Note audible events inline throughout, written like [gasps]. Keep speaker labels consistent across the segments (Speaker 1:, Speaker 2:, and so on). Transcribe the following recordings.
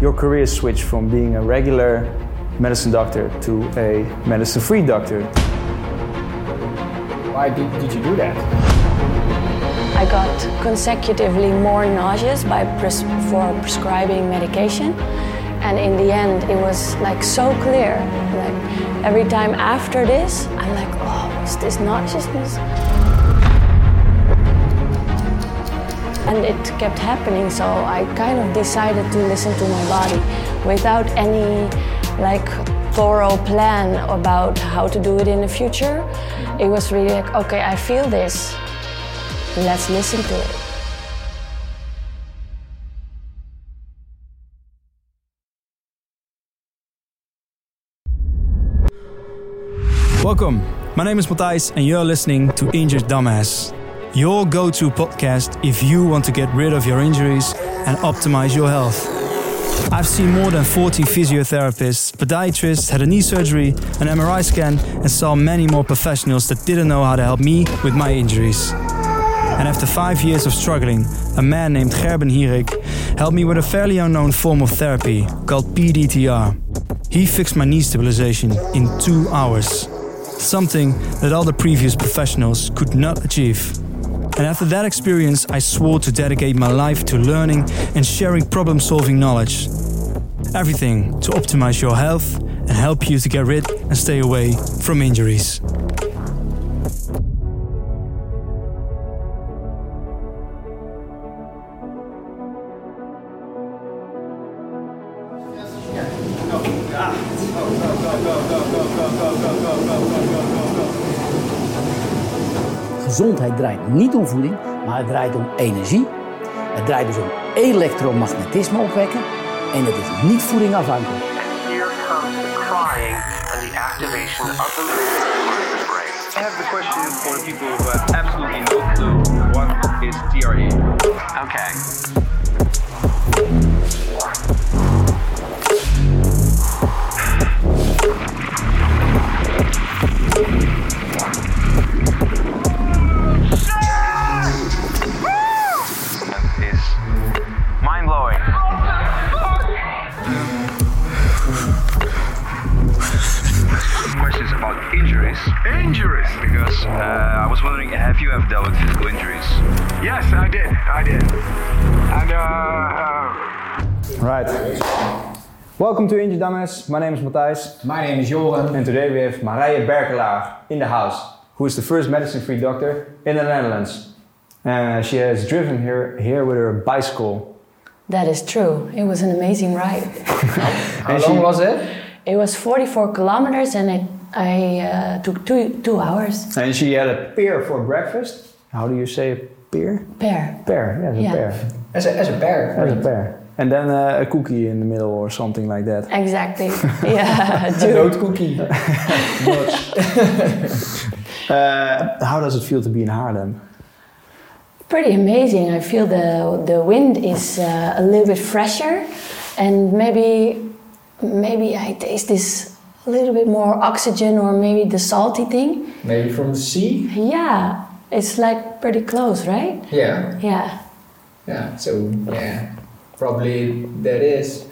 Speaker 1: your career switched from being a regular medicine doctor to a medicine free doctor.
Speaker 2: Why did, did you do that?
Speaker 3: I got consecutively more nauseous by pres- for prescribing medication. And in the end, it was like so clear. Like every time after this, I'm like, oh, is this nauseousness? And it kept happening, so I kind of decided to listen to my body without any like thorough plan about how to do it in the future. It was really like, okay, I feel this. Let's listen to it.
Speaker 4: Welcome. My name is Matthijs, and you're listening to Injured Dumbass, your go to podcast if you want to get rid of your injuries and optimize your health. I've seen more than 40 physiotherapists, podiatrists, had a knee surgery, an MRI scan, and saw many more professionals that didn't know how to help me with my injuries. And after five years of struggling, a man named Gerben Hierik helped me with a fairly unknown form of therapy called PDTR. He fixed my knee stabilization in two hours, something that all the previous professionals could not achieve. And after that experience, I swore to dedicate my life to learning and sharing problem solving knowledge. Everything to optimize your health and help you to get rid and stay away from injuries.
Speaker 5: Gezondheid draait niet om voeding, maar het draait om energie. Het draait dus om elektromagnetisme opwekken. En het is niet voeding afhankelijk.
Speaker 6: Here comes the crying and the activation of the brain.
Speaker 7: I have the question for the people who have absolutely no clue what is TRE.
Speaker 6: Okay. About injuries. Injuries! Because uh, I was wondering, have you ever dealt with physical injuries?
Speaker 8: Yes, I did. I did. And uh, uh,
Speaker 1: Right. Welcome to Injured Dumbass. My name is Matthijs.
Speaker 2: My name is Joran.
Speaker 1: And today we have Marije Berkelaar in the house, who is the first medicine free doctor in the Netherlands. Uh, she has driven here, here with her bicycle.
Speaker 3: That is true. It was an amazing ride. [laughs]
Speaker 2: How
Speaker 1: And
Speaker 2: long
Speaker 1: she-
Speaker 2: was it?
Speaker 3: It was 44 kilometers and it, I uh, took two, two hours.
Speaker 1: And she had a pear for breakfast. How do you say a pear?
Speaker 3: Pear.
Speaker 1: Pear, yes,
Speaker 3: Yeah.
Speaker 1: a pear.
Speaker 2: As a, as a bear.
Speaker 1: That's a pear. And then uh, a cookie in the middle or something like that.
Speaker 3: Exactly. [laughs] Yeah,
Speaker 2: A
Speaker 3: two.
Speaker 2: note cookie. [laughs] [laughs]
Speaker 1: Uh, how does it feel to be in Haarlem?
Speaker 3: Pretty amazing. I feel the the wind is uh, a little bit fresher, and maybe maybe I taste this a little bit more oxygen or maybe the salty thing.
Speaker 2: Maybe from the sea?
Speaker 3: Yeah, it's like pretty close, right?
Speaker 2: Yeah.
Speaker 3: Yeah.
Speaker 2: Yeah. So, yeah. Probably that is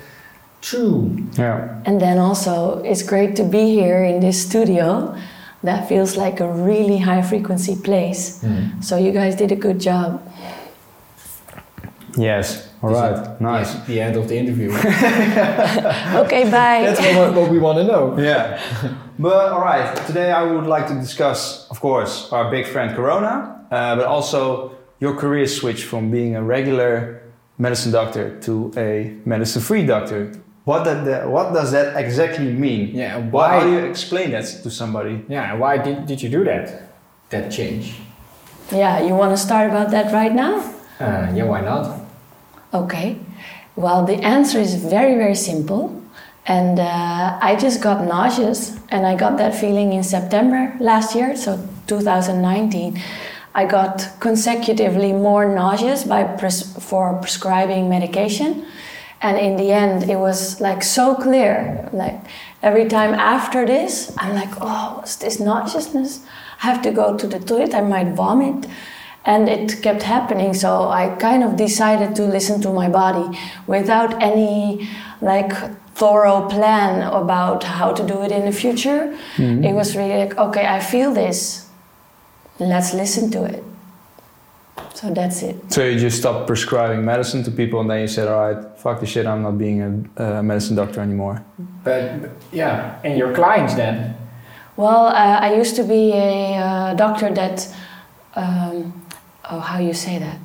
Speaker 2: true.
Speaker 1: Yeah.
Speaker 3: And then also, it's great to be here in this studio. That feels like a really high frequency place.
Speaker 2: Hmm.
Speaker 3: So you guys did a good job.
Speaker 1: Yes. All
Speaker 2: Is
Speaker 1: right. Nice.
Speaker 2: The end of the interview. [laughs]
Speaker 3: Okay, bye.
Speaker 2: That's what, what we want to know.
Speaker 1: Yeah. but all right. Today I would like to discuss, of course, our big friend Corona, uh, but also your career switch from being a regular medicine doctor to a medicine-free doctor. What that, that- what does that exactly mean?
Speaker 2: Yeah,
Speaker 1: Why, how do you explain that to somebody?
Speaker 2: Yeah, why did, did you do that? That change?
Speaker 3: Yeah, you want to start about that right now?
Speaker 2: Uh, yeah, why not?
Speaker 3: Okay. Well, the answer is very, very simple. And uh, I just got nauseous, and I got that feeling in September last year, so 2019. I got consecutively more nauseous by pres- for prescribing medication, and in the end, it was like so clear. Like every time after this, I'm like, oh, what's this nauseousness? I have to go to the toilet. I might vomit. And it kept happening, so I kind of decided to listen to my body without any like thorough plan about how to do it in the future.
Speaker 1: Mm-hmm.
Speaker 3: It was really like, okay, I feel this. Let's listen to it. So that's it.
Speaker 1: So you just stopped prescribing medicine to people, and then you said, "All right, fuck the shit. I'm not being a uh, medicine doctor anymore."
Speaker 2: But, but yeah, and your clients then?
Speaker 3: Well, uh, I used to be a uh, doctor that, um, oh, how you say that?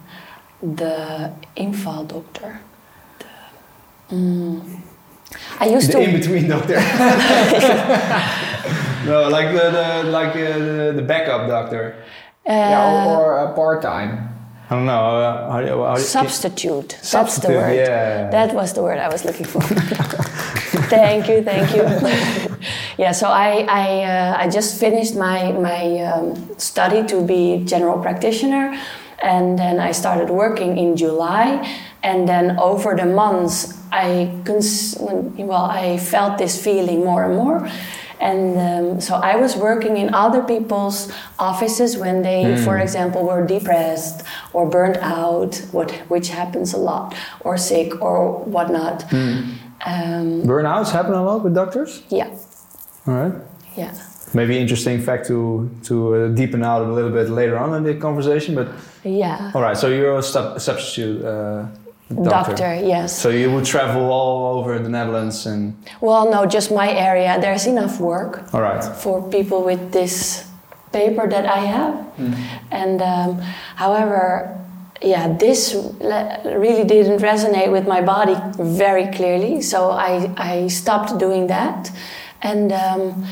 Speaker 3: The infal doctor. The, mm, I used
Speaker 1: The
Speaker 3: to.
Speaker 1: in-between doctor. [laughs] no, like the, the like uh, the, the backup doctor.
Speaker 3: uh,
Speaker 2: yeah, or, or uh, part-time.
Speaker 1: I don't know. Uh, how, do you- how, do you-
Speaker 3: substitute. That's the
Speaker 1: Substitute,
Speaker 3: word.
Speaker 1: yeah.
Speaker 3: That was the word I was looking for. [laughs] thank you, thank you. [laughs] yeah, so I I, uh, I just finished my my um, study to be general practitioner, and then I started working in July, and then over the months I cons- well I felt this feeling more and more. And um, so I was working in other people's offices when they, for example, were depressed or burnt out, what, which happens a lot, or sick or whatnot. Um,
Speaker 1: Burnouts happen a lot with doctors.
Speaker 3: yeah,
Speaker 1: All right.
Speaker 3: yeah.
Speaker 1: Maybe interesting fact to to uh, deepen out a little bit later on in the conversation. But
Speaker 3: Yeah.
Speaker 1: all right, so you're a sub- substitute uh, doctor.
Speaker 3: Doctor, yes.
Speaker 1: So you would travel all over the Netherlands and
Speaker 3: Well, no, just my area. There's enough work
Speaker 1: all right.
Speaker 3: for people with this paper that I have. And um, however, yeah, this really didn't resonate with my body very clearly. So I, I stopped doing that. And um,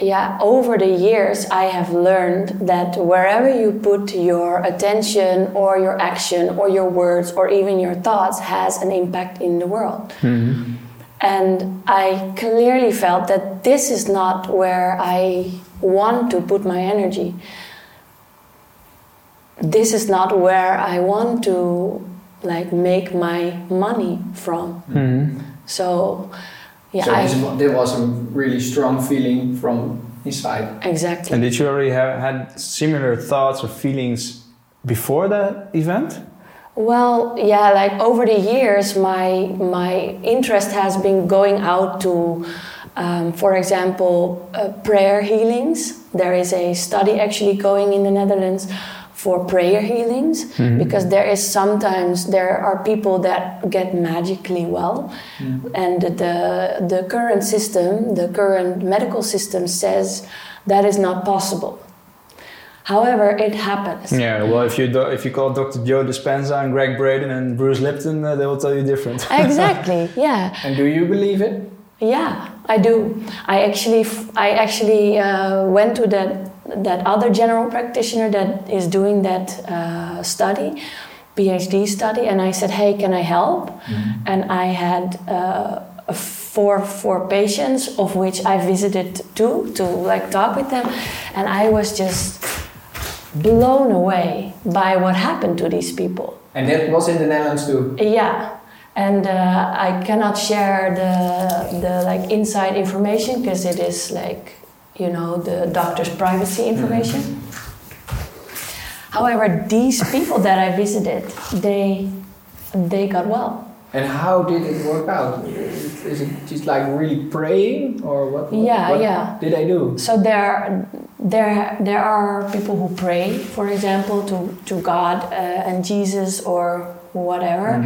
Speaker 3: yeah, over the years, I have learned that wherever you put your attention or your action or your words or even your thoughts has an impact in the world. And I clearly felt that this is not where I want to put my energy. This is not where I want to like make my money from. So yeah,
Speaker 2: so
Speaker 3: I
Speaker 2: there was a really strong feeling from inside.
Speaker 3: exactly.
Speaker 1: And did you already have had similar thoughts or feelings before that event?
Speaker 3: Well, yeah, like over the years, my my interest has been going out to, um, for example, uh, prayer healings. There is a study actually going in the Netherlands for prayer healings because there is sometimes there are people that get magically well, and the the current system, the current medical system says that is not possible. However, it happens.
Speaker 1: Yeah. Well, if you do, if you call Dr. Joe Dispenza and Gregg Braden and Bruce Lipton, uh, they will tell you different. [laughs]
Speaker 3: Exactly. Yeah.
Speaker 2: And do you believe it?
Speaker 3: Yeah, I do. I actually, I actually uh, went to that that other general practitioner that is doing that uh, study, PhD study, and I said, "Hey, can I help?" And I had uh, four four patients, of which I visited two to like talk with them, and I was just blown away by what happened to these people.
Speaker 2: And that was in the Netherlands too.
Speaker 3: Yeah, and uh, I cannot share the the like inside information because it is like you know the doctor's privacy information. However, these people that I visited, they they got well.
Speaker 2: And how did it work out? Is it just like really praying or what? what
Speaker 3: Yeah,
Speaker 2: what
Speaker 3: yeah.
Speaker 2: Did I do?
Speaker 3: So there, there, there are people who pray, for example, to to God uh, and Jesus or whatever,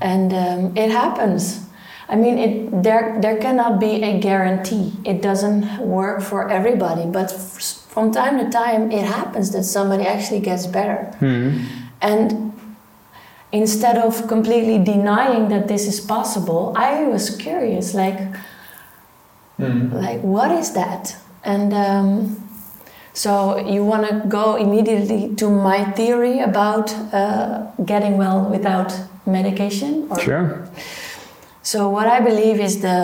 Speaker 3: and um, it happens. I mean, it there there cannot be a guarantee. It doesn't work for everybody, but f- from time to time, it happens that somebody actually gets better. And instead of completely denying that this is possible, I was curious, like like what is that and um, so you want to go immediately to my theory about uh, getting well without medication or
Speaker 1: Sure.
Speaker 3: So what i believe is the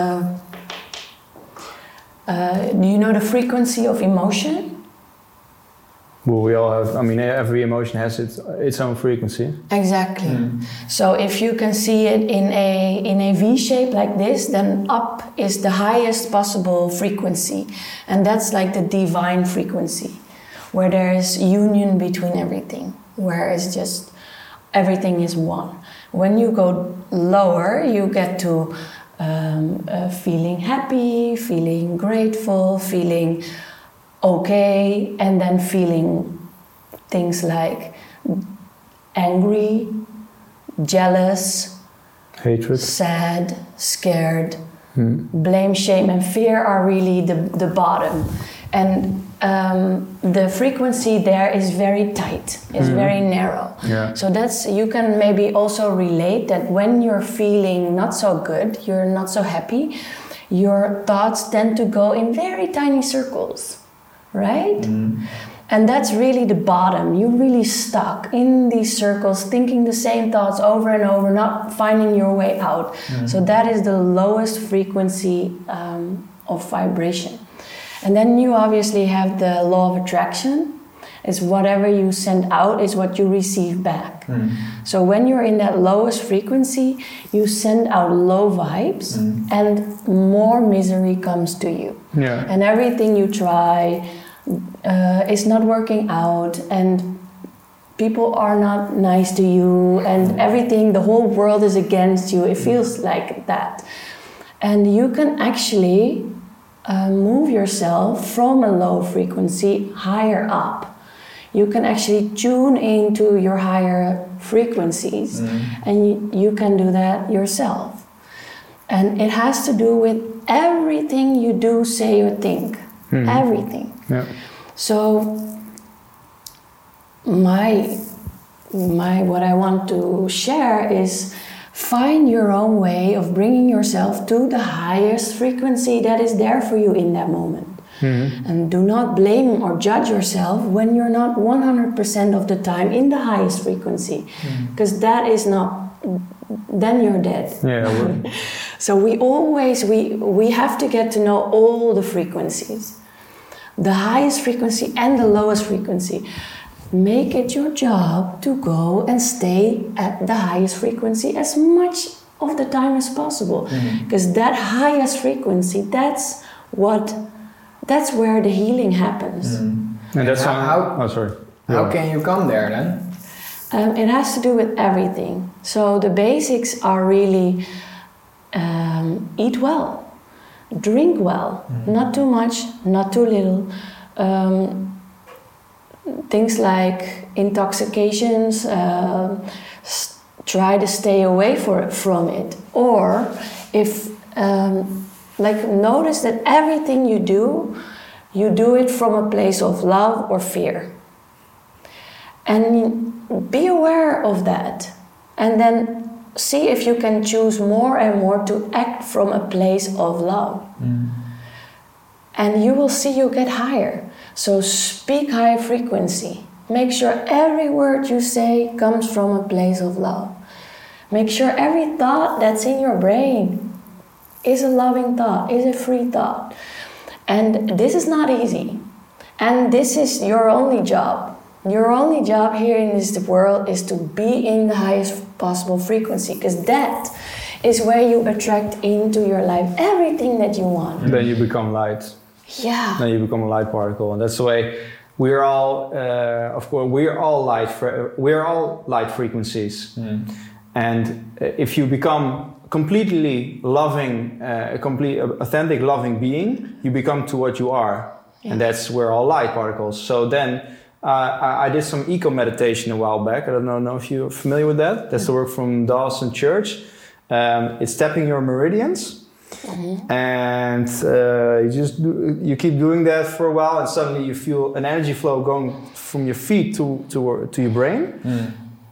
Speaker 3: uh, do you know the frequency of emotion
Speaker 1: Well, we all have. I mean, every emotion has its its own frequency.
Speaker 3: Exactly. So if you can see it in a in a V shape like this, then up is the highest possible frequency, and that's like the divine frequency, where there is union between everything, where it's just everything is one. When you go lower, you get to um, uh, feeling happy, feeling grateful, feeling okay, and then feeling things like angry, jealous,
Speaker 1: Hatred.
Speaker 3: sad, scared, blame, shame, and fear are really the, the bottom. And um, the frequency there is very tight, it's very narrow.
Speaker 1: Yeah.
Speaker 3: So that's you can maybe also relate that when you're feeling not so good, you're not so happy, your thoughts tend to go in very tiny circles, right? And that's really the bottom. You're really stuck in these circles, thinking the same thoughts over and over, not finding your way out. So that is the lowest frequency um, of vibration. And then you obviously have the law of attraction. It's whatever you send out is what you receive back. Hmm. So when you're in that lowest frequency, you send out low vibes hmm. and more misery comes to you.
Speaker 1: Yeah.
Speaker 3: And everything you try uh, is not working out and people are not nice to you and hmm. everything the whole world is against you it feels like that and you can actually uh, move yourself from a low frequency higher up. You can actually tune into your higher frequencies and you, you can do that yourself. And it has to do with everything you do say or think. Everything.
Speaker 1: Yeah.
Speaker 3: so my my what I want to share is find your own way of bringing yourself to the highest frequency that is there for you in that moment. Mm-hmm. And do not blame or judge yourself when you're not 100% of the time in the highest frequency mm-hmm. because that is not then you're dead.
Speaker 1: Yeah. [laughs]
Speaker 3: So we always we we have to get to know all the frequencies. The highest frequency and the lowest frequency. Make it your job to go and stay at the highest frequency as much of the time as possible. Because that highest frequency, that's what that's where the healing happens.
Speaker 1: And that's
Speaker 2: How- how-
Speaker 1: Oh, sorry.
Speaker 2: How can you come there then?
Speaker 3: Um, it has to do with everything. So the basics are really um, eat well, drink well, not too much, not too little. Um, things like intoxications, s- try to stay away for, from it. Or if, um, like, notice that everything you do, you do it from a place of love or fear. And be aware of that. And then see if you can choose more and more to act from a place of love. And you will see you get higher. So speak high frequency. Make sure every word you say comes from a place of love. Make sure every thought that's in your brain is a loving thought, is a free thought. And this is not easy. And this is your only job. Your only job here in this world is to be in the highest possible frequency because that is where you attract into your life everything that you want.
Speaker 1: Then you become light.
Speaker 3: Yeah.
Speaker 1: Then you become a light particle, and that's the way we're all. Uh, of course, we're all light. We're all light frequencies, and uh, if you become completely loving, uh, a complete, authentic, loving being, you become to what you are, and that's we're all light particles. So then. Uh, I, I did some eco meditation a while back. I don't know, know if you're familiar with that. That's the work from Dawson Church. Um, it's tapping your meridians and uh, you just do, you keep doing that for a while and suddenly you feel an energy flow going from your feet to to, to your brain.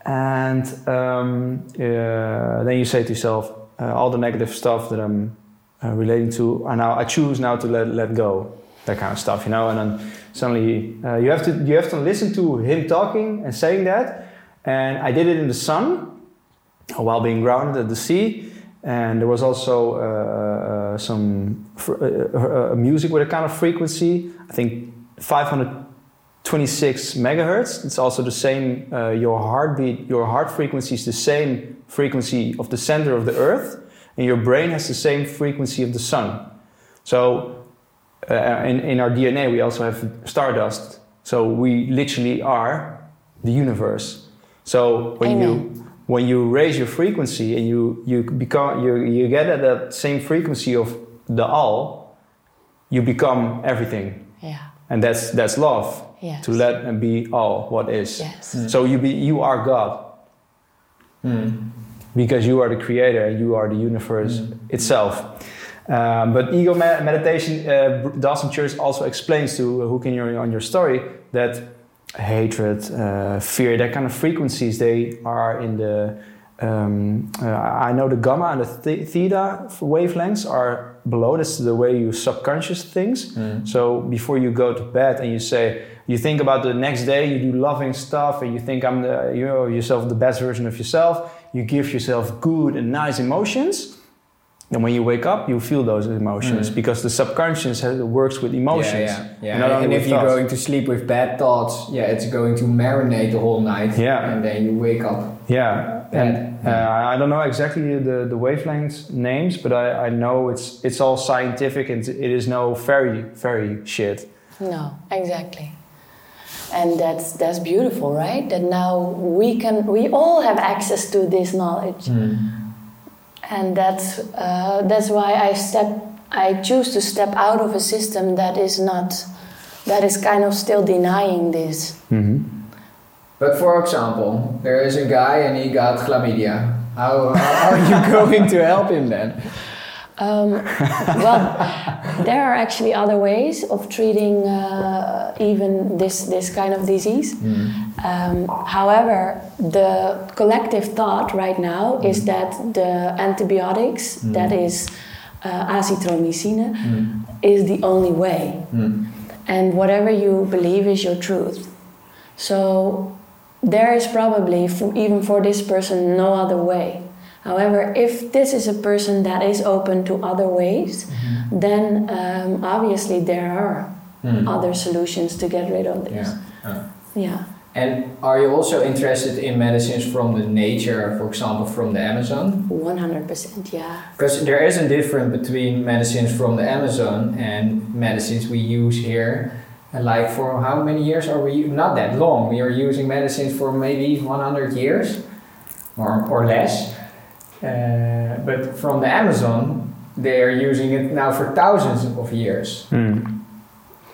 Speaker 1: And um, uh, then you say to yourself uh, all the negative stuff that i'm uh, relating to and now i choose now to let, let go. That kind of stuff you know? And then suddenly uh, you have to you have to listen to him talking and saying that. And i did it in the sun while being grounded at the sea. And there was also uh, uh, some fr- uh, uh, music with a kind of frequency, I think 526 megahertz. It's also the same, uh, your heartbeat, your heart frequency is the same frequency of the center of the earth, and your brain has the same frequency of the sun. So uh, in, in our DNA, we also have stardust. So we literally are the universe. So when
Speaker 3: Amen.
Speaker 1: you when you raise your frequency and you you become you you get at that same frequency of the all, you become everything,
Speaker 3: Yeah.
Speaker 1: and that's that's love.
Speaker 3: Yes.
Speaker 1: To let and be all what is.
Speaker 3: Yes.
Speaker 1: So you be you are God because you are the creator and you are the universe itself. Um, but ego me- meditation, uh, Dawson Church also explains to who can hear on your story that hatred, uh, fear, that kind of frequencies, they are in the. Um, uh, I know the gamma and the th- theta wavelengths are below. That's the way you subconscious things. So before you go to bed and you say, you think about the next day, you do loving stuff, and you think I'm the, you know yourself the best version of yourself. You give yourself good and nice emotions. And when you wake up, you feel those emotions because the subconscious has, works with emotions.
Speaker 2: Yeah, yeah,
Speaker 1: and
Speaker 2: yeah.
Speaker 1: only
Speaker 2: And if you're
Speaker 1: thoughts.
Speaker 2: going to sleep with bad thoughts, yeah, it's going to marinate the whole night.
Speaker 1: Yeah.
Speaker 2: And then you wake up.
Speaker 1: Yeah, and uh, I don't know exactly the, the wavelengths names, but I, I know it's it's all scientific and it is no fairy fairy shit.
Speaker 3: No, exactly. And that's that's beautiful, right? That now we can we all have access to this knowledge. And that's uh, that's why I step I choose to step out of a system that is not that is kind of still denying this.
Speaker 2: But for example, there is a guy and he got chlamydia. How, how are you [laughs] going to help him then?
Speaker 3: Um, well, there are actually other ways of treating uh, even this this kind of disease. Um, however, the collective thought right now is that the antibiotics, that is uh, azithromycin, is the only way, and whatever you believe is your truth. So there is probably, for, even for this person, no other way. However, if this is a person that is open to other ways, mm-hmm. then um, obviously there are mm. other solutions to get rid of this.
Speaker 2: Yeah. Uh.
Speaker 3: Yeah.
Speaker 2: And are you also interested in medicines from the nature, for example, from the Amazon?
Speaker 3: 100%, yeah.
Speaker 2: Because there is a difference between medicines from the Amazon and medicines we use here. And like for how many years are we? Not that long. We are using medicines for maybe 100 years or, or less. Uh, but from the Amazon, they are using it now for thousands of years.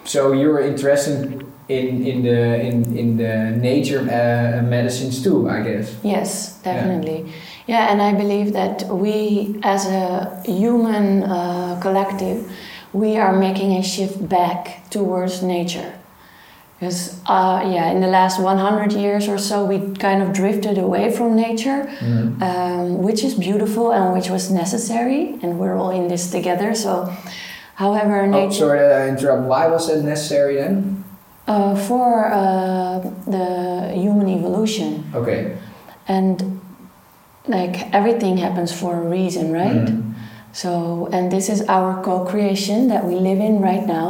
Speaker 2: So you're interested in, in the in, in the nature uh, medicines too, I guess.
Speaker 3: Yes, definitely. Yeah, and I believe that we, as a human uh, collective, we are making a shift back towards nature. Because, uh, yeah, in the last 100 years or so, we kind of drifted away from nature, um, which is beautiful and which was necessary, and we're all in this together. So, however,
Speaker 2: Oh,
Speaker 3: nature.
Speaker 2: sorry that I interrupt. Why was it necessary then?
Speaker 3: Uh, for uh, the human evolution.
Speaker 2: Okay.
Speaker 3: and like everything happens for a reason right so and this is our co-creation that we live in right now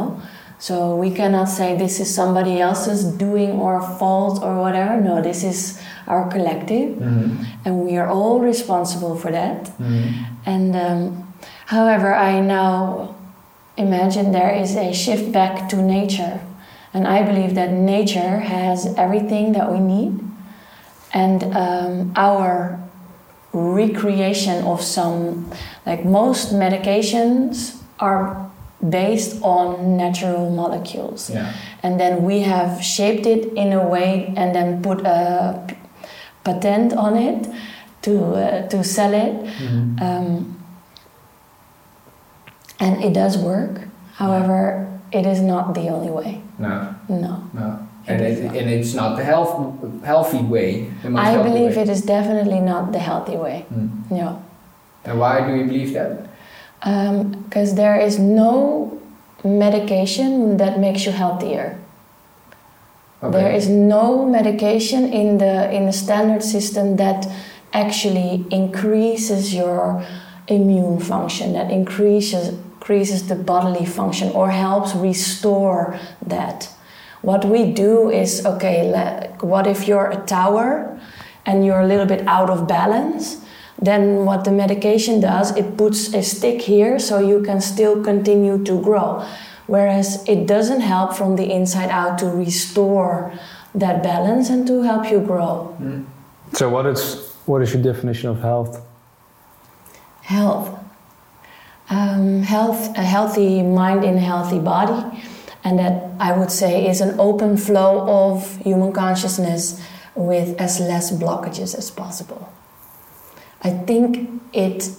Speaker 3: so we cannot say this is somebody else's doing or fault or whatever. No this is our collective and we are all responsible for that. And um, however i now imagine there is a shift back to nature. And i believe that nature has everything that we need. And um, our recreation of some like most medications are based on natural molecules
Speaker 2: Yeah.
Speaker 3: and then we have shaped it in a way and then put a p- patent on it to uh, to sell it um, and it does work however it is not the only way
Speaker 2: No.
Speaker 3: no
Speaker 2: No. And,
Speaker 3: It is
Speaker 2: it,
Speaker 3: not.
Speaker 2: and it's not the health, healthy way.
Speaker 3: I
Speaker 2: healthy
Speaker 3: believe
Speaker 2: way.
Speaker 3: it is definitely not the healthy way
Speaker 2: Mm.
Speaker 3: no
Speaker 2: And why do you believe that?
Speaker 3: Um, because there is no medication that makes you healthier. There is no medication in the in the standard system that actually increases your immune function, that increases increases the bodily function or helps restore that. What we do is okay. Like, what if you're a tower and you're a little bit out of balance? Then what the medication does it puts a stick here so you can still continue to grow whereas it doesn't help from the inside out to restore that balance and to help you grow
Speaker 1: So what it's what is your definition of health?
Speaker 3: Health. Um, health, a healthy mind in a healthy body, and that I would say is an open flow of human consciousness with as less blockages as possible. I think it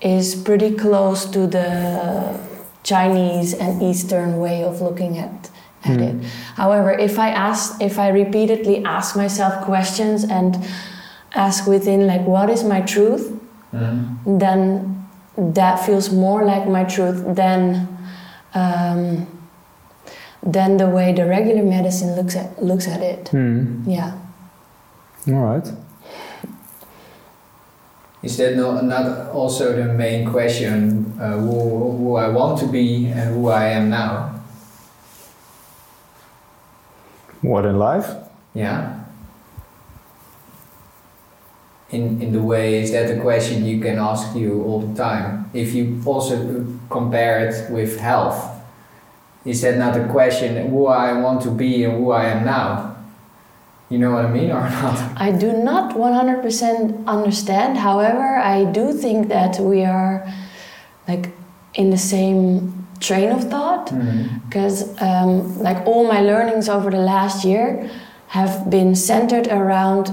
Speaker 3: is pretty close to the Chinese and Eastern way of looking at, at it. However, if I ask, if I repeatedly ask myself questions and ask within, like, what is my truth, then that feels more like my truth than um, than the way the regular medicine looks at looks at it.
Speaker 1: Hmm.
Speaker 3: Yeah.
Speaker 1: All right.
Speaker 2: Is that not, not also the main question, uh, who, who I want to be and who I am now?
Speaker 1: What in life?
Speaker 2: Yeah. In, in the way, is that a question you can ask you all the time? If you also compare it with health, is that not a question who I want to be and who I am now? You know what I mean or [laughs] not?
Speaker 3: I do not 100% understand. However, I do think that we are like in the same train of thought mm-hmm. because um, like all my learnings over the last year have been centered around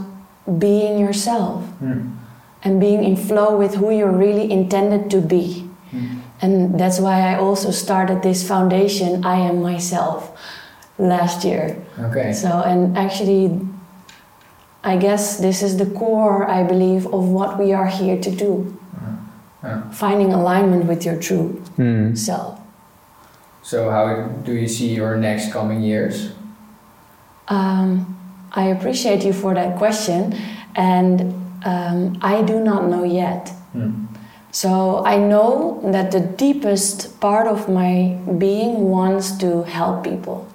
Speaker 3: being yourself mm. and being in flow with who you're really intended to be. Mm. And that's why I also started this foundation, I Am Myself, last year.
Speaker 2: Okay.
Speaker 3: So, and actually, I guess this is the core, I believe, of what we are here to do.
Speaker 2: Yeah.
Speaker 3: Finding alignment with your true
Speaker 1: Hmm.
Speaker 3: self.
Speaker 2: So how do you see your next coming years?
Speaker 3: Um, I appreciate you for that question, and um, I do not know yet. So I know that the deepest part of my being wants to help people.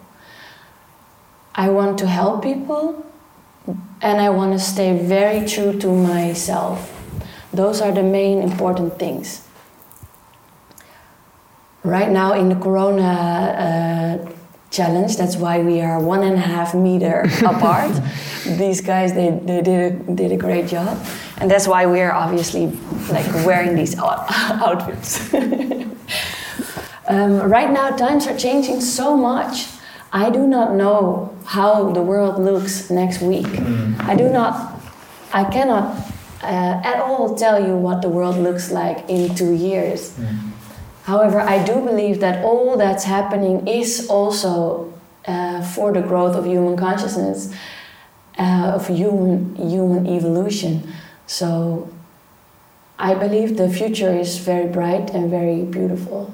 Speaker 3: I want to help people and I want to stay very true to myself. Those are the main important things. Right now in the Corona uh, challenge, that's why we are one and a half meter [laughs] apart. These guys, they, they did, a, did a great job. And that's why we are obviously like wearing these out- [laughs] outfits. [laughs] um, right now, times are changing so much. I do not know how the world looks next week. I do not, I cannot uh, at all tell you what the world looks like in two years. However, I do believe that all that's happening is also uh, for the growth of human consciousness, uh, of human human evolution. So, I believe the future is very bright and very beautiful.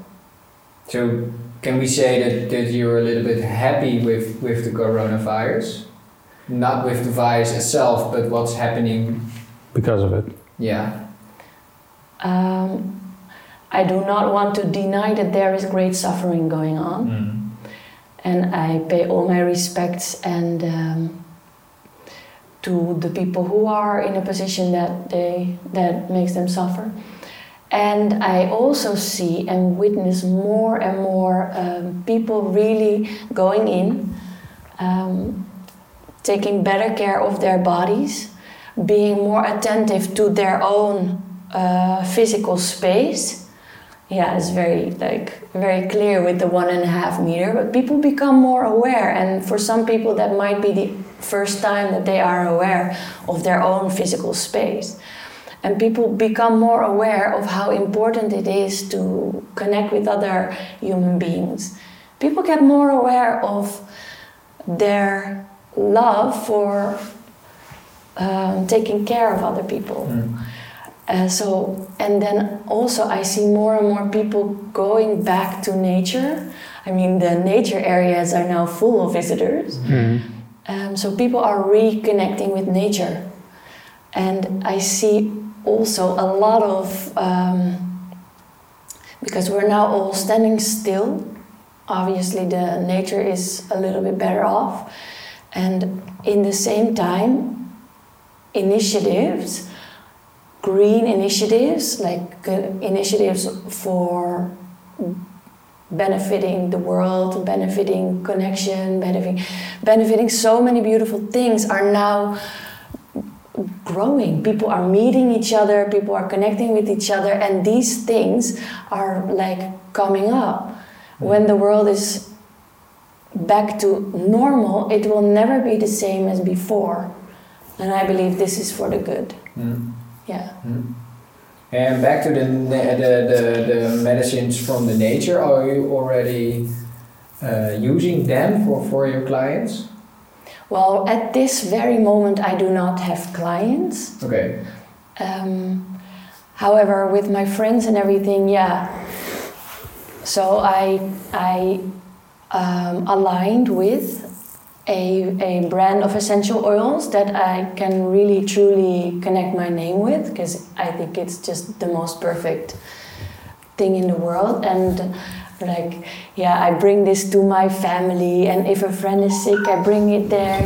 Speaker 2: So can we say that, that you're a little bit happy with, with the coronavirus? Not with the virus itself, but what's happening.
Speaker 1: Because of it.
Speaker 2: Yeah.
Speaker 3: Um, I do not want to deny that there is great suffering going on, and I pay all my respects and um, to the people who are in a position that they that makes them suffer. And I also see and witness more and more um, people really going in, um, taking better care of their bodies, being more attentive to their own uh, physical space. Yeah, it's very like very clear with the one and a half meter, but people become more aware, and for some people that might be the first time that they are aware of their own physical space. And people become more aware of how important it is to connect with other human beings. People get more aware of their love for um, taking care of other people. Uh, so, and then also I see more and more people going back to nature. I mean, the nature areas are now full of visitors. Um, so people are reconnecting with nature. And I see also a lot of, um, because we're now all standing still, obviously the nature is a little bit better off. And in the same time, initiatives, green initiatives, like initiatives for benefiting the world, benefiting connection, benefiting, benefiting so many beautiful things are now growing. People are meeting each other, people are connecting with each other, and these things are like coming up. When the world is back to normal, it will never be the same as before. And I believe this is for the good.
Speaker 2: Mm.
Speaker 3: Yeah.
Speaker 2: And back to the, the, the, the medicines from the nature, are you already uh, using them for, for your clients?
Speaker 3: Well, at this very moment, I do not have clients.
Speaker 2: Okay.
Speaker 3: Um, however, with my friends and everything, yeah. So I I um, aligned with a, a brand of essential oils that I can really truly connect my name with because I think it's just the most perfect thing in the world and like yeah I bring this to my family and if a friend is sick I bring it there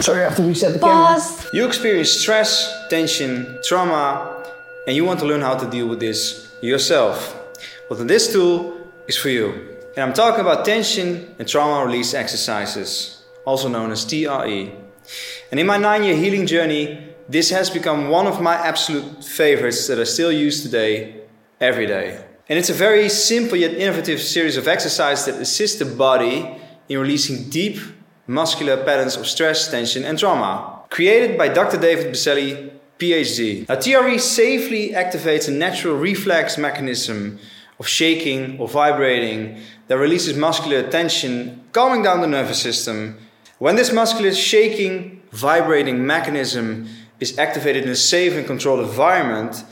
Speaker 1: Sorry, I have to reset the camera. You experience stress, tension, trauma, and you want to learn how to deal with this yourself. Well, then this tool is for you. And I'm talking about tension and trauma release exercises, also known as TRE. And in my nine year healing journey, this has become one of my absolute favorites that I still use today, every day. And it's a very simple yet innovative series of exercises that assist the body in releasing deep muscular patterns of stress, tension, and trauma. Created by Dr. David Berceli, PhD. Now, TRE safely activates a natural reflex mechanism of shaking or vibrating that releases muscular tension, calming down the nervous system. When this muscular shaking, vibrating mechanism is activated in a safe and controlled environment,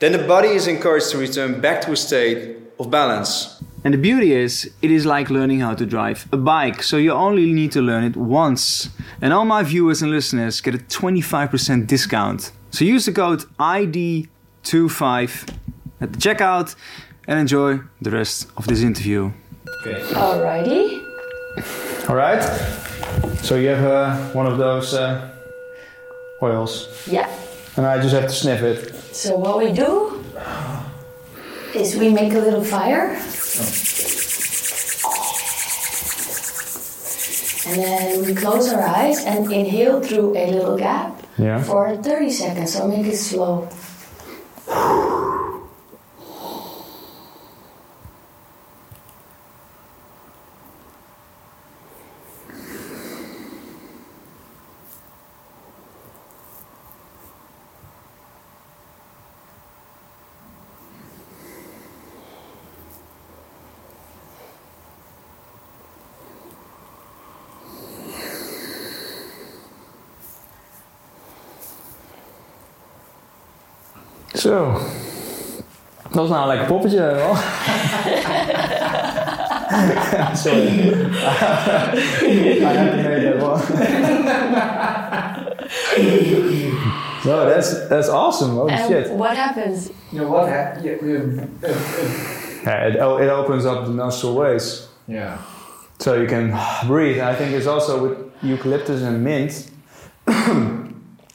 Speaker 1: then the body is encouraged to return back to a state of balance. And the beauty is, it is like learning how to drive a bike, so you only need to learn it once. And all my viewers and listeners get a 25% discount. So use the code ID25 at the checkout and enjoy the rest of this interview.
Speaker 2: Okay.
Speaker 3: alrighty
Speaker 1: All right. So you have uh, one of those uh, oils,
Speaker 3: yeah
Speaker 1: and I just have to sniff it.
Speaker 3: So what we do is we make a little fire. And then we close our eyes and inhale through a little gap
Speaker 1: Yeah.
Speaker 3: for 30 seconds. So make it slow.
Speaker 1: Zo. Dat was nou lekker poppetje wel. [laughs] Sorry. I have to make that one. no, that's that's awesome. Holy
Speaker 3: and
Speaker 1: shit.
Speaker 3: what happens?
Speaker 2: You know what? hap- you- you- uh,
Speaker 1: Yeah, it, it opens up the nostril ways.
Speaker 2: yeah.
Speaker 1: So you can breathe. And I think it's also with eucalyptus and mint, [clears throat]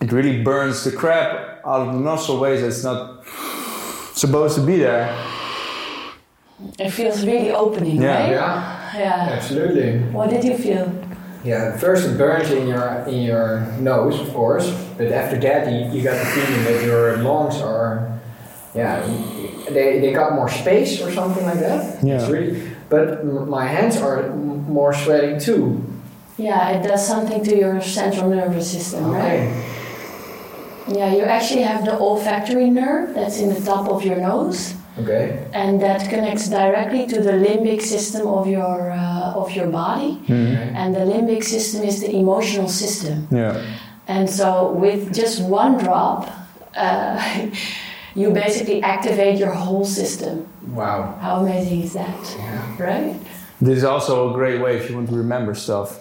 Speaker 1: it really burns the crap out of the nostril ways that's not supposed to be there.
Speaker 3: It feels really opening,
Speaker 1: Yeah.
Speaker 3: right?
Speaker 2: Yeah.
Speaker 3: Yeah.
Speaker 2: Absolutely.
Speaker 3: What did you feel?
Speaker 2: Yeah, first it burns in your in your nose, of course, but after that you, you got the feeling that your lungs are, yeah, they, they got more space or something like that.
Speaker 1: Yeah.
Speaker 2: It's really, but my hands are more sweating too.
Speaker 3: Yeah, it does something to your central nervous system, right? Yeah, you actually have the olfactory nerve that's in the top of your nose,
Speaker 2: Okay.
Speaker 3: and that connects directly to the limbic system of your uh, of your body.
Speaker 2: Okay.
Speaker 3: And the limbic system is the emotional system.
Speaker 1: Yeah.
Speaker 3: And so, with just one drop, uh, [laughs] you basically activate your whole system.
Speaker 2: Wow.
Speaker 3: How amazing is that,
Speaker 2: Yeah.
Speaker 3: right?
Speaker 1: This is also a great way if you want to remember stuff.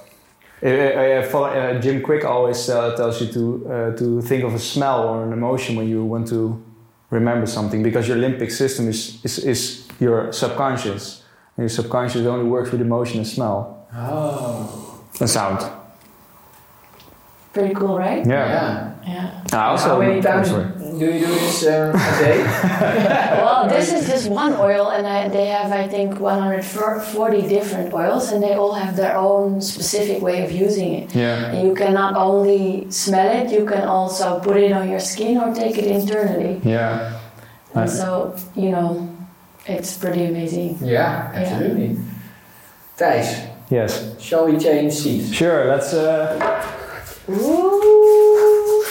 Speaker 1: Uh, uh, follow- uh, Jim Kwik always uh, tells you to uh, to think of a smell or an emotion when you want to remember something because your limbic system is, is, is your subconscious. And your subconscious only works with emotion and smell
Speaker 2: Oh.
Speaker 1: and sound.
Speaker 3: Pretty cool, right?
Speaker 1: Yeah.
Speaker 2: Yeah.
Speaker 3: Yeah.
Speaker 1: I also,
Speaker 2: How many times do you do this uh, a day? [laughs]
Speaker 3: Well, this this is just one oil, and I, they have, I think, 140 different oils, and they all have their own specific way of using it.
Speaker 1: Yeah.
Speaker 3: And you can not only smell it, you can also put it on your skin or take it internally.
Speaker 1: Yeah.
Speaker 3: And
Speaker 1: Nice.
Speaker 3: so, you know, it's pretty amazing.
Speaker 2: Yeah, absolutely. Thijs,
Speaker 1: Yes.
Speaker 2: shall we change seats?
Speaker 1: Sure. Let's uh,
Speaker 3: Ooh.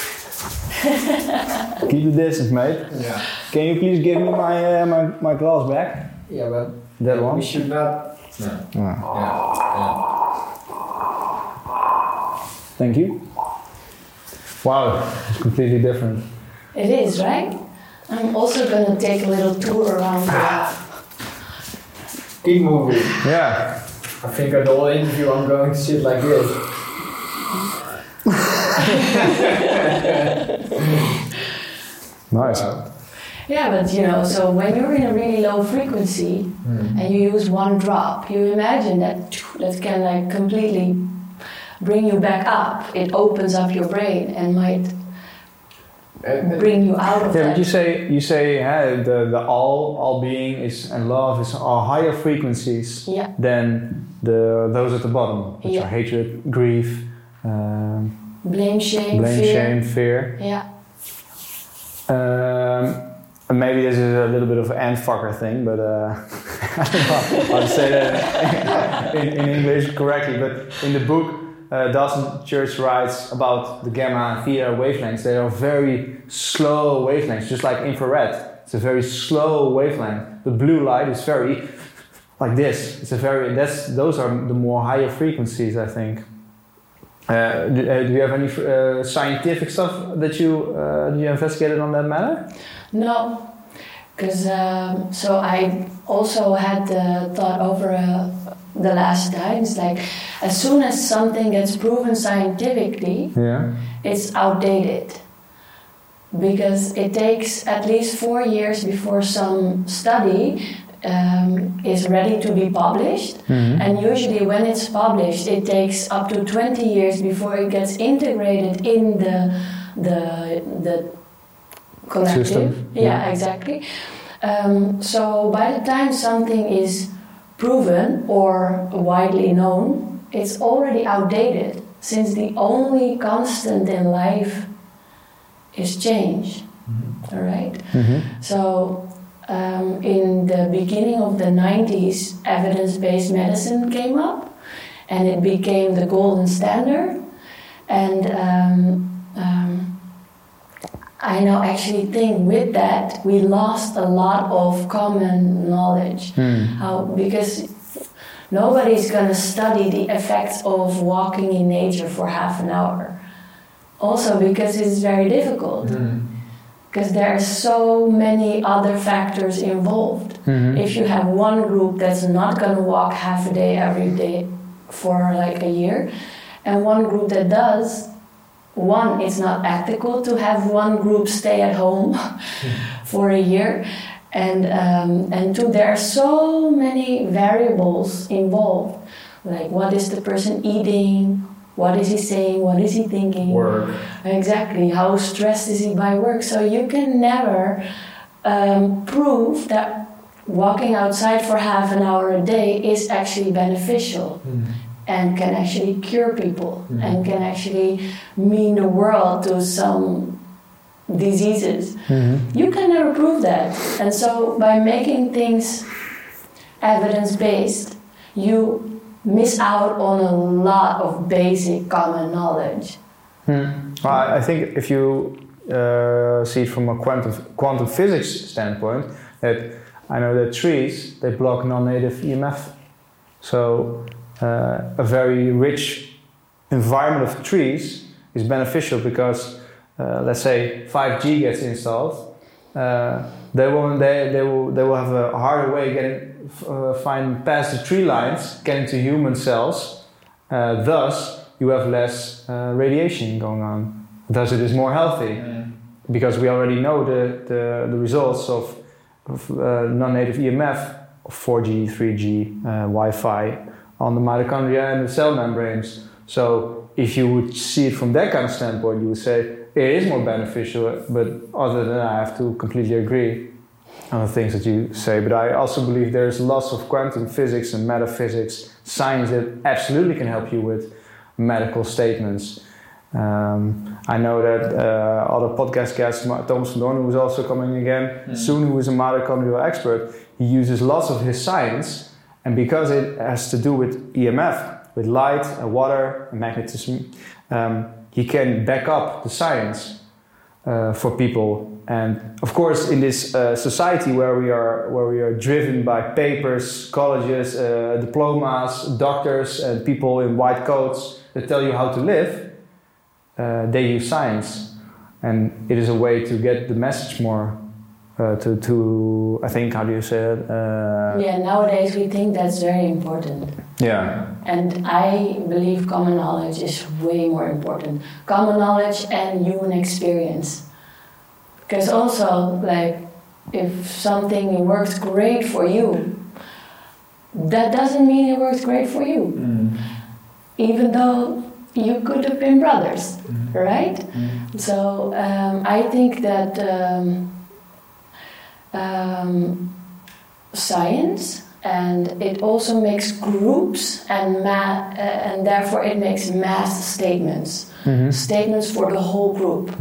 Speaker 1: keep the distance, mate.
Speaker 2: Yeah.
Speaker 1: Can you please give me my uh, my, my glass back?
Speaker 2: Yeah, but
Speaker 1: That one.
Speaker 2: we should not. No.
Speaker 1: Ah,
Speaker 2: Yeah.
Speaker 1: thank you. Wow, it's completely different.
Speaker 3: It is, right? I'm also gonna take a little tour around the
Speaker 2: Keep moving.
Speaker 1: Yeah.
Speaker 2: I think at the whole interview I'm going to sit like this. [laughs]
Speaker 1: Nice.
Speaker 3: Yeah, but you know, so when you're in a really low frequency and you use one drop, you imagine that that can like completely bring you back up. It opens up your brain and might
Speaker 2: Uh,
Speaker 3: bring you out of
Speaker 1: Yeah, but
Speaker 3: that.
Speaker 1: you say you say hey, the the all all being is and love is are higher frequencies
Speaker 3: Yeah.
Speaker 1: than the those at the bottom, which
Speaker 3: Yeah.
Speaker 1: are hatred, grief, um,
Speaker 3: Blame, shame,
Speaker 1: blame,
Speaker 3: fear.
Speaker 1: shame, fear.
Speaker 3: Yeah.
Speaker 1: Um, maybe this is a little bit of an fucker thing, but uh, [laughs] I don't know how to say that [laughs] in, in English correctly. But in the book, uh, Dawson Church writes about the gamma and theta wavelengths. They are very slow wavelengths, just like infrared. It's a very slow wavelength. The blue light is very [laughs] like this. It's a very that's those are the more higher frequencies, I think. Uh, do, uh, do you have any uh, scientific stuff that you uh, you investigated on that matter?
Speaker 3: No, because um, so I also had the thought over uh, the last times like as soon as something gets proven scientifically,
Speaker 1: Yeah.
Speaker 3: it's outdated because it takes at least four years before some study um, is ready to be published.
Speaker 1: Mm-hmm.
Speaker 3: And usually, when it's published, it takes up to 20 years before it gets integrated in the the the collective.
Speaker 1: System,
Speaker 3: Yeah,
Speaker 1: yeah.
Speaker 3: exactly. Um, so by the time something is proven or widely known, it's already outdated. Since the only constant in life is change. All right.
Speaker 1: Mm-hmm.
Speaker 3: So, um, in the beginning of the 90s, evidence based medicine came up and it became the golden standard. And um, um, I now actually think with that we lost a lot of common knowledge.
Speaker 1: Hmm.
Speaker 3: How, because nobody's going to study the effects of walking in nature for half an hour. Also, because it's very difficult because there are so many other factors involved.
Speaker 1: Mm-hmm.
Speaker 3: If you have one group that's not going to walk half a day every day for like a year, and one group that does, one, it's not ethical to have one group stay at home [laughs] [laughs] for a year. And, um, and two, there are so many variables involved. Like, what is the person eating? What is he saying? What is he thinking?
Speaker 2: Work.
Speaker 3: Exactly. How stressed is he by work? So you can never um, prove that walking outside for half an hour a day is actually beneficial and can actually cure people and can actually mean the world to some diseases.
Speaker 1: Mm-hmm.
Speaker 3: You can never prove that. And so by making things evidence based, you miss out on a lot of basic common knowledge.
Speaker 1: Hmm. Well, I I think if you uh, see it from a quantum quantum physics standpoint, that I know that trees they block non-native EMF, so uh, a very rich environment of trees is beneficial because uh, let's say 5G gets installed, uh, they will they, they will they will have a harder way getting uh, find past the tree lines, getting to human cells. Uh, thus, you have less uh, radiation going on. Thus, it is more healthy because we already know the the, the results of, of uh, non-native EMF, 4G, 3G, uh, Wi-Fi on the mitochondria and the cell membranes. So, if you would see it from that kind of standpoint, you would say it is more beneficial. But other than that, I have to completely agree. on the things that you say, but I also believe there's lots of quantum physics and metaphysics, science that absolutely can help you with medical statements. Um, I know that uh, other podcast guests, Ma- Thomas van Doorn, who is also coming again soon, who is a mitochondrial expert, he uses lots of his science, and because it has to do with EMF, with light, and water, and magnetism, um, he can back up the science uh, for people. And of course, in this uh, society where we are, where we are driven by papers, colleges, uh, diplomas, doctors, and people in white coats that tell you how to live, uh, they use science, and it is a way to get the message more. Uh, to, to I think how do you say it? Uh,
Speaker 3: Yeah, nowadays we think that's very important.
Speaker 1: yeah.
Speaker 3: And I believe common knowledge is way more important. Common knowledge and human experience. Because also, like, if something works great for you, that doesn't mean it works great for you. Even though you could have been brothers, right? So um, I think that um, um, science and it also makes groups and ma- uh, and therefore it makes mass statements
Speaker 1: Mm-hmm.
Speaker 3: statements for the whole group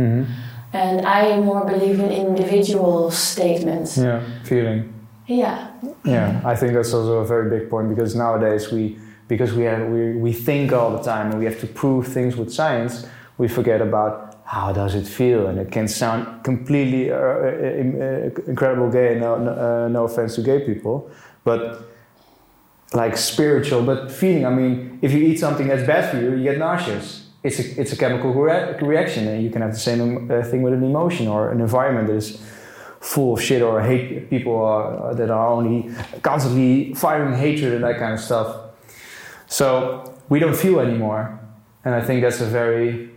Speaker 3: and i more believe in individual statements
Speaker 1: Yeah. Feeling.
Speaker 3: yeah
Speaker 1: Yeah, I think that's also a very big point because nowadays we, because we have, we, we think all the time and we have to prove things with science, we forget about how does it feel, and it can sound completely uh, uh, uh, incredible gay. No, no, uh, no offense to gay people, but like spiritual, but feeling. I mean, if you eat something that's bad for you, you get nauseous. It's a, it's a chemical rea- reaction, and you can have the same uh, thing with an emotion or an environment that is full of shit or hate people are, that are only constantly firing hatred and that kind of stuff. So we don't feel anymore, and I think that's a very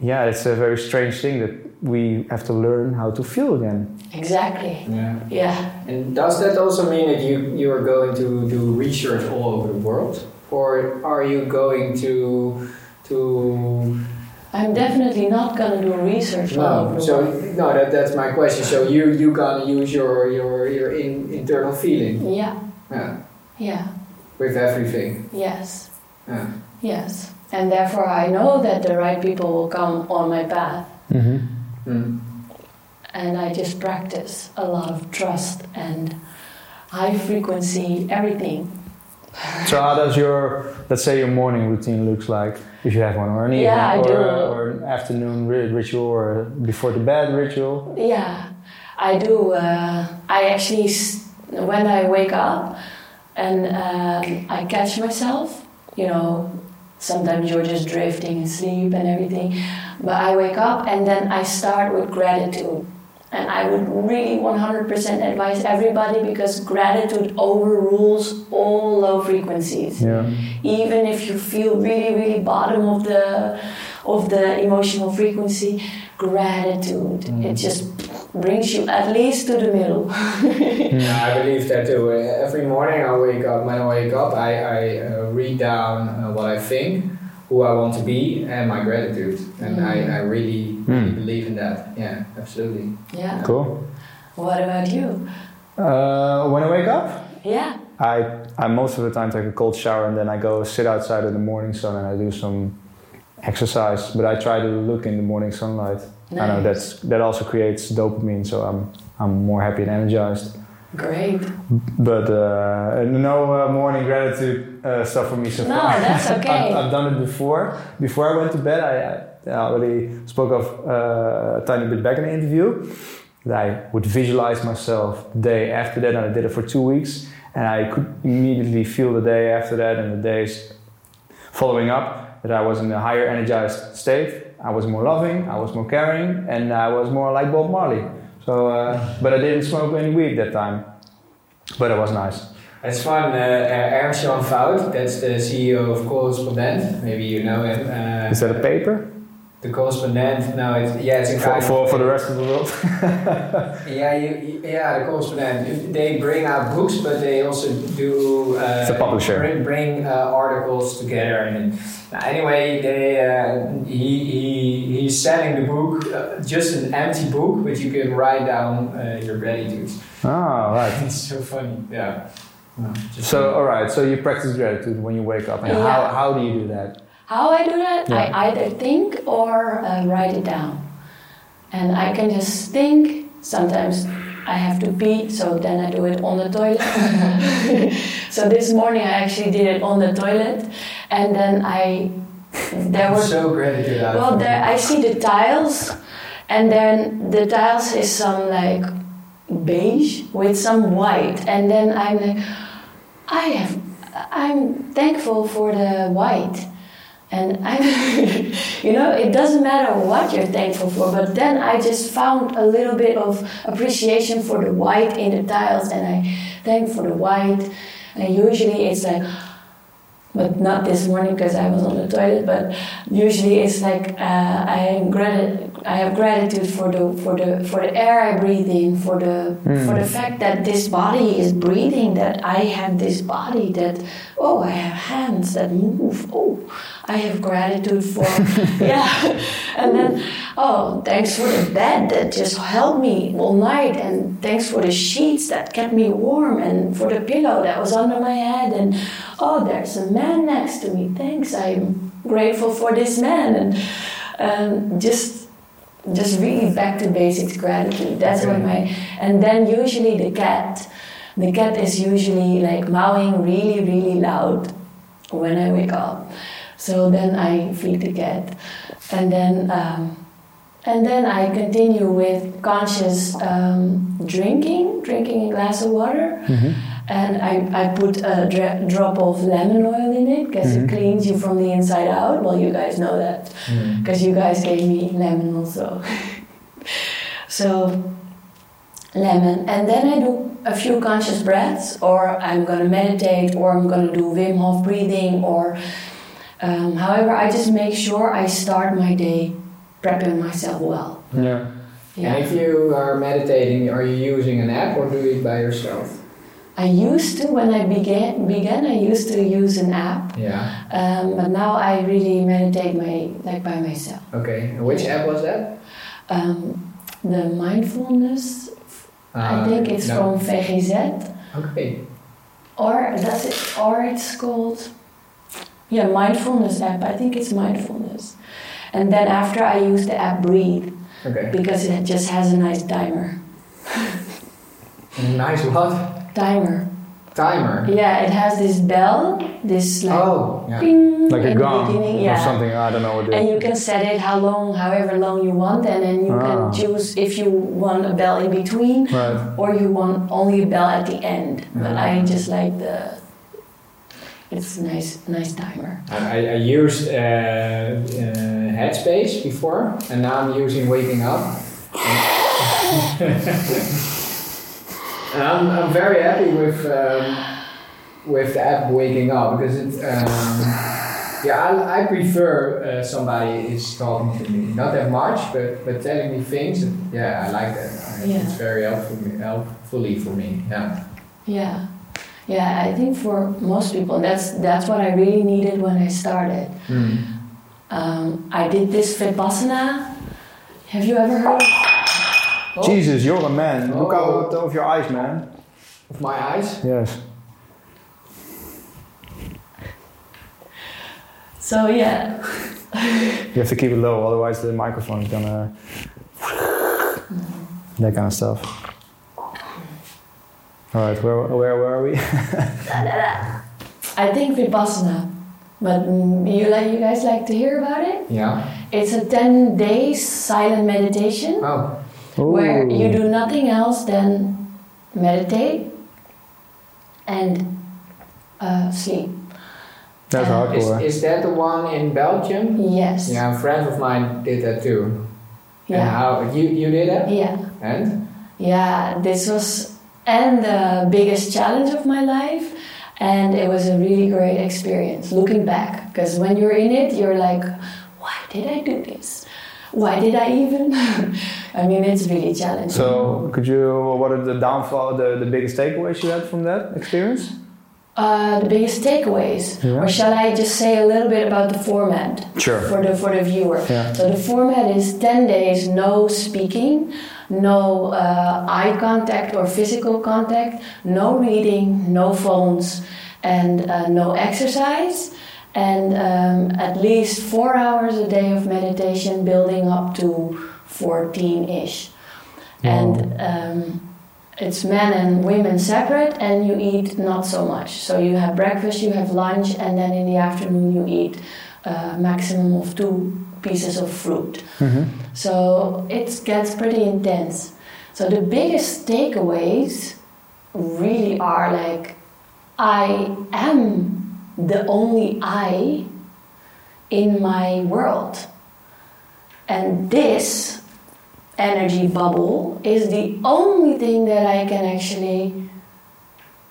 Speaker 1: yeah, it's a very strange thing that we have to learn how to feel again.
Speaker 3: exactly
Speaker 2: Yeah.
Speaker 3: yeah
Speaker 2: And does that also mean that you, you are going to do research all over the world? Or are you going to to
Speaker 3: i'm definitely not gonna do research all over
Speaker 2: no?
Speaker 3: the
Speaker 2: So
Speaker 3: world.
Speaker 2: no, that, that's my question. So you you gonna use your your your in, internal feeling,
Speaker 3: yeah
Speaker 2: yeah,
Speaker 3: yeah
Speaker 2: with everything,
Speaker 3: yes
Speaker 2: yeah.
Speaker 3: yes and therefore i know that the right people will come on my path
Speaker 1: Mm-hmm.
Speaker 2: Mm.
Speaker 3: and I just practice a lot of trust and high frequency everything.
Speaker 1: So how does your let's say your morning routine looks like if you have one, or an evening,
Speaker 3: Yeah,
Speaker 1: or,
Speaker 3: do.
Speaker 1: or an afternoon ri- ritual, or before the bed ritual?
Speaker 3: Yeah, I do. Uh, I actually, when I wake up and um, I catch myself, you know, sometimes you're just drifting in sleep and everything, but I wake up and then I start with gratitude. And I would really 100% advise everybody because gratitude overrules all low frequencies.
Speaker 1: Yeah.
Speaker 3: even if you feel really really bottom of the of the emotional frequency gratitude it just brings you at least to the middle [laughs]
Speaker 2: Yeah, I believe that too. Every morning I wake up. When I wake up, I, I uh, read down uh, what I think, who I want to be, and my gratitude. And I, I really, really
Speaker 1: Mm.
Speaker 2: believe in that. Yeah, absolutely.
Speaker 3: yeah
Speaker 1: Cool.
Speaker 3: what about you
Speaker 1: Uh, when I wake up,
Speaker 3: yeah
Speaker 1: I, I most of the time take a cold shower and then I go sit outside in the morning sun and I do some exercise. But I try to look in the morning sunlight. I know that's that also creates dopamine, so I'm I'm more happy and energized.
Speaker 3: Great
Speaker 1: But uh, no uh, morning gratitude uh, stuff for me so far.
Speaker 3: No, that's [laughs] okay.
Speaker 1: I've, I've done it before. Before I went to bed, I, I already spoke of uh, a tiny bit back in the interview that I would visualize myself the day after that, and I did it for two weeks, and I could immediately feel the day after that and the days following up that I was in a higher energized state. I was more loving, I was more caring, and I was more like Bob Marley. So, uh, but I didn't smoke any weed that time. But it was nice.
Speaker 2: It's fun. Uh, uh, Ernst-Jan Pfauth, that's the CEO of Correspondent. Maybe you know him. Uh,
Speaker 1: Is that a paper?
Speaker 2: The correspondent. No, it's yeah, it's a
Speaker 1: For, for, for the rest of the world. [laughs]
Speaker 2: Yeah, you, yeah, the correspondent. They bring out books, but they also do. Uh,
Speaker 1: It's a publisher.
Speaker 2: Bring, bring uh, articles together, and uh, anyway, they uh, he, he he's selling the book, uh, just an empty book, but you can write down uh, your gratitude.
Speaker 1: Ah, right. [laughs]
Speaker 2: It's so funny. Yeah. No,
Speaker 1: So, all right. So you practice gratitude when you wake up, and
Speaker 3: Yeah.
Speaker 1: how, how do you do that?
Speaker 3: How I do that?
Speaker 1: Yeah.
Speaker 3: I either think or uh, write it down. And I can just think. Sometimes I have to pee, so then I do it on the toilet. [laughs] so this morning I actually did it on the toilet, and then I there was
Speaker 2: so out
Speaker 3: well there I see the tiles, and then the tiles is some like beige with some white, and then I'm like I have I'm thankful for the white. And I, [laughs] you know, it doesn't matter what you're thankful for, but then I just found a little bit of appreciation for the white in the tiles, and I thank for the white. And usually it's like, but not this morning because I was on the toilet. But usually it's like uh, I am grat- I have gratitude for the for the for the air I breathe in, for the for the fact that this body is breathing, that I have this body, that oh I have hands that move. Oh, I have gratitude for [laughs] yeah, [laughs] and then oh thanks for the bed that just held me all night, and thanks for the sheets that kept me warm, and for the pillow that was under my head, and oh there's a man next to me. Thanks, I'm grateful for this man, and um, just just really back to basics gratitude. That's what my and then usually the cat. The cat is usually like mowing really really loud when I wake up. So then I feed the cat, and then um, and then I continue with conscious um, drinking, drinking a glass of water. And I, I put a dra- drop of lemon oil in it because it cleans you from the inside out. Well, you guys know that because you guys gave me lemon also. [laughs] so, lemon. And then I do a few conscious breaths, or I'm gonna meditate, or I'm gonna do Wim Hof breathing, or um, however, I just make sure I start my day prepping myself well.
Speaker 1: Yeah.
Speaker 3: Yeah.
Speaker 2: And if you are meditating, are you using an app or do it by yourself?
Speaker 3: I used to when I began began I used to use an app,
Speaker 2: Yeah.
Speaker 3: um, but now I really meditate my like by myself.
Speaker 2: Okay. And which app was that?
Speaker 3: Um, the mindfulness, I
Speaker 2: Uh,
Speaker 3: think it's
Speaker 2: no.
Speaker 3: from VGZ,
Speaker 2: Okay.
Speaker 3: or does it, or it's called, yeah, mindfulness app. I think it's mindfulness. And then after I use the app Breathe
Speaker 2: Okay.
Speaker 3: because it just has a nice timer. [laughs]
Speaker 2: Nice what?
Speaker 3: Timer.
Speaker 2: Timer.
Speaker 3: Yeah, it has this bell, this like
Speaker 2: Oh, yeah.
Speaker 3: ping
Speaker 1: Like a gong
Speaker 3: beginning,
Speaker 1: or something. I don't know what it
Speaker 3: And you can set it how long, however long you want, and then you
Speaker 1: Ah.
Speaker 3: can choose if you want a bell in between
Speaker 1: Right.
Speaker 3: or you want only a bell at the end. But
Speaker 2: Ah.
Speaker 3: I just like the. It's a nice, nice timer.
Speaker 2: I, I- I used uh, uh, Headspace before, and now I'm using Waking Up. [laughs] [laughs] and I'm, I'm very happy with um, with the app Waking Up because it. Um, yeah, I, I prefer uh, somebody is talking to me, not that much, but but telling me things. Yeah, I like that. I-
Speaker 3: Yeah.
Speaker 2: It's very helpful, helpfully for me. Yeah.
Speaker 3: Yeah, yeah. I think for most people, that's that's what I really needed when I started.
Speaker 2: Mm.
Speaker 3: Um, I did this vipassana. Have you ever heard? Of?
Speaker 1: Jesus, you're a man. Look
Speaker 2: Oh.
Speaker 1: out of your eyes, man.
Speaker 2: Of my eyes.
Speaker 1: Yes.
Speaker 3: So yeah,
Speaker 1: You have to keep it low, otherwise the microphone is gonna. that kind of stuff. All right, where where where are we? [laughs]
Speaker 3: I think vipassana. But mm, you like you guys like to hear about it?
Speaker 2: Yeah.
Speaker 3: It's a ten days silent meditation.
Speaker 2: Oh.
Speaker 3: Where you do nothing else than meditate and uh, sleep.
Speaker 1: That's
Speaker 3: Uh,
Speaker 2: Is,
Speaker 1: hardcore.
Speaker 2: is that the one in Belgium?
Speaker 3: Yes.
Speaker 2: Yeah, a friend of mine did that too. And
Speaker 3: Yeah.
Speaker 2: how you you did it?
Speaker 3: Yeah.
Speaker 2: And
Speaker 3: Yeah. This was and the biggest challenge of my life, and it was a really great experience looking back. Because when you're in it, you're like, why did I do this? Why did I even? [laughs] I mean, it's really challenging.
Speaker 1: So, could you? What are the downfall, the, the biggest takeaways you had from that experience?
Speaker 3: Uh, the biggest takeaways,
Speaker 1: Yeah.
Speaker 3: or shall I just say a little bit about the format
Speaker 1: Sure.
Speaker 3: for the for the viewer?
Speaker 1: Yeah.
Speaker 3: So the format is ten days, no speaking, no uh, eye contact or physical contact, no reading, no phones, and uh, no exercise, and um, at least four hours a day of meditation, building up to fourteen ish, and. Um, it's men and women separate and you eat not so much so you have breakfast you have lunch and then in the afternoon you eat a maximum of two pieces of fruit
Speaker 1: Mm-hmm.
Speaker 3: so it gets pretty intense so the biggest takeaways really are like i am the only i in my world and this energy bubble is the only thing that I can actually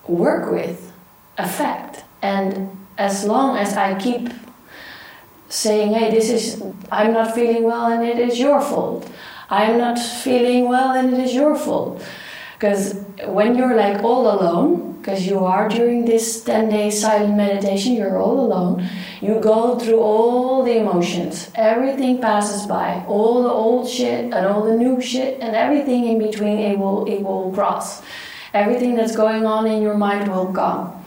Speaker 3: work with, affect. And as long as I keep saying, hey, this is, I'm not feeling well and it is your fault. I'm not feeling well and it is your fault. Because when you're like all alone, because you are during this 10 day silent meditation, you're all alone, you go through all the emotions. Everything passes by. All the old shit and all the new shit and everything in between it will it will cross. Everything that's going on in your mind will come.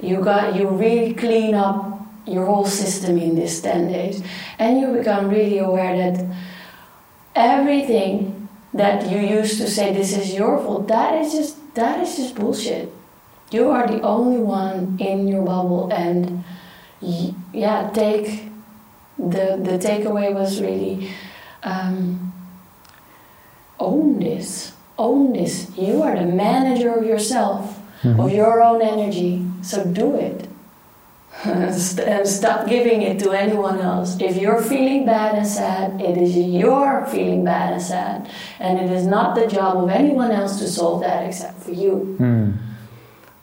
Speaker 3: You got you really clean up your whole system in this 10 days. And you become really aware that everything that you used to say this is your fault, that is just that is just bullshit. You are the only one in your bubble and yeah, take the the takeaway was really um, own this, own this. You are the manager of yourself, of your own energy. So do it. [laughs] And stop giving it to anyone else. If you're feeling bad and sad, it is your feeling bad and sad, and it is not the job of anyone else to solve that except for you.
Speaker 1: Hmm.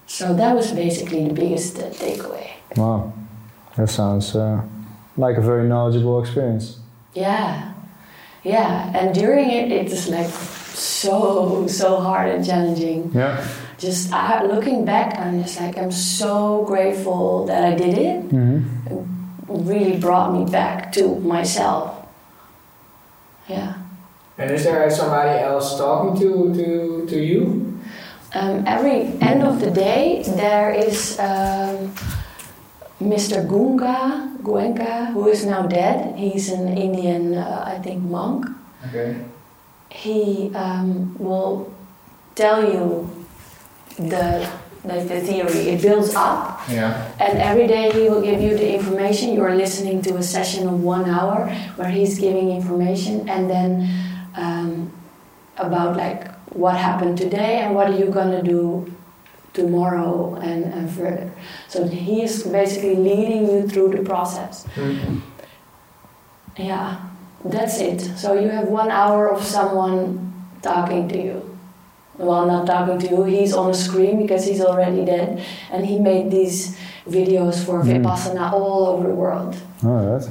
Speaker 3: So that was basically the biggest uh, takeaway.
Speaker 1: Wow, that sounds uh, like a very knowledgeable experience.
Speaker 3: Yeah, yeah. And during it, it is like so so hard and challenging.
Speaker 1: Yeah.
Speaker 3: Just uh, looking back, I'm just like I'm so grateful that I did it.
Speaker 1: hmm
Speaker 3: It really brought me back to myself. Yeah.
Speaker 2: And is there somebody else talking to, to, to you?
Speaker 3: Um, every end of the day, there is um, Mr. Gunga, Goenka, who is now dead. He's an Indian, uh, I think, monk.
Speaker 2: Okay.
Speaker 3: He um, will tell you the, like the theory. It builds up,
Speaker 2: Yeah.
Speaker 3: and every day he will give you the information. You are listening to a session of one hour where he's giving information, and then um, about like what happened today and what are you gonna do tomorrow and, and further. So he is basically leading you through the process.
Speaker 2: Mm.
Speaker 3: Yeah, that's it. So you have one hour of someone talking to you. Well, not talking to you, he's on a screen because he's already dead. And he made these videos for
Speaker 1: Mm.
Speaker 3: Vipassana all over the world.
Speaker 1: All right.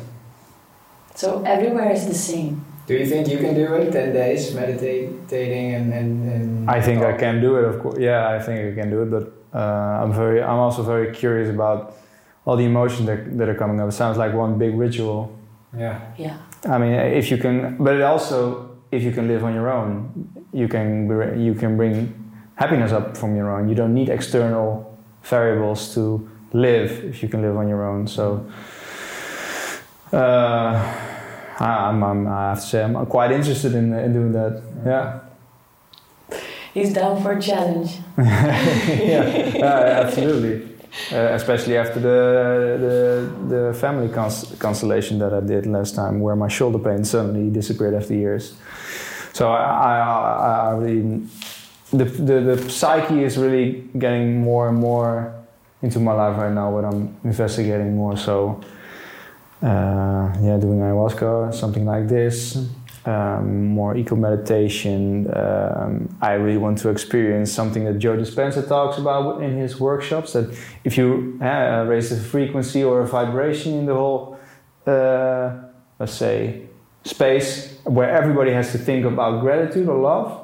Speaker 3: So everywhere is the same.
Speaker 2: Do you think you can do it 10 days meditating and, and, and
Speaker 1: I think I can do it. Of course, yeah, I think I can do it. But uh, I'm very, I'm also very curious about all the emotions that, that are coming up. It sounds like one big ritual.
Speaker 2: Yeah.
Speaker 3: Yeah.
Speaker 1: I mean, if you can, but it also, if you can live on your own, you can you can bring happiness up from your own. You don't need external variables to live if you can live on your own. So, uh, I'm, I'm, I have to say, I'm quite interested in, in doing that. Yeah.
Speaker 3: He's down for a challenge. [laughs]
Speaker 1: yeah, uh, absolutely. Uh, especially after the the, the family cons- constellation that I did last time, where my shoulder pain suddenly disappeared after years. So I, I, I, I really, the, the the psyche is really getting more and more into my life right now. What I'm investigating more. So uh, yeah, doing ayahuasca, something like this um, more eco meditation. Um, I really want to experience something that Joe Dispenza talks about in his workshops. That if you uh, raise the frequency or a vibration in the whole, uh, let's say, space where everybody has to think about gratitude or love,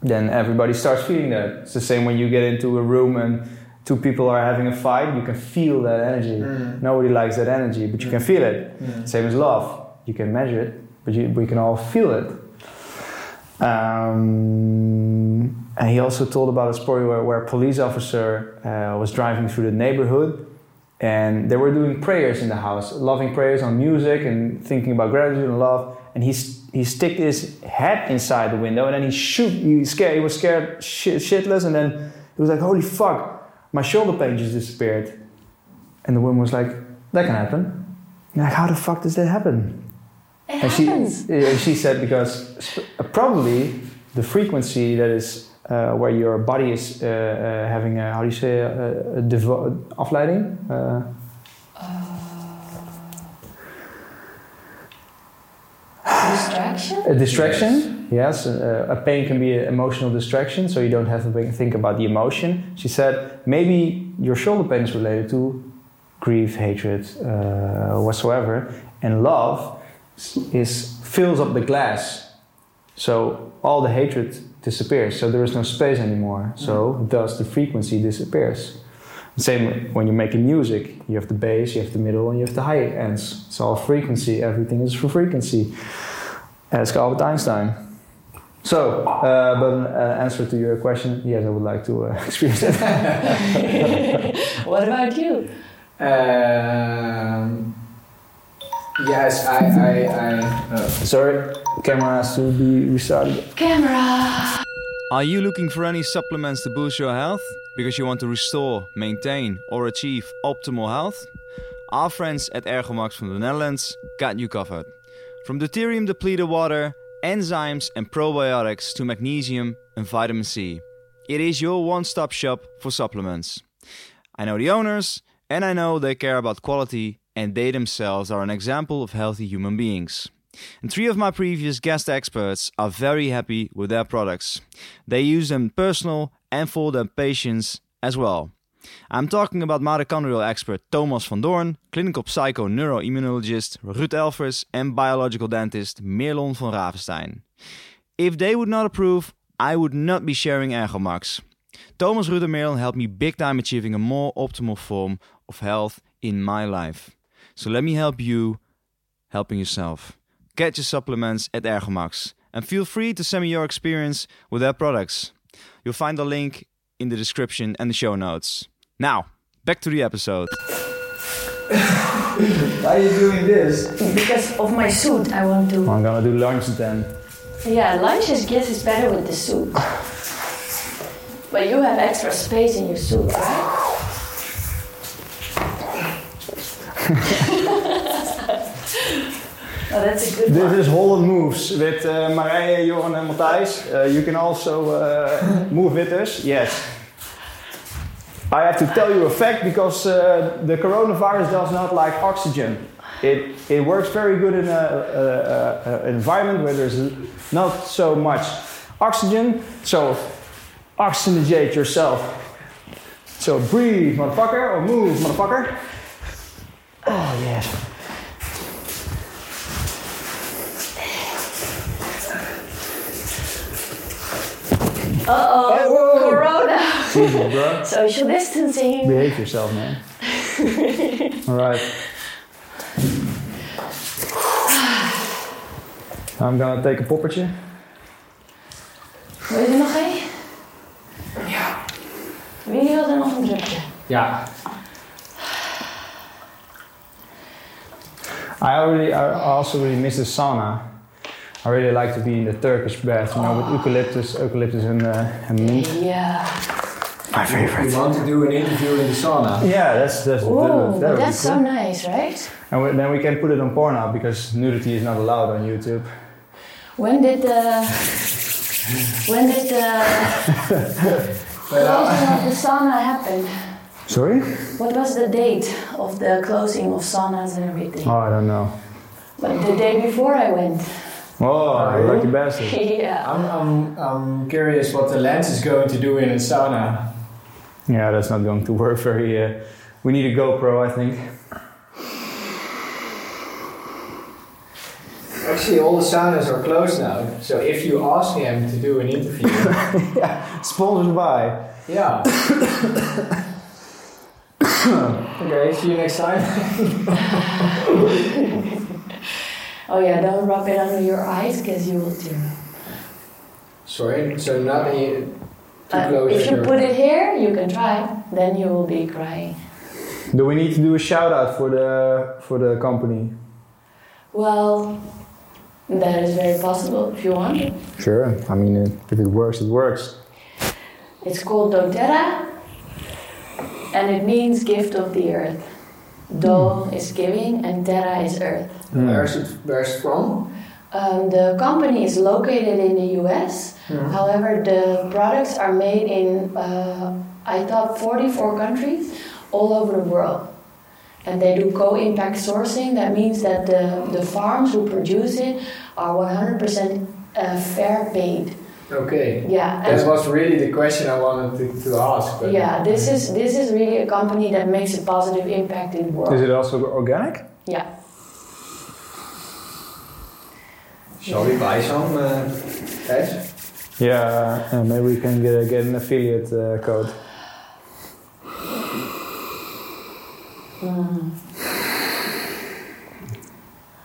Speaker 1: then everybody starts feeling that. It's the same when you get into a room and two people are having a fight, you can feel that energy.
Speaker 2: Mm.
Speaker 1: Nobody likes that energy, but you can feel it.
Speaker 2: Mm.
Speaker 1: Same as love. You can measure it, we can all feel it. Um, and he also told about a story where, where a police officer uh, was driving through the neighborhood and they were doing prayers in the house, loving prayers on music and thinking about gratitude and love. And he, he stick his head inside the window and then he shoot, he, scared, he was scared shit, shitless and then he was like, holy fuck, my shoulder pain just disappeared. And the woman was like, that can happen. And like, how the fuck does that happen?
Speaker 3: It
Speaker 1: And she,
Speaker 3: happens.
Speaker 1: uh, she said because uh, probably the frequency that is uh, where your body is uh, uh, having a, how do you say, a, a devo- afleiding? Uh,
Speaker 3: Distraction?
Speaker 1: a distraction, yes. Uh, a pain can be an emotional distraction, so you don't have to think about the emotion. She said maybe your shoulder pain is related to grief, hatred, uh, whatsoever, and love is fills up the glass, so all the hatred disappears. So there is no space anymore. So thus the frequency disappears. Same when you're making music, you have the bass, you have the middle, and you have the high ends. It's all frequency. Everything is for frequency. Ask Albert Einstein. So, uh, but an uh, answer to your question, yes, I would like to uh, [laughs] experience it. [laughs]
Speaker 3: What about you?
Speaker 2: Um, yes, I, I, I uh,
Speaker 1: Sorry, camera has to be restarted.
Speaker 3: Camera!
Speaker 4: Are you looking for any supplements to boost your health because you want to restore, maintain, or achieve optimal health? Our friends at Ergomax from the Netherlands got you covered. From deuterium depleted water, enzymes, and probiotics to magnesium and vitamin C, it is your one stop shop for supplements. I know the owners, and I know they care about quality, and they themselves are an example of healthy human beings. And three of my previous guest experts are very happy with their products. They use them personal and for their patients as well. I'm talking about mitochondrial expert Thomas van Doorn, clinical psycho neuroimmunologist Ruud and biological dentist Merlon van Ravenstein. If they would not approve, I would not be sharing Ergomax. Thomas, Ruud, and Merlon helped me big time achieving a more optimal form of health in my life. So let me help you helping yourself. Get your supplements at Ergomax and feel free to send me your experience with their products. You'll find the link in the description and the show notes. Now, back to the episode. [sighs]
Speaker 1: Why are you doing this?
Speaker 3: Because of my suit, I want to.
Speaker 1: I'm gonna do lunch then.
Speaker 3: Yeah, lunch is guess is better with the suit. But you have extra space in your suit, right? Oh, that's a good
Speaker 1: This
Speaker 3: one.
Speaker 1: is Holland Moves with uh, Marije, Johan, and Matthijs. Uh, you can also uh, move with us. Yes. I have to tell you a fact because uh, the coronavirus does not like oxygen. It, it works very good in an environment where there's not so much oxygen. So oxygenate yourself. So breathe, motherfucker, or move, motherfucker. Oh, yes.
Speaker 3: Uh oh, Corona.
Speaker 1: Jesus, bro. [laughs]
Speaker 3: Social distancing.
Speaker 1: Behave yourself, man. [laughs] All right. I'm gonna take a poppertje.
Speaker 3: Wil je er nog één? Ja. Wie wil er nog een drupje?
Speaker 2: ja.
Speaker 1: I already, I also really miss the sauna. I really like to be in the Turkish bath, you know, with eucalyptus, eucalyptus and, uh, and mint.
Speaker 3: Yeah.
Speaker 1: My favorite.
Speaker 2: We want to do an interview in the sauna.
Speaker 1: Yeah, that's that's
Speaker 3: Ooh,
Speaker 1: that, that
Speaker 3: but
Speaker 1: would be
Speaker 3: that's so
Speaker 1: cool.
Speaker 3: nice, right?
Speaker 1: And we, then we can put it on Pornhub because nudity is not allowed on YouTube.
Speaker 3: When did the when did the [laughs] closing of the sauna happen?
Speaker 1: Sorry?
Speaker 3: What was the date of the closing of saunas and everything?
Speaker 1: Oh, I don't know.
Speaker 3: But the day before I went.
Speaker 1: Oh, you lucky bastard. [laughs]
Speaker 3: yeah.
Speaker 2: I'm, I'm, I'm curious what the lens is going to do in a sauna.
Speaker 1: Yeah, that's not going to work very. Uh, we need a GoPro, I think.
Speaker 2: Actually, all the saunas are closed now. So if you ask him to do an interview, [laughs]
Speaker 1: Sponsored by.
Speaker 2: yeah. [coughs] [coughs] [coughs] okay, see you next time. [laughs]
Speaker 3: Oh yeah, don't rub it under your eyes because you will tear.
Speaker 2: Sorry, so not any too
Speaker 3: Uh,
Speaker 2: close.
Speaker 3: if you put it here, you can try. Then you will be crying.
Speaker 1: Do we need to do a shout out for the for the company?
Speaker 3: Well, that is very possible if you want.
Speaker 1: Sure. I mean, if it works, it works.
Speaker 3: It's called doTERRA, and it means gift of the earth. Do is giving, and terra is earth.
Speaker 2: Where's it? Where's it from?
Speaker 3: Um, the company is located in the US. However, the products are made in, uh, I thought, 44 countries all over the world. And they do co impact sourcing. That means that the, the farms who produce it are 100% uh, fair paid.
Speaker 2: Okay.
Speaker 3: Yeah.
Speaker 2: That
Speaker 3: and-
Speaker 2: was really the question I wanted to, to ask. But
Speaker 3: yeah, this is this is really a company that makes a positive impact in the world.
Speaker 1: Is it also organic?
Speaker 3: Yeah.
Speaker 2: Shall we buy some, uh, Ed?
Speaker 1: Yeah. uh, maybe we can get, get an affiliate uh, code.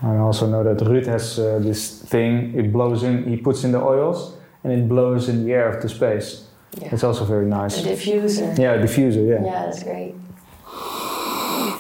Speaker 1: I also know that Ruud has uh, this thing. It blows in. He puts in the oils, and it blows in the air of the space.
Speaker 3: Yeah.
Speaker 1: It's also very nice.
Speaker 3: A diffuser.
Speaker 1: Yeah, a diffuser. Yeah.
Speaker 3: Yeah, that's great.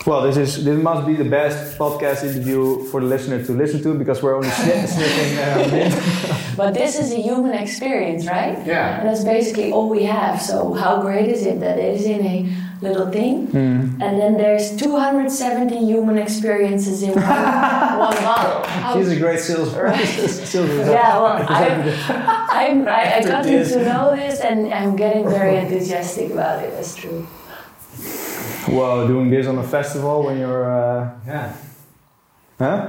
Speaker 1: Well, this is this must be the best podcast interview for the listener to listen to because we're only sni- [laughs] sniffing uh. [laughs]
Speaker 3: But this is a human experience, right?
Speaker 2: Yeah.
Speaker 3: And that's basically all we have. So how great is it that it is in a little thing,
Speaker 1: Hmm.
Speaker 3: and then there's 270 human experiences in one, [laughs] one bottle.
Speaker 1: She's a great sales
Speaker 3: Right. [laughs]
Speaker 1: sales
Speaker 3: yeah, well, [laughs] I'm, I'm, I, I got
Speaker 2: this.
Speaker 3: to know this, and I'm getting very enthusiastic about it. That's true.
Speaker 1: Well, doing this on a festival when you're, uh,
Speaker 2: Yeah.
Speaker 1: Huh?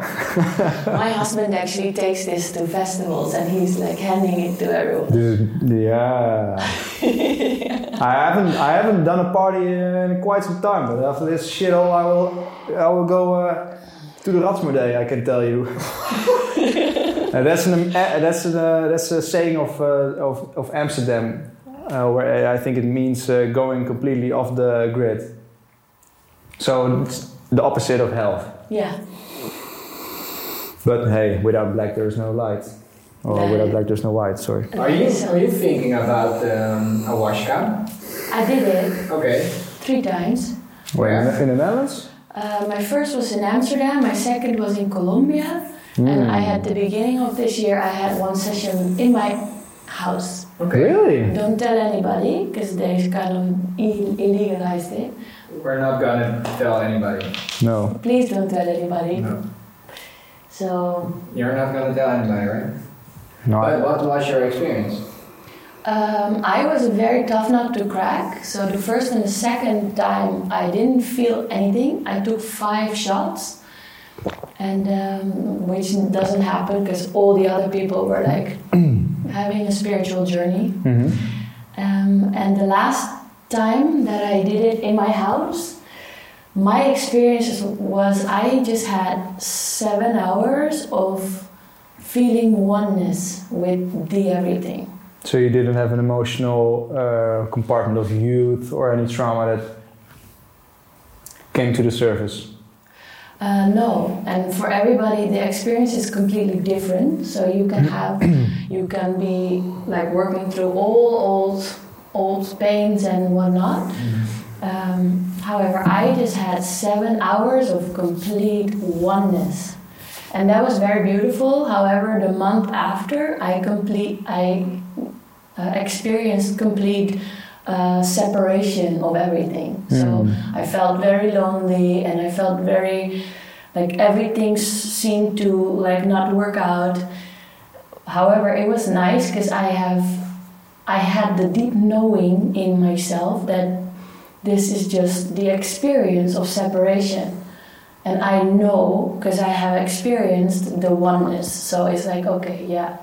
Speaker 1: [laughs]
Speaker 3: My husband actually takes this to festivals, and he's like handing it to everyone.
Speaker 1: This is, yeah. [laughs] I haven't I haven't done a party in quite some time, but after this shit, all I will I will go uh, to the Ratsmer Day. I can tell you. [laughs] Uh, that's an uh, that's an, uh, that's a saying of uh, of, of Amsterdam, uh, where I think it means uh, going completely off the grid. So it's the opposite of health.
Speaker 3: Yeah.
Speaker 1: But hey, without black there's no light. Or
Speaker 3: Yeah.
Speaker 1: without black there's no white. Sorry.
Speaker 2: Are you are you thinking about um, ayahuasca?
Speaker 3: I did it
Speaker 2: Okay.
Speaker 3: three times.
Speaker 1: Where in, in the Netherlands?
Speaker 3: Uh, my first was in Amsterdam, my second was in Colombia, and I had the beginning of this year I had one session in my house.
Speaker 2: Okay.
Speaker 1: Really?
Speaker 3: Don't tell anybody because they kind of ill- illegalized it.
Speaker 2: We're not gonna tell anybody.
Speaker 1: No.
Speaker 3: Please don't tell anybody.
Speaker 2: No.
Speaker 3: So
Speaker 2: You're not gonna tell anybody, right?
Speaker 1: No.
Speaker 2: But what was your experience?
Speaker 3: um, I was a very tough nut to crack. So the first and the second time I didn't feel anything. I took five shots, and um, which doesn't happen because all the other people were like [clears throat] having a spiritual journey.
Speaker 1: Mhm.
Speaker 3: Um, and the last time that I did it in my house, my experience was I just had seven hours of feeling oneness with the everything.
Speaker 1: So you didn't have an emotional uh, compartment of youth or any trauma that came to the surface.
Speaker 3: Uh, no, and for everybody, the experience is completely different. So you can have, you can be like working through all old, old pains and whatnot. Um, however, I just had seven hours of complete oneness, and that was very beautiful. However, the month after, I complete, I uh, experienced complete uh, separation of everything. So I felt very lonely, and I felt very like everything seemed to like not work out. However, it was nice because I have, I had the deep knowing in myself that this is just the experience of separation. And I know because I have experienced the oneness. So it's like, okay, yeah.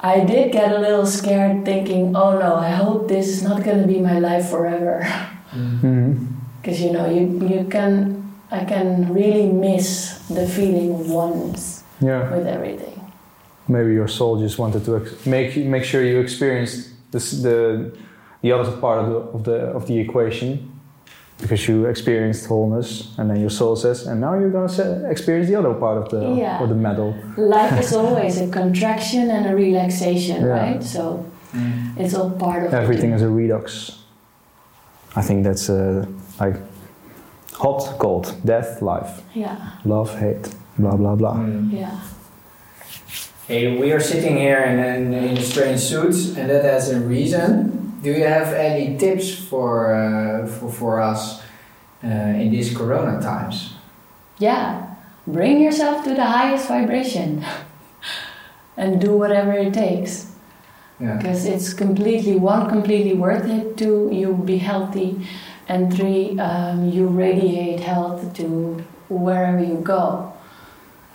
Speaker 3: I did get a little scared thinking, oh no, I hope this is not going to be my life forever.
Speaker 1: Mhm.
Speaker 3: Because you know, you, you can, I can really miss the feeling of oneness.
Speaker 1: Yeah.
Speaker 3: with everything.
Speaker 1: Maybe your soul just wanted to ex- make make sure you experienced this, the the other part of the of the of the equation because you experienced wholeness, and then your soul says, and now you're gonna experience the other part of the
Speaker 3: Yeah.
Speaker 1: of the medal.
Speaker 3: Life is always a contraction and a relaxation,
Speaker 1: Yeah.
Speaker 3: right? So it's all part of
Speaker 1: Everything is a redux. I think that's uh, like hot, cold, death, life,
Speaker 3: Yeah,
Speaker 1: love, hate, blah blah blah.
Speaker 2: Mm.
Speaker 3: yeah.
Speaker 2: Hey, we are sitting here in, in, in strange suits, and that has a reason. Do you have any tips for uh, for, for us uh, in these Corona times?
Speaker 3: Yeah, bring yourself to the highest vibration [laughs] and do whatever it takes
Speaker 2: Yeah.
Speaker 3: because it's completely one completely worth it two you be healthy and three um, you radiate health to wherever you go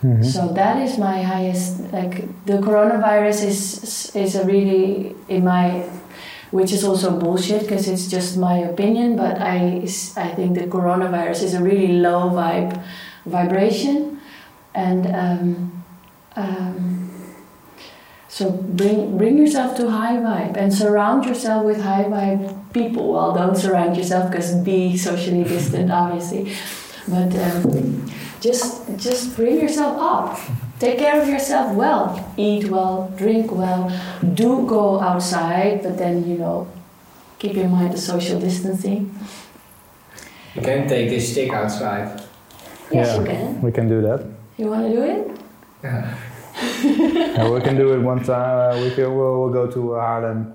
Speaker 1: Mhm.
Speaker 3: so that is my highest like the coronavirus is is a really in my which is also bullshit because it's just my opinion but i i think the coronavirus is a really low vibe vibration. And um, um, so bring bring yourself to high vibe and surround yourself with high vibe people. Well don't surround yourself because be socially distant [laughs] obviously. But um, just just bring yourself up take care of yourself well eat well drink well do go outside but then you know keep in mind the social distancing
Speaker 2: You can take this stick outside.
Speaker 3: yes
Speaker 1: Yeah.
Speaker 3: you can
Speaker 1: We can do that.
Speaker 3: you want to do it
Speaker 2: Yeah.
Speaker 1: Yeah, we can do it one time. Uh, we can, we'll, we'll go to Haarlem.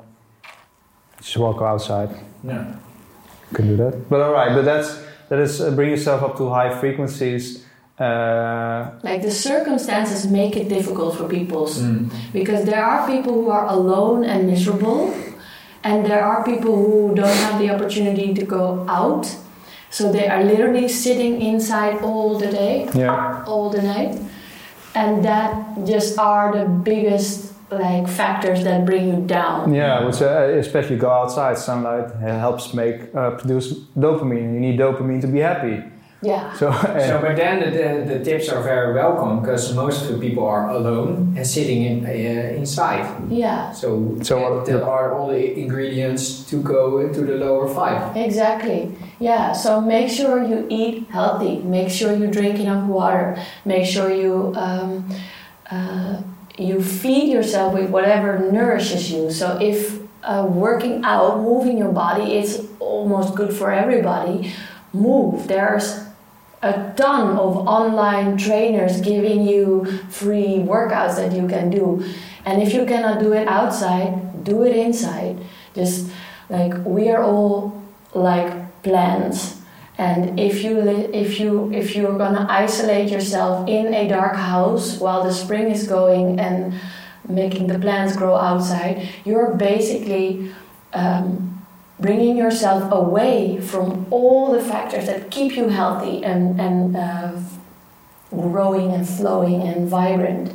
Speaker 1: Just walk outside.
Speaker 2: Yeah.
Speaker 1: We can do that. But all right, but that's that is uh, bring yourself up to high frequencies. Uh,
Speaker 3: like the circumstances make it difficult for people
Speaker 2: Mm.
Speaker 3: because there are people who are alone and miserable and there are people who don't have the opportunity to go out so they are literally sitting inside all the day
Speaker 1: yeah,
Speaker 3: all the night and that just are the biggest like factors that bring you down
Speaker 1: yeah. Say uh, especially go outside. Sunlight helps make uh, produce dopamine. You need dopamine to be happy.
Speaker 3: Yeah
Speaker 1: So, uh,
Speaker 2: So, but then the, the, the tips are very welcome because most of the people are alone and sitting in, uh, inside.
Speaker 3: yeah
Speaker 2: So,
Speaker 1: So
Speaker 2: uh, there are all the ingredients to go into the lower five.
Speaker 3: Exactly. Yeah. So make sure you eat healthy. Make sure you drink enough water. Make sure you um, uh, you feed yourself with whatever nourishes you. So if uh, working out, moving your body, is almost good for everybody. Move. There's a ton of online trainers giving you free workouts that you can do. And if you cannot do it outside, do it inside. Just like we are all like plants. And if you if you if you're gonna isolate yourself in a dark house while the spring is going and making the plants grow outside, you're basically um, bringing yourself away from all the factors that keep you healthy and, and uh, growing and flowing and vibrant.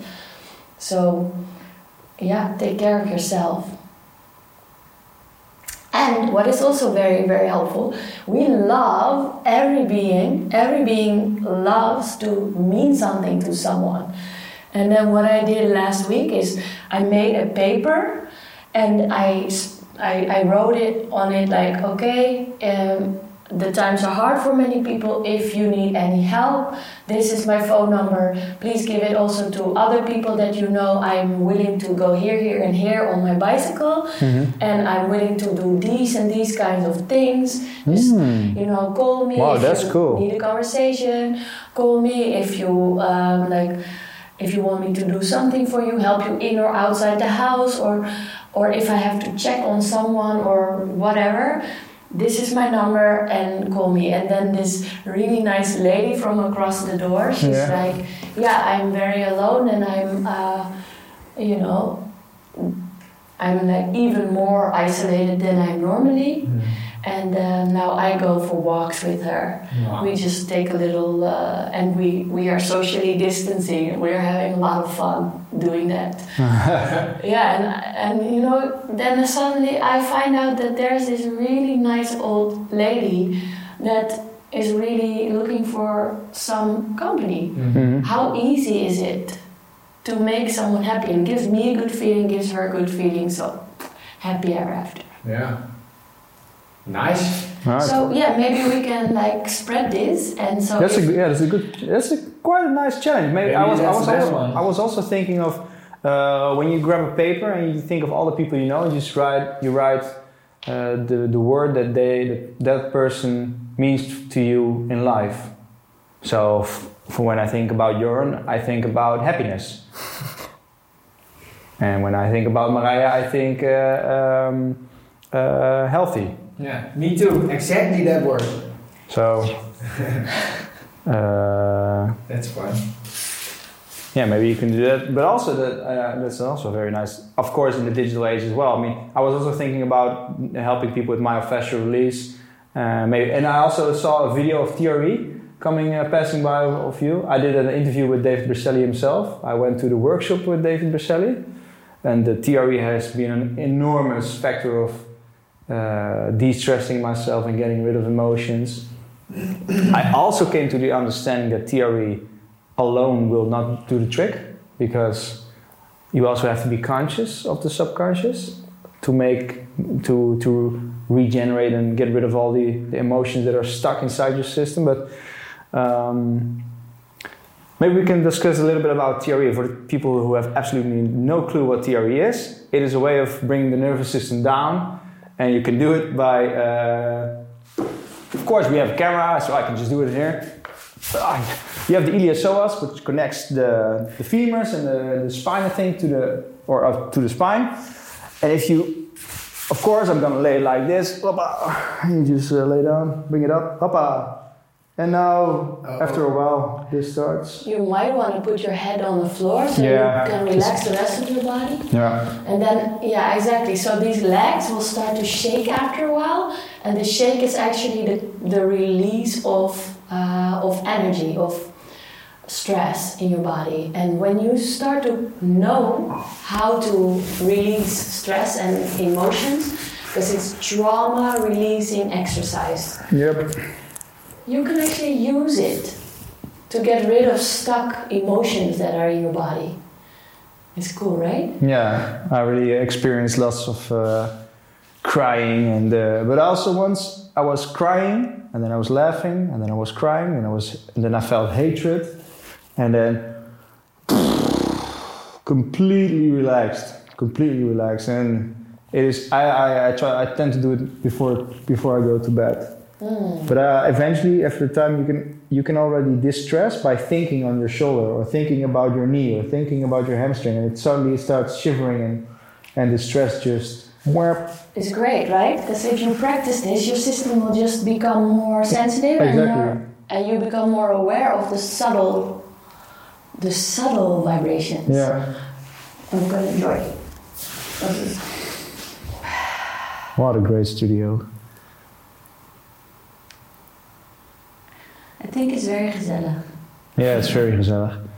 Speaker 3: So, yeah, take care of yourself. And what is also very, very helpful, we love every being, every being loves to mean something to someone. And then what I did last week is I made a paper and I, I, I wrote it on it like, okay, um, the times are hard for many people. If you need any help, this is my phone number. Please give it also to other people that you know. I'm willing to go here, here, and here on my bicycle, and I'm willing to do these and these kinds of things. Just
Speaker 1: Hmm.
Speaker 3: you know, call me
Speaker 1: Wow,
Speaker 3: if
Speaker 1: that's
Speaker 3: you
Speaker 1: cool.
Speaker 3: need a conversation. Call me if you um, like, if you want me to do something for you, help you in or outside the house, or or if I have to check on someone or whatever. This is my number and call me. And then this really nice lady from across the door, she's
Speaker 1: Yeah.
Speaker 3: like, "Yeah, I'm very alone and I'm, uh, you know, I'm like even more isolated than I'm normally." And uh, now I go for walks with her. We just take a little, uh, and we, we are socially distancing. We're having a lot of fun doing that. [laughs] yeah, and, and you know, then suddenly I find out that there's this really nice old lady that is really looking for some company.
Speaker 1: Mhm.
Speaker 3: How easy is it to make someone happy and gives me a good feeling, gives her a good feeling. So happy ever after.
Speaker 2: Yeah. Nice.
Speaker 1: Alright.
Speaker 3: So yeah, maybe we can like spread this and so
Speaker 1: That's a good- yeah. That's a good. That's a quite a nice challenge. Maybe, I was. I was also.
Speaker 2: one.
Speaker 1: I was also thinking of uh, when you grab a paper and you think of all the people you know. You just write. You write uh, the the word that they that, that person means to you in life. So f- for when I think about Jorn, I think about happiness. [laughs] and when I think about Mariah, I think uh, um, uh, healthy.
Speaker 2: Yeah. Me too. Exactly that word.
Speaker 1: So. [laughs] Uh,
Speaker 2: That's fun.
Speaker 1: Yeah, maybe you can do that. But also that uh, that's also very nice. Of course, in the digital age as well. I mean, I was also thinking about helping people with myofascial release. Uh, maybe, and I also saw a video of TRE coming uh, passing by of you. I did an interview with David Berceli himself. I went to the workshop with David Berceli, and the TRE has been an enormous factor of uh, de-stressing myself and getting rid of emotions. I also came to the understanding that TRE alone will not do the trick because you also have to be conscious of the subconscious to make to to regenerate and get rid of all the, the emotions that are stuck inside your system but um, maybe we can discuss a little bit about TRE for people who have absolutely no clue what TRE is it is a way of bringing the nervous system down and you can do it by uh, of course we have a camera so I can just do it here you have the iliopsoas, which connects the, the femurs and the, the spinal thing to the or uh, to the spine. And if you, of course, I'm gonna lay like this. [laughs] You just uh, lay down, bring it up, hoppa. And now, after a while, this starts.
Speaker 3: you might want to put your head on the floor so
Speaker 1: Yeah.
Speaker 3: you can relax the rest of your body.
Speaker 1: Yeah.
Speaker 3: And then, yeah, exactly. So these legs will start to shake after a while, and the shake is actually the, the release of, uh, of energy, of stress in your body. And when you start to know how to release stress and emotions, because it's trauma releasing exercise,
Speaker 1: Yep.
Speaker 3: You can actually use it to get rid of stuck emotions that are in your body. It's cool, right?
Speaker 1: Yeah, I really experienced lots of uh, crying, and uh, but also once I was crying, and then I was laughing, and then I was crying, and I was, and then I felt hatred, and then [sighs] completely relaxed, completely relaxed, and it is. I, I, I try. I tend to do it before before I go to bed. But uh, eventually, after the time, you can you can already distress by thinking on your shoulder, or thinking about your knee, or thinking about your hamstring, and it suddenly starts shivering, and and the stress just whap.
Speaker 3: It's great, right? Because if you practice this, your system will just become more sensitive and, more, and you become more aware of the subtle, the subtle vibrations.
Speaker 1: Yeah.
Speaker 3: I'm gonna enjoy it.
Speaker 1: What a great studio.
Speaker 3: I think it's very gezellig.
Speaker 1: Yeah, it's very gezellig.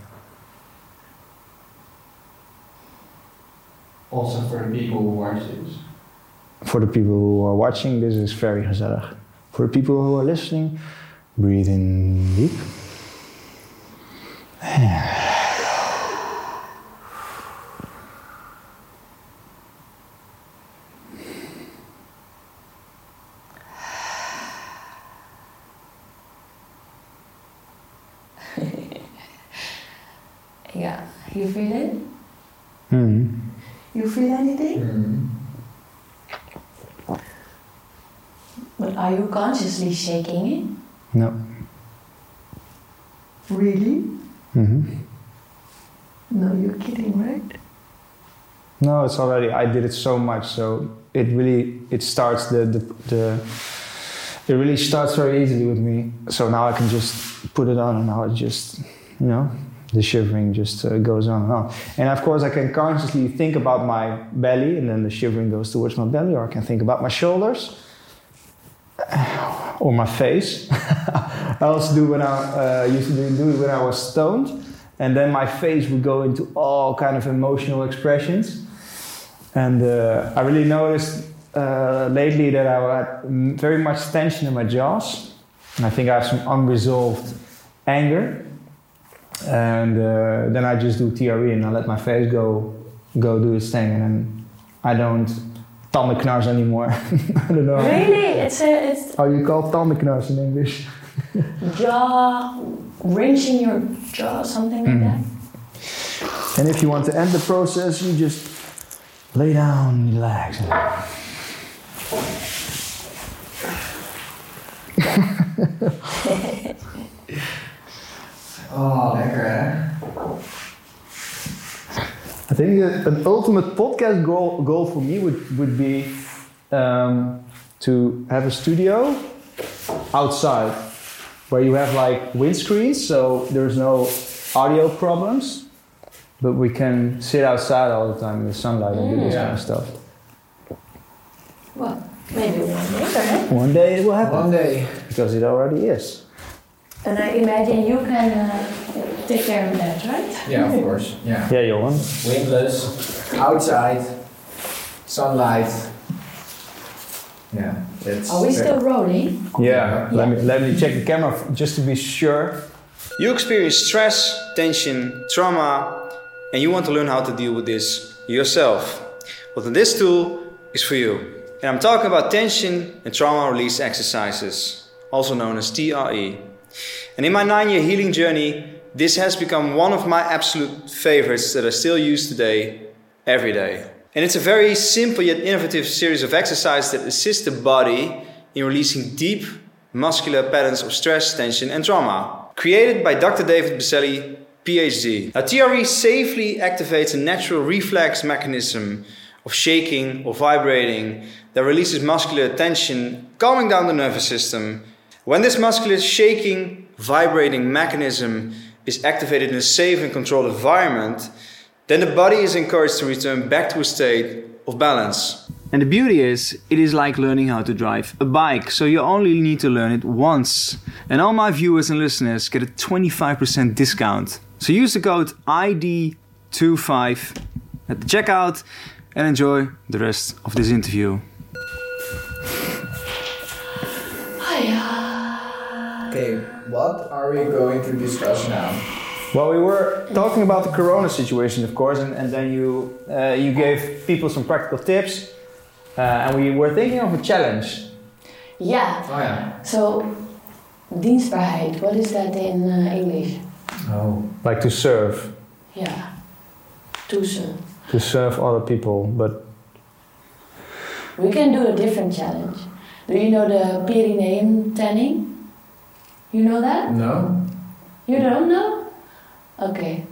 Speaker 2: Also for the people who watch this.
Speaker 1: For the people who are watching, this is very gezellig. For the people who are listening, breathe in deep. [sighs]
Speaker 3: you feel it?
Speaker 1: Hmm.
Speaker 3: You feel anything? But are you consciously shaking it?
Speaker 1: No.
Speaker 3: Really?
Speaker 1: hmm
Speaker 3: No, you're kidding, right?
Speaker 1: No, it's already. I did it so much, so it really it starts the the, the it really starts very easily with me. So now I can just put it on, and now it just you know the shivering just uh, goes on and on. And of course, I can consciously think about my belly, and then the shivering goes towards my belly, or I can think about my shoulders [sighs] or my face. [laughs] I also do when I uh, used to do, do it when I was stoned, and then my face would go into all kind of emotional expressions. And uh, I really noticed uh, lately that I had very much tension in my jaws. And I think I have some unresolved anger. And uh, then I just do TRE and I let my face go go do its thing, and then I don't tandenknars anymore. [laughs] I don't know.
Speaker 3: Really? It's a it's
Speaker 1: How you call tandenknars in English? [laughs]
Speaker 3: jaw wrenching your jaw, something like that.
Speaker 1: And if you want to end the process, you just lay down, relax. [laughs]
Speaker 2: Oh, lekker hè?
Speaker 1: I think that an ultimate podcast goal, goal for me would, would be um, to have a studio outside where you have like windscreens so there's no audio problems, but we can sit outside all the time in the sunlight and do this kind of stuff.
Speaker 3: Well, maybe one day.
Speaker 1: One day it will happen
Speaker 2: One day.
Speaker 1: because it already is.
Speaker 3: And I imagine you can uh, take care of that, right?
Speaker 2: Yeah, of course. Yeah.
Speaker 1: Yeah, Johan.
Speaker 2: Windless, outside, sunlight. Yeah, that's.
Speaker 3: Are we still rolling?
Speaker 1: Yeah, let me let me check the camera f- just to be sure. You experience stress, tension, trauma, and you want to learn how to deal with this yourself. Well, then this tool is for you. And I'm talking about tension and trauma release exercises, also known as TRE. And in my nine year healing journey, this has become one of my absolute favorites that I still use today, every day. And it's a very simple yet innovative series of exercises that assist the body in releasing deep muscular patterns of stress, tension, and trauma. Created by Dr. David Berceli, PhD. Now, TRE safely activates a natural reflex mechanism of shaking or vibrating that releases muscular tension, calming down the nervous system. When this muscular shaking, vibrating mechanism is activated in a safe and controlled environment, then the body is encouraged to return back to a state of balance. And the beauty is, it is like learning how to drive a bike, so you only need to learn it once. And all my viewers and listeners get a 25% discount. So use the code ID25 at the checkout and enjoy the rest of this interview.
Speaker 2: Uh, Okay, what are we going to discuss now?
Speaker 1: Well, we were talking about the corona situation, of course, and, and then you, uh, you gave people some practical tips. Uh, and we were thinking of a challenge.
Speaker 3: Yeah.
Speaker 2: Oh yeah.
Speaker 3: So, dienstbaarheid, what is that in uh, English?
Speaker 2: Oh.
Speaker 1: Like to serve,
Speaker 3: Yeah. to serve.
Speaker 1: to serve other people, but
Speaker 3: We can do a different challenge. Do you know the perineum tanning? You know that?
Speaker 2: No.
Speaker 3: You don't know? Okay.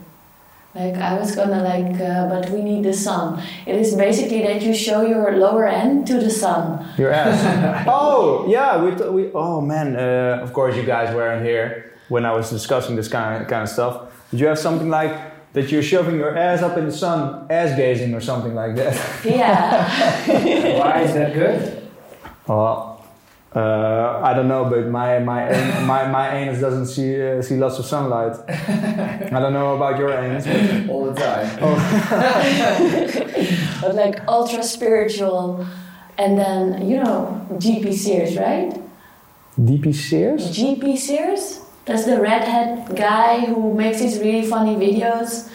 Speaker 3: Like I was gonna like, uh, but we need the sun. It is basically that you show your lower end to the sun.
Speaker 1: your ass. [laughs] oh, yeah, we, t- we oh man, uh, of course you guys weren't here when I was discussing this kind of, kind of stuff. Did you have something like that you're shoving your ass up in the sun, ass gazing or something like that?
Speaker 3: Yeah. [laughs]
Speaker 2: Why is that good?
Speaker 1: Well, uh, I don't know, but my my an- [laughs] my, my anus doesn't see uh, see lots of sunlight. I don't know about your anus. But [laughs]
Speaker 2: All the time. [laughs]
Speaker 3: but like ultra spiritual. And then, you know, JP Sears, right?
Speaker 1: DP Sears?
Speaker 3: JP Sears? That's the redhead guy who makes these really funny videos.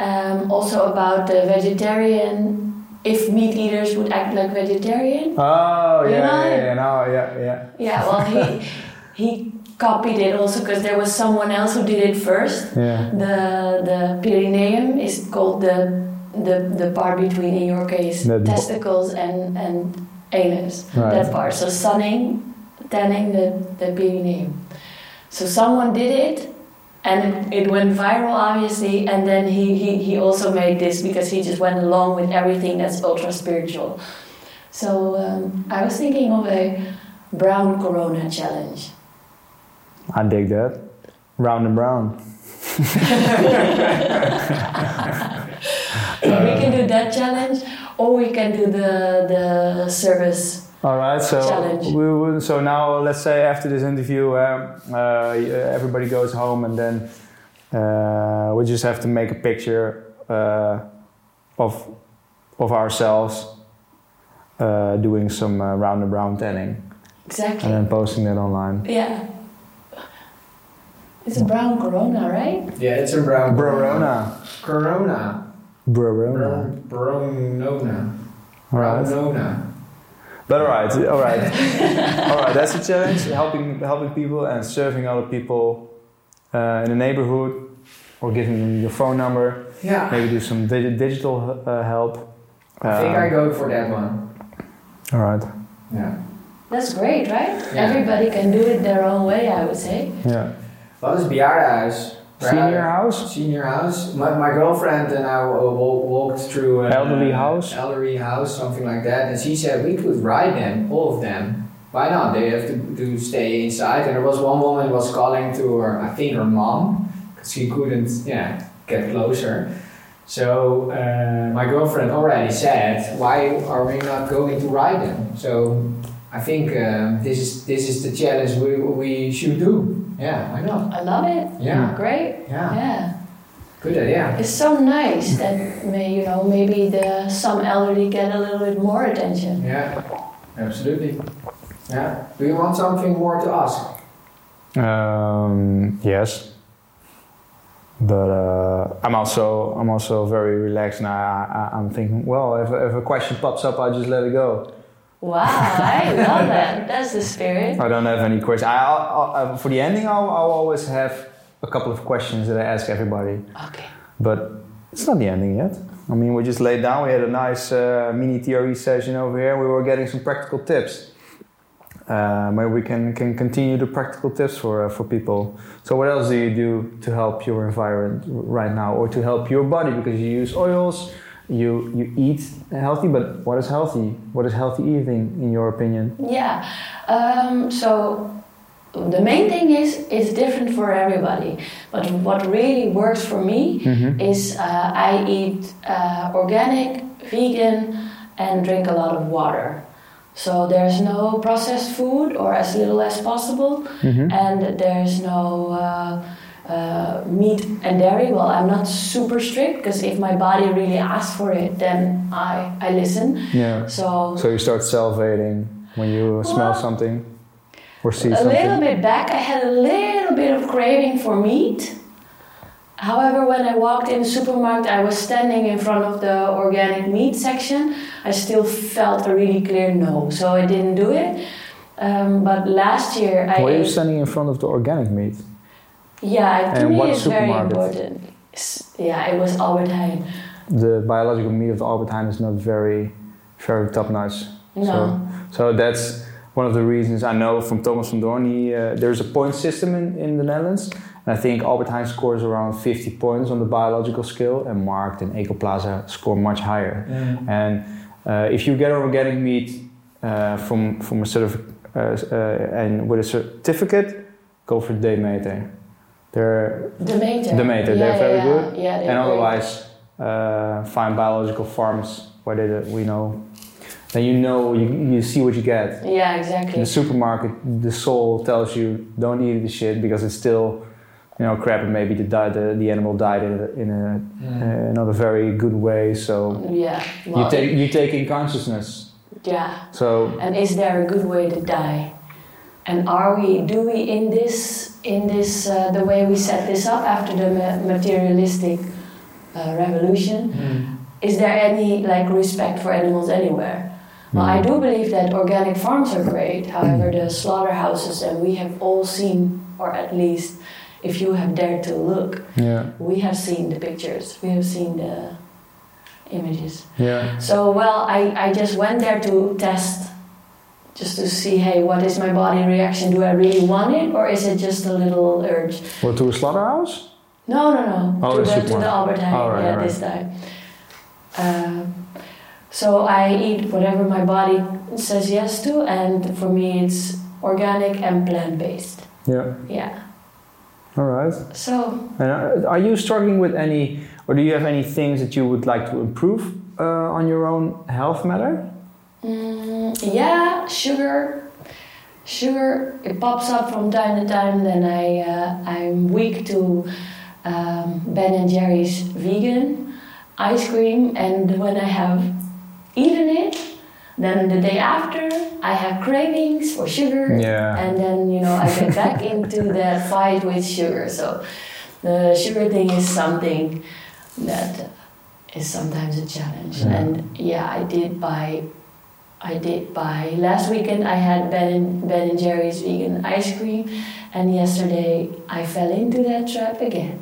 Speaker 3: Um, also about the vegetarian, if meat eaters would act like vegetarian.
Speaker 1: Oh yeah,
Speaker 3: know
Speaker 1: yeah, yeah, no, yeah, yeah.
Speaker 3: Yeah, well, he, [laughs] he copied it also because there was someone else who did it first.
Speaker 1: Yeah.
Speaker 3: The, the perineum is called the, the, the part between, in your case,
Speaker 1: The
Speaker 3: testicles and, and anus.
Speaker 1: Right.
Speaker 3: That part. So sunning, tanning the, the perineum. So someone did it and it, went viral obviously and then he, he, he also made this because he just went along with everything that's ultra spiritual. So um, I was thinking of a brown corona challenge.
Speaker 1: I dig that. Round and brown.
Speaker 3: So [laughs] [laughs] we can do that challenge or we can do the, the service.
Speaker 1: All right, so
Speaker 3: Challenge.
Speaker 1: we will, so now let's say after this interview, um, uh, everybody goes home, and then uh, we just have to make a picture uh, of of ourselves uh, doing some uh, round and brown tanning,
Speaker 3: exactly, and
Speaker 1: then posting that online.
Speaker 3: Yeah. It's a brown Corona, right?
Speaker 2: Yeah, it's a brown
Speaker 1: Brorona.
Speaker 2: Corona.
Speaker 1: Brorona.
Speaker 2: Bronona.
Speaker 1: Alright.
Speaker 2: Bronona.
Speaker 1: But alright, alright. [laughs] alright, that's a challenge. Helping helping people and serving other people uh, in the neighborhood or giving them your phone number.
Speaker 2: Yeah.
Speaker 1: Maybe do some digi- digital uh, help.
Speaker 2: I think
Speaker 1: Um,
Speaker 2: I go for that one.
Speaker 1: Alright.
Speaker 2: Yeah.
Speaker 3: That's great, right?
Speaker 2: Yeah.
Speaker 3: Everybody can do it their own way, I would say.
Speaker 1: Yeah.
Speaker 2: Wat is bejaardenhuis?
Speaker 1: Senior house?
Speaker 2: Senior house. My, my girlfriend and I wa- wa- walked through an
Speaker 1: Elderly house?
Speaker 2: Elderly house, something like that. And she said we could ride them, all of them. Why not? They have to, to stay inside. And there was one woman was calling to her, I think her mom, because she couldn't, yeah, get closer. So uh, my girlfriend already said, why are we not going to ride them? So I think um, this is this is the challenge we, we should do. Yeah, I know.
Speaker 3: I love it.
Speaker 2: Yeah.
Speaker 3: Great.
Speaker 2: Yeah,
Speaker 3: Yeah.
Speaker 2: good idea.
Speaker 3: It's so nice that may, you know maybe the some elderly get a little bit more attention.
Speaker 2: Yeah, absolutely. Yeah. Do you want something more to ask?
Speaker 1: Um, yes. But uh, I'm also I'm also very relaxed and I, I, I'm thinking, well, if, if a question pops up, I just let it go.
Speaker 3: Wow, I love that. That's the spirit.
Speaker 1: I don't have any questions. I, I'll, I'll, for the ending, I'll, I'll always have a couple of questions that I ask everybody.
Speaker 3: Okay.
Speaker 1: But it's not the ending yet. I mean, we just laid down. We had a nice uh, mini TRE session over here. We were getting some practical tips. Uh, maybe we can, can continue the practical tips for uh, for people. So, what else do you do to help your environment right now, or to help your body? Because you use oils, you you eat healthy. But what is healthy? What is healthy eating, in your opinion?
Speaker 3: Yeah. Um, so the main thing is it's different for everybody. But what really works for me
Speaker 1: Mm-hmm.
Speaker 3: is uh, I eat uh, organic, vegan, and drink a lot of water. So there's no processed food or as little as possible,
Speaker 1: Mm-hmm.
Speaker 3: and there's no uh, uh, meat and dairy. Well, I'm not super strict because if my body really asks for it, then I I listen.
Speaker 1: Yeah.
Speaker 3: So
Speaker 1: So you start salivating when you smell something or see
Speaker 3: a
Speaker 1: something.
Speaker 3: A little bit back, I had a little bit of craving for meat. However, when I walked in the supermarket, I was standing in front of the organic meat section. I still felt a really clear no, so I didn't do it. Um, but last year, I
Speaker 1: Were you standing in front of the organic meat?
Speaker 3: Yeah, to
Speaker 1: And
Speaker 3: me
Speaker 1: what
Speaker 3: it's very
Speaker 1: supermarket?
Speaker 3: important. Yeah, it was Albert Heijn.
Speaker 1: The biological meat of the Albert Heijn is not very, very top notch.
Speaker 3: No,
Speaker 1: So, so that's one of the reasons I know from Thomas van Doorn. He, uh, there's a point system in, in the Netherlands. And I think Albert Heijn scores around 50 points on the biological scale, and Marqt and Ekoplaza score much higher. And uh, if you get organic meat uh, from from a certificate uh, uh, and with a certificate, go for Demeter. They're
Speaker 3: Demeter.
Speaker 1: Demeter,
Speaker 3: Yeah,
Speaker 1: they're
Speaker 3: yeah,
Speaker 1: very
Speaker 3: yeah.
Speaker 1: good.
Speaker 3: Yeah, they're
Speaker 1: and otherwise uh, find biological farms where they we know. Then you know you, you see what you get.
Speaker 3: Yeah, exactly.
Speaker 1: In the supermarket, the soul tells you don't eat the shit because it's still, you know, crap and maybe the di- the, the animal died in a, in a uh, not a very good way. So
Speaker 3: Yeah.
Speaker 1: you
Speaker 3: Well,
Speaker 1: take you take in consciousness.
Speaker 3: yeah.
Speaker 1: So
Speaker 3: And is there a good way to die? And are we, do we in this, in this, uh, the way we set this up after the ma- materialistic uh, revolution, is there any like respect for animals anywhere? Well, I do believe that organic farms are great. However, the slaughterhouses, and we have all seen, or at least if you have dared to look,
Speaker 1: yeah,
Speaker 3: we have seen the pictures, we have seen the images.
Speaker 1: yeah,
Speaker 3: So well, I, I just went there to test, just to see, hey, what is my body reaction? Do I really want it, or is it just a little urge?
Speaker 1: Well, to a slaughterhouse.
Speaker 3: No, no, no.
Speaker 1: Oh,
Speaker 3: to,
Speaker 1: the
Speaker 3: the, to the Albert Heijn,
Speaker 1: Oh, right,
Speaker 3: yeah,
Speaker 1: right.
Speaker 3: this time. Um, so I eat whatever my body says yes to, and for me it's organic and plant based.
Speaker 1: Yeah.
Speaker 3: Yeah.
Speaker 1: All right.
Speaker 3: So
Speaker 1: And uh, are you struggling with any, or do you have any things that you would like to improve uh, on your own health matter?
Speaker 3: Mm, yeah, sugar. Sugar, it pops up from time to time. Then I, uh, I'm weak to um, Ben and Jerry's vegan ice cream, and when I have eaten it, Then the day after, I have cravings for sugar.
Speaker 1: Yeah.
Speaker 3: And then, you know, I get back [laughs] into that fight with sugar. So the sugar thing is something that is sometimes a challenge.
Speaker 1: Yeah.
Speaker 3: And yeah, I did buy. I did buy last weekend. I had Ben and, ben and Jerry's vegan ice cream, and yesterday I fell into that trap again.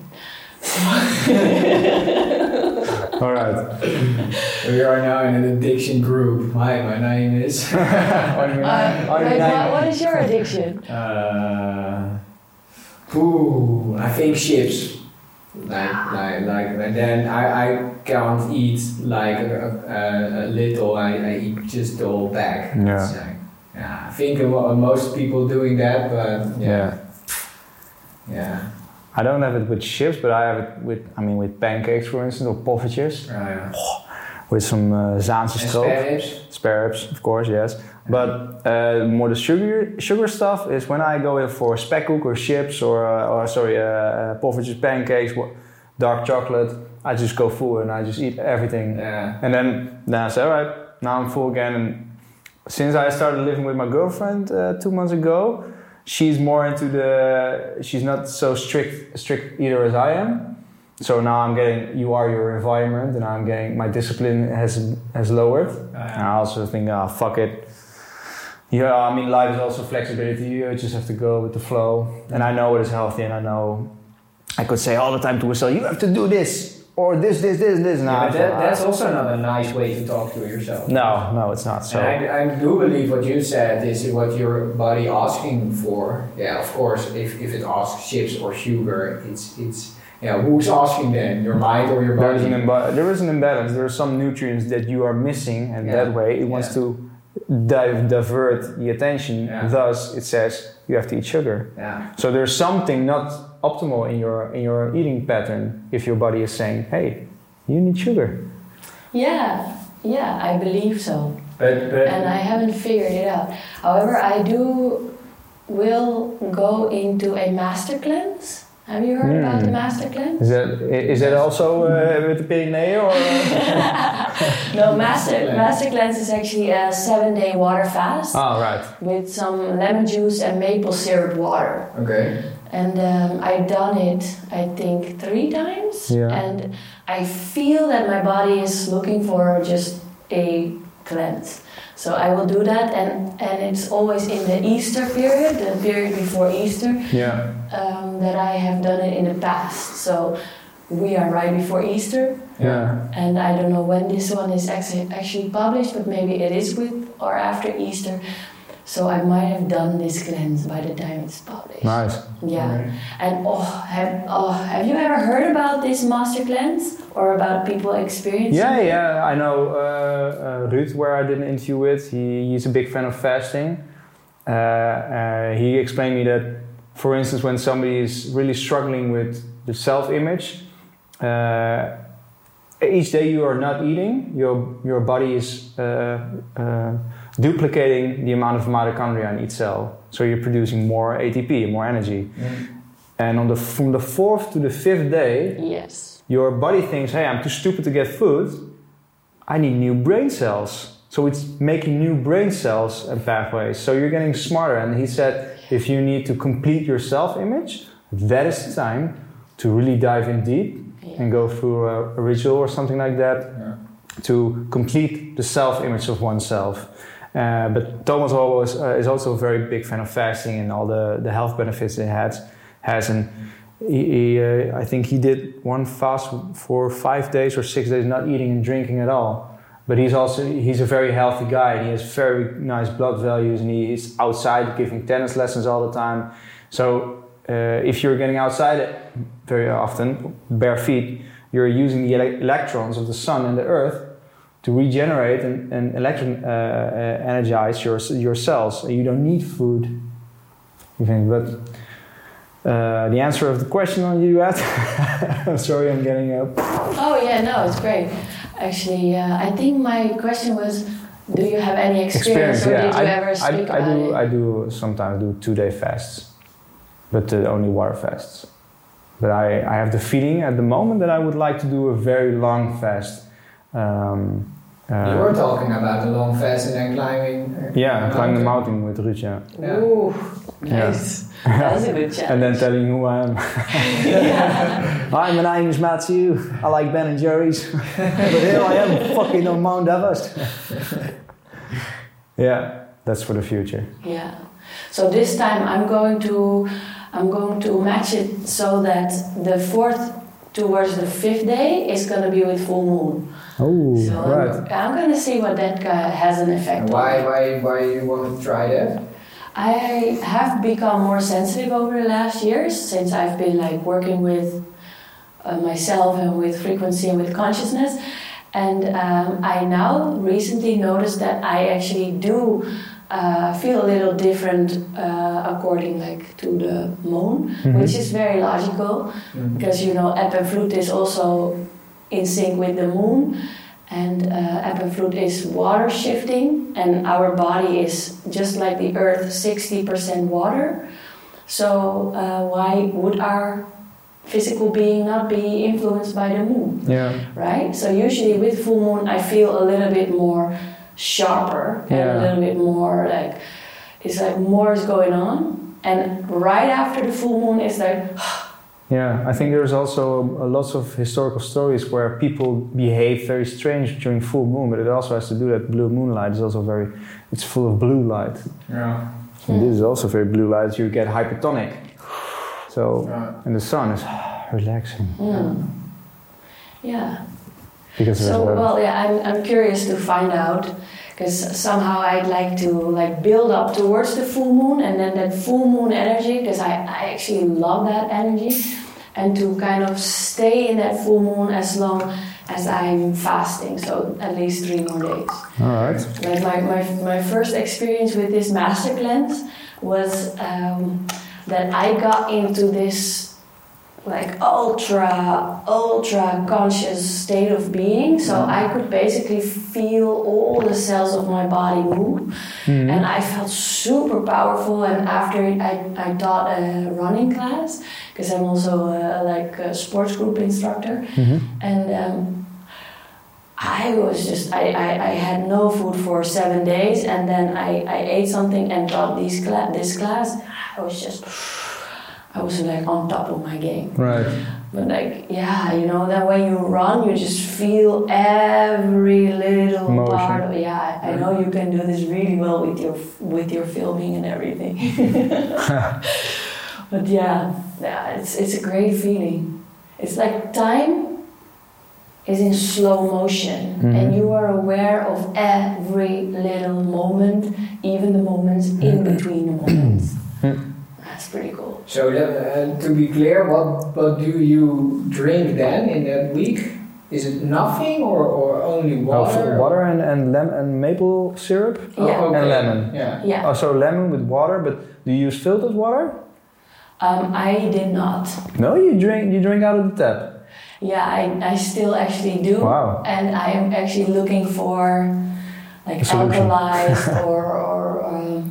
Speaker 3: [laughs]
Speaker 1: All right.
Speaker 2: We are now in an addiction group. Hi, my name is. [laughs]
Speaker 3: Uh, what, what is your addiction?
Speaker 2: Uh, ooh, I think chips. Like, like, like, and then I, I can't eat like a, a, a little. I, I eat just the whole bag.
Speaker 1: Yeah.
Speaker 2: Like- yeah. I think most people doing that, but yeah, yeah.
Speaker 1: I don't have it with chips, but I have it with, I mean, with pancakes, for instance, or poffertjes,
Speaker 2: Uh,
Speaker 1: with some uh, Zaanse stroop.
Speaker 2: spare ribs?
Speaker 1: Spare ribs, of course, yes. But uh, more the sugar sugar stuff is when I go in for spekkoek or chips or, uh, or sorry, uh, uh, poffertjes, pancakes, dark chocolate. I just go full and I just eat everything.
Speaker 2: Yeah.
Speaker 1: And then, then I say, all right, now I'm full again. And since I started living with my girlfriend uh, two months ago, she's more into the. She's not so strict strict eater as I am. So now I'm getting. You are your environment, and I'm getting my discipline has has lowered. And I also think, ah, fuck it. Yeah, I mean, life is also flexibility. You just have to go with the flow. And I know what is healthy, and I know I could say all the time to myself, you have to do this, or this, this, this, this.
Speaker 2: Yeah, but that, that's also not a nice way to talk to yourself.
Speaker 1: no, no, it's not. So,
Speaker 2: And I, I do believe what you said is what your body asking for. Yeah, of course, if, if it asks chips or sugar, it's it's yeah. Who's asking then? Your mind or your body?
Speaker 1: is, an imba- there is an imbalance. There are some nutrients that you are missing, and
Speaker 2: Yeah.
Speaker 1: that way it wants
Speaker 2: Yeah.
Speaker 1: to di- divert the attention.
Speaker 2: Yeah.
Speaker 1: Thus, it says you have to eat sugar.
Speaker 2: yeah.
Speaker 1: So there's something not optimal in your in your eating pattern if your body is saying, "Hey, you need sugar."
Speaker 3: Yeah, yeah, I believe so.
Speaker 2: But but
Speaker 3: and I haven't figured it out. However, I do will go into a master cleanse. Have you heard about the
Speaker 1: Hmm.
Speaker 3: master cleanse?
Speaker 1: Is that i- that also uh, with the Pyreneeën or? [laughs]
Speaker 3: No, master master cleanse is actually a seven day water fast
Speaker 1: oh, right.
Speaker 3: with some lemon juice and maple syrup water.
Speaker 2: okay.
Speaker 3: And um, I've done it, I think, three times.
Speaker 1: Yeah.
Speaker 3: And I feel that my body is looking for just a cleanse. So I will do that, and, and it's always in the Easter period, the period before Easter,
Speaker 1: Yeah.
Speaker 3: um, that I have done it in the past. So we are right before Easter,
Speaker 1: Yeah.
Speaker 3: and I don't know when this one is actually, actually published, but maybe it is with or after Easter. So I might have done this cleanse by the time it's published.
Speaker 1: Nice.
Speaker 3: Yeah. And oh have, oh, have you ever heard about this master cleanse or about people experiencing
Speaker 1: Yeah,
Speaker 3: it?
Speaker 1: yeah. I know uh, uh, Ruud, where I did an interview with. He, he's a big fan of fasting. Uh, uh, he explained me that, for instance, when somebody is really struggling with the self-image, uh, each day you are not eating, your your body is uh, uh, duplicating the amount of mitochondria in each cell. So you're producing more ATP, more energy. Mm. And on the from the fourth to the fifth day,
Speaker 3: Yes.
Speaker 1: your body thinks, hey, I'm too stupid to get food. I need new brain cells. So it's making new brain cells and pathways. So you're getting smarter. And he said, if you need to complete your self image, that is the time to really dive in deep
Speaker 3: Yeah.
Speaker 1: and go through a, a ritual or something like that
Speaker 2: Yeah.
Speaker 1: to complete the self image of oneself. Uh, but Thomas always uh, is also a very big fan of fasting and all the, the health benefits it has. has and he, he, uh, I think he did one fast for five days or six days, not eating and drinking at all. But he's also he's a very healthy guy. And he has very nice blood values, and he is outside giving tennis lessons all the time. So uh, if you're getting outside very often, bare feet, you're using the ele- electrons of the sun and the earth to regenerate and, and electron uh, uh, energize your your cells. You don't need food. You think, but uh, the answer of the question on you asked. [laughs] I'm sorry, I'm getting up.
Speaker 3: Oh yeah, no, it's great. Actually, uh, I think my question was, do you have any experience, or did you
Speaker 1: I,
Speaker 3: ever
Speaker 1: I,
Speaker 3: speak
Speaker 1: I
Speaker 3: about
Speaker 1: do.
Speaker 3: it?
Speaker 1: I do sometimes do two day fasts, but uh, only water fasts. But I, I have the feeling at the moment that I would like to do a very long fast. Um, Uh,
Speaker 2: you were talking about a long fast and then climbing. uh,
Speaker 1: yeah,
Speaker 2: a
Speaker 1: climbing the
Speaker 2: mountain.
Speaker 1: mountain with Ruud, yeah.
Speaker 2: Yeah.
Speaker 3: Ooh,
Speaker 1: Yeah.
Speaker 3: nice. [laughs] That's a good challenge.
Speaker 1: And then telling who I am.
Speaker 3: yeah. [laughs]
Speaker 1: Hi, my name is Matthew. I like Ben and Jerry's. [laughs] but here I am, fucking on Mount Everest. yeah, that's for the future.
Speaker 3: Yeah. So this time I'm going to I'm going to match it so that the fourth towards the fifth day is going to be with full moon.
Speaker 1: Oh,
Speaker 3: So I'm, I'm going to see what that uh, has an effect
Speaker 2: Why,
Speaker 3: on.
Speaker 2: why, why you want to try that?
Speaker 3: I have become more sensitive over the last years since I've been like working with uh, myself and with frequency and with consciousness. And um, I now recently noticed that I actually do uh, feel a little different uh, according like to the moon,
Speaker 1: Mhm.
Speaker 3: which is very logical because you know ebb and flood is also in sync with the moon and uh, ebb and flood is water shifting and our body is just like the earth 60% water so uh, why would our physical being not be influenced by the moon
Speaker 1: Yeah.
Speaker 3: right so usually with full moon i feel a little bit more sharper and
Speaker 1: Yeah.
Speaker 3: a little bit more like it's like more is going on and right after the full moon it's like [sighs]
Speaker 1: Yeah, I think there's also uh, lots of historical stories where people behave very strange during full moon, but it also has to do that blue moonlight is also very, it's full of blue light.
Speaker 2: Yeah.
Speaker 1: And this is also very blue light, you get hypertonic. So,
Speaker 2: Yeah.
Speaker 1: and the sun is relaxing
Speaker 3: mm. yeah
Speaker 1: because there's
Speaker 3: So well, yeah, I'm, I'm curious to find out because somehow I'd like to like build up towards the full moon and then that full moon energy because I, I actually love that energy and to kind of stay in that full moon as long as I'm fasting, so at least three more days.
Speaker 1: all right.
Speaker 3: Like my, my, my first experience with this master cleanse was um, that I got into this like ultra ultra conscious state of being. So i could basically feel all the cells of my body move.
Speaker 1: Mhm.
Speaker 3: and i felt super powerful. And after it, I, I taught a running class because i'm also a, like a sports group instructor.
Speaker 1: Mhm.
Speaker 3: and um, I was just I, I, I had no food for seven days. And then I, I ate something and taught these cla- this class. I was just I was like on top of my game
Speaker 1: Right.
Speaker 3: but like yeah you know that when you run you just feel every little
Speaker 1: Motion.
Speaker 3: part of yeah I, know you can do this really well with your with your filming and everything [laughs] [laughs] but yeah yeah it's it's a great feeling it's like time is in slow motion and
Speaker 1: Mhm.
Speaker 3: you are aware of every little moment even the moments in between the moments. That's pretty cool
Speaker 2: So uh, to be clear, what what do you drink then in that week? Is it nothing or, or only
Speaker 1: Oh,
Speaker 2: water?
Speaker 1: f- water and, and, lem- and maple syrup?
Speaker 2: Oh,
Speaker 3: Yeah.
Speaker 2: okay.
Speaker 1: And lemon.
Speaker 2: Yeah.
Speaker 3: yeah
Speaker 1: Oh, so lemon with water, but do you use filtered water?
Speaker 3: um, I did not
Speaker 1: No, you drink you drink out of the tap.
Speaker 3: yeah I, I still actually do
Speaker 1: Wow.
Speaker 3: and I am actually looking for like alkalized [laughs] or, or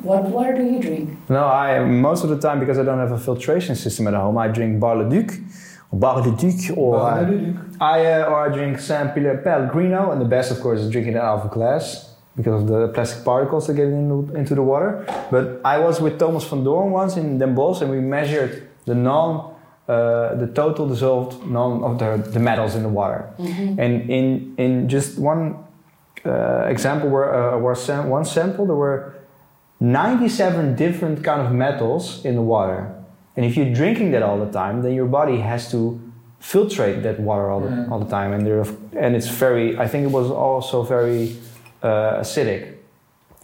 Speaker 3: what water do you drink
Speaker 1: No, I most of the time because I don't have a filtration system at home, I drink Bar Le Duc or Bar Le Duc or I, I uh, or I drink San Pel- Pellegrino, and the best, of course, is drinking it out of a glass because of the plastic particles that get in, into the water. But I was with Thomas van Doorn once in Den Bosch, and we measured the non, uh, the total dissolved non of the, the metals in the water. And in in just one uh, example, where uh, where sam- one sample, there were 97 different kind of metals in the water. And if you're drinking that all the time, then your body has to filtrate that water all the,
Speaker 2: Mhm.
Speaker 1: all the time. And, there, and it's very, I think it was also very uh, acidic.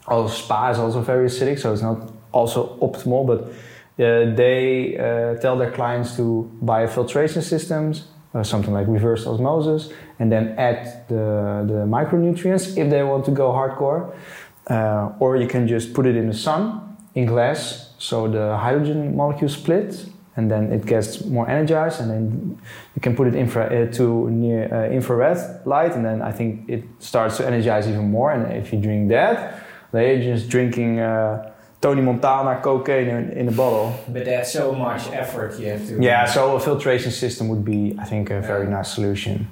Speaker 1: Also, spa is also very acidic, so it's not also optimal. But uh, they uh, tell their clients to buy a filtration systems, uh, something like reverse osmosis, and then add the, the micronutrients if they want to go hardcore. Uh, or you can just put it in the sun in glass, so the hydrogen molecules split, and then it gets more energized, and then you can put it infra uh, to near uh, infrared light, and then I think it starts to energize even more. And if you drink that, then you're just drinking uh, Tony Montana cocaine in, in a bottle.
Speaker 2: But that's so much effort you have to.
Speaker 1: Yeah, so a filtration system would be, I think, a very nice solution.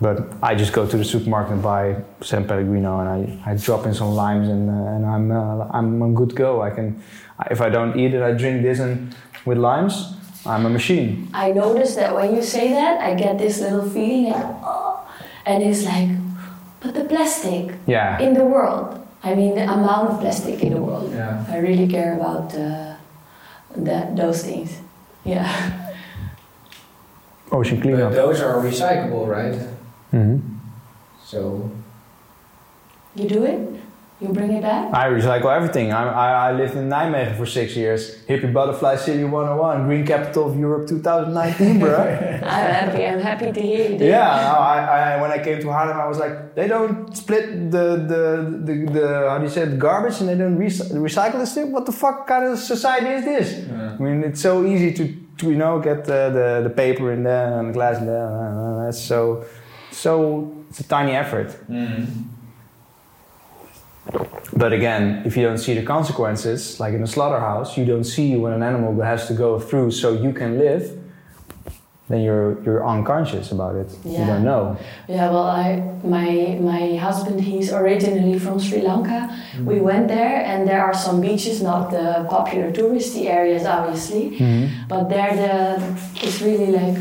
Speaker 1: But I just go to the supermarket and buy San Pellegrino, and I, I drop in some limes, and uh, and I'm uh, I'm I'm good to go. I can, if I don't eat it, I drink this and with limes. I'm a machine.
Speaker 3: I notice that when you say that, I get this little feeling like, oh, and it's like, but the plastic
Speaker 1: Yeah.
Speaker 3: in the world. I mean, the amount of plastic in the world.
Speaker 2: Yeah.
Speaker 3: I really care about uh, that those things. Yeah.
Speaker 1: Ocean
Speaker 2: But
Speaker 1: cleanup.
Speaker 2: those are recyclable, right?
Speaker 1: Hmm
Speaker 2: So
Speaker 3: You do it? You bring it back?
Speaker 1: I recycle everything. I, I, I lived in Nijmegen for six years. Hippie Butterfly City 101, Green Capital of Europe 2019, bro. [laughs] [laughs]
Speaker 3: I'm happy. I'm happy to hear you. do it.
Speaker 1: Yeah, I, I, when I came to Haarlem, I was like, they don't split the, the, the, the how do you say it, garbage and they don't rec- recycle this thing? What the fuck kind of society is this?
Speaker 2: Yeah.
Speaker 1: I mean, it's so easy to, to you know, get the, the, the paper in there and the glass in there. It's so, so, it's a tiny effort.
Speaker 2: mm.
Speaker 1: But again, if you don't see the consequences, like in a slaughterhouse, you don't see when an animal has to go through so you can live, then you're, you're unconscious about it. You don't know.
Speaker 3: Yeah, well, I my my husband he's originally from Sri Lanka. We went there, and there are some beaches, not the popular touristy areas, obviously, but there the it's really like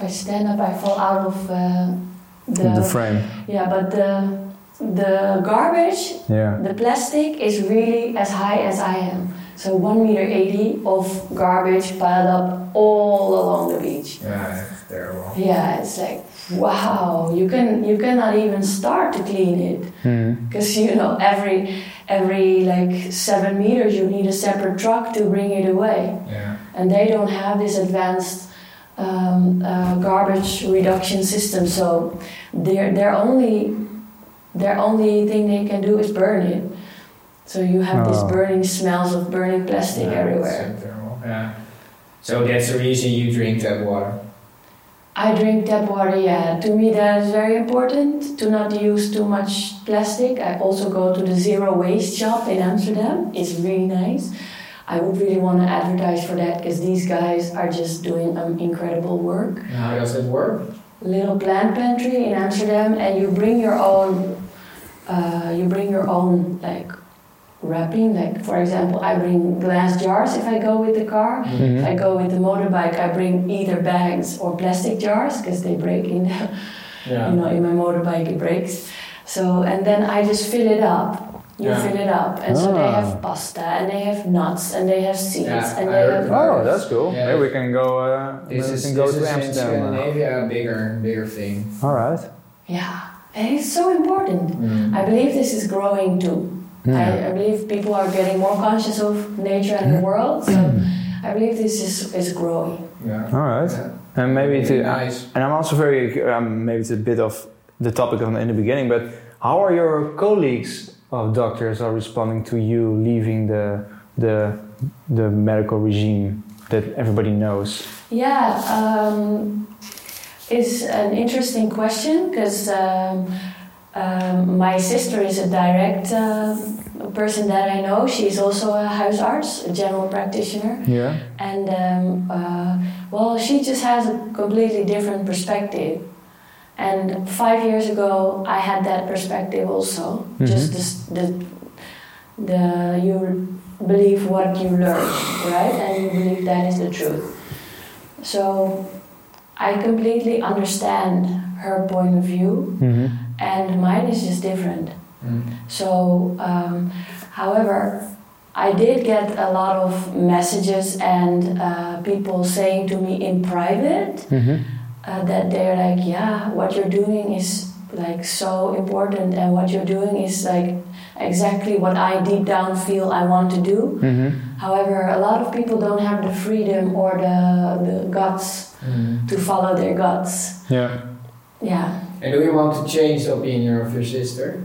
Speaker 3: if I stand up, I fall out of uh, the,
Speaker 1: the frame.
Speaker 3: yeah, but the the garbage,
Speaker 1: Yeah.
Speaker 3: the plastic is really as high as I am. So one meter eighty of garbage piled up all along the beach.
Speaker 2: Yeah, it's terrible.
Speaker 3: Yeah, it's like wow, you can you cannot even start to clean it because you know every every like seven meters you need a separate truck to bring it away,
Speaker 2: Yeah.
Speaker 3: and they don't have this advanced um, uh, garbage reduction system. So their their only their only thing they can do is burn it. So you have these
Speaker 1: Oh.
Speaker 3: burning smells of burning plastic
Speaker 2: Yeah,
Speaker 3: everywhere.
Speaker 2: it's so terrible. Yeah. So that's the reason you drink that water.
Speaker 3: I drink tap water, yeah. To me, that is very important to not use too much plastic. I also go to the zero waste shop in Amsterdam. It's really nice. I would really want to advertise for that because these guys are just doing um, incredible work.
Speaker 2: And how does it work?
Speaker 3: Little plant pantry in Amsterdam, and you bring your own. Uh, you bring your own like wrapping. Like for example, I bring glass jars if I go with the car. If I go with the motorbike, I bring either bags or plastic jars because they break in.
Speaker 2: Yeah.
Speaker 3: you know, in my motorbike it breaks. So and then I just fill it up. You
Speaker 2: Yeah.
Speaker 3: fill it up, and so they
Speaker 1: Ah.
Speaker 3: have pasta, and they have nuts, and they have seeds,
Speaker 2: Yeah,
Speaker 3: and
Speaker 2: I
Speaker 3: they have.
Speaker 2: about
Speaker 1: Oh, that's cool.
Speaker 2: Yeah.
Speaker 1: Maybe we can go. Uh,
Speaker 2: This
Speaker 1: maybe
Speaker 2: is,
Speaker 1: can go
Speaker 2: this
Speaker 1: to
Speaker 2: is in
Speaker 1: Amsterdam.
Speaker 2: Scandinavia a bigger, bigger thing.
Speaker 1: All right.
Speaker 3: Yeah, and it's so important.
Speaker 2: Mm.
Speaker 3: I believe this is growing too. I, I believe people are getting more conscious of nature and the world, so I believe this is, is growing.
Speaker 2: Yeah.
Speaker 1: All right.
Speaker 2: Yeah.
Speaker 1: And maybe to,
Speaker 2: nice.
Speaker 1: and I'm also very, um, maybe it's a bit of the topic on, in the beginning, but how are your colleagues of doctors are responding to you leaving the the the medical regime that everybody knows?
Speaker 3: Yeah, um, it's an interesting question because um, um, my sister is a direct uh, person that I know. She's also a huisarts, a general practitioner.
Speaker 1: Yeah.
Speaker 3: And um, uh, well, she just has a completely different perspective. And five years ago, I had that perspective also. Just this, the, the you believe what you learn, right? And you believe that is the truth. So I completely understand her point of view,
Speaker 1: Mm-hmm.
Speaker 3: and mine is just different.
Speaker 2: Mm.
Speaker 3: So, um, however, I did get a lot of messages and uh, people saying to me in private
Speaker 1: Mm-hmm.
Speaker 3: Uh, that they're like, yeah, what you're doing is like so important, and what you're doing is like exactly what I deep down feel I want to do.
Speaker 1: Mm-hmm.
Speaker 3: However, a lot of people don't have the freedom or the, the guts
Speaker 2: Mm.
Speaker 3: to follow their guts.
Speaker 1: Yeah.
Speaker 3: Yeah.
Speaker 2: And do you want to change the opinion of your sister?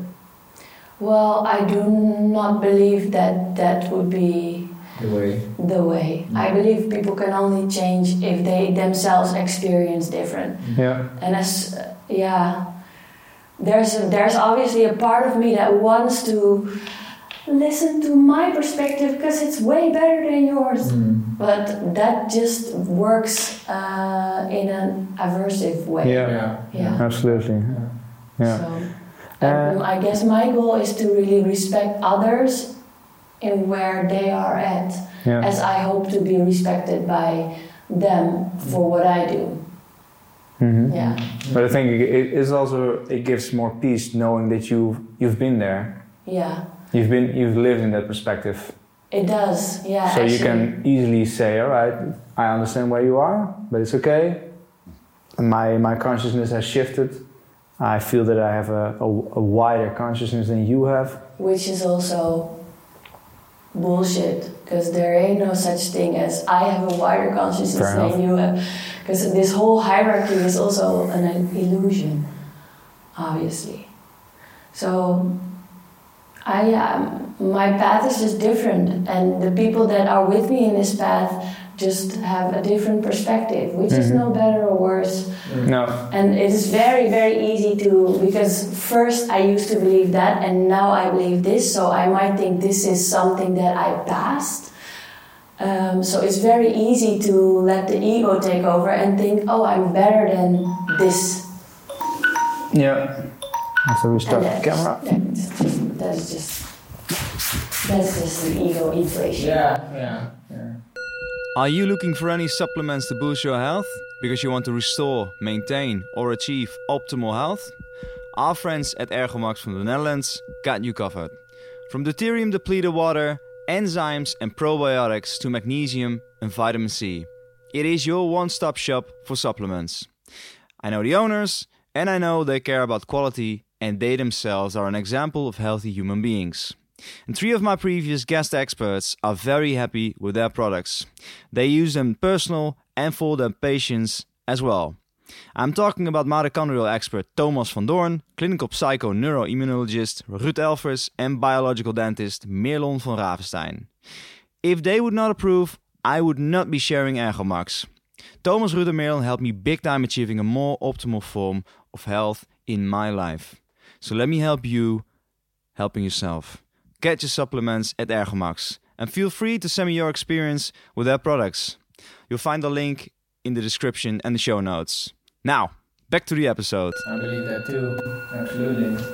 Speaker 3: Well, I do not believe that that would be
Speaker 2: The way.
Speaker 3: the way. I believe people can only change if they themselves experience different.
Speaker 1: Yeah.
Speaker 3: And as yeah, there's a, there's obviously a part of me that wants to listen to my perspective because it's way better than yours.
Speaker 2: Mm.
Speaker 3: But that just works uh, in an aversive way.
Speaker 1: Yeah.
Speaker 3: Yeah.
Speaker 1: Absolutely. Yeah.
Speaker 3: So,
Speaker 1: Uh,
Speaker 3: I guess my goal is to really respect others in where they are at,
Speaker 1: Yeah.
Speaker 3: as I hope to be respected by them for what I do.
Speaker 1: Mhm.
Speaker 3: Yeah.
Speaker 1: But I think it is also it gives more peace knowing that you you've been there.
Speaker 3: Yeah.
Speaker 1: You've been you've lived in that perspective.
Speaker 3: It does. Yeah.
Speaker 1: so you can easily say, all right, I understand where you are, but it's okay. My my consciousness has shifted. I feel that I have a, a, a wider consciousness than you have.
Speaker 3: which is also bullshit because there ain't no such thing as I have a wider consciousness than you have. Because this whole hierarchy is also an illusion obviously. So I um, my path is just different and the people that are with me in this path just have a different perspective which is
Speaker 1: Mhm.
Speaker 3: no better or worse
Speaker 1: No.
Speaker 3: and it is very, very easy to, because first I used to believe that and now I believe this, so I might think this is something that I passed. Um, so it's very easy to let the ego take over and think, oh, I'm better than this.
Speaker 1: Yeah. So we start the camera.
Speaker 3: That's just, that's just, that's just the ego inflation.
Speaker 2: Yeah, yeah, yeah.
Speaker 4: Are you looking for any supplements to boost your health because you want to restore, maintain, or achieve optimal health? Our friends at Ergomax from the Netherlands got you covered. From deuterium depleted water, enzymes, and probiotics to magnesium and vitamin C. It is your one stop shop for supplements. I know the owners, and I know they care about quality, and they themselves are an example of healthy human beings. And three of my previous guest experts are very happy with their products. They use them personal and for their patients as well. I'm talking about mitochondrial expert Thomas van Doorn, clinical psycho neuroimmunologist Ruud Elvers, and biological dentist Merlon van Ravenstein. If they would not approve, I would not be sharing Ergomax. Thomas, Ruud, and Merlon helped me big time achieving a more optimal form of health in my life. So let me help you helping yourself. Get your supplements at Ergomax and feel free to send me your experience with their products. You'll find the link in the description and the show notes. Now, back to the episode.
Speaker 2: I believe that too. Absolutely.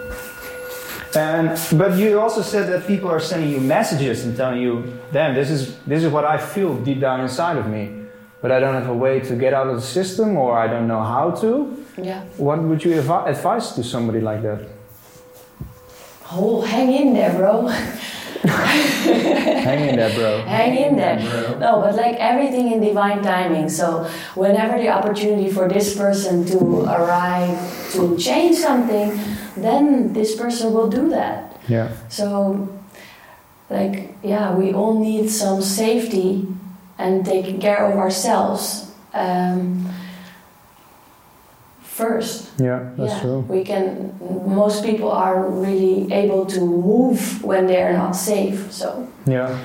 Speaker 1: And but you also said that people are sending you messages and telling you, "Damn, this is this is what I feel deep down inside of me, but I don't have a way to get out of the system, or I don't know how to."
Speaker 3: Yeah.
Speaker 1: What would you advi- advise to somebody like that?
Speaker 3: Oh, [laughs] hang in there, bro.
Speaker 1: Hang in there, bro.
Speaker 3: Hang in there. Bro. No, but like everything in divine timing. So whenever the opportunity for this person to arrive to change something, then this person will do that.
Speaker 1: Yeah.
Speaker 3: So like yeah, we all need some safety and taking care of ourselves um, first.
Speaker 1: Yeah, that's
Speaker 3: yeah,
Speaker 1: true.
Speaker 3: we can. Most people are really able to move when they are not safe. So
Speaker 1: Yeah.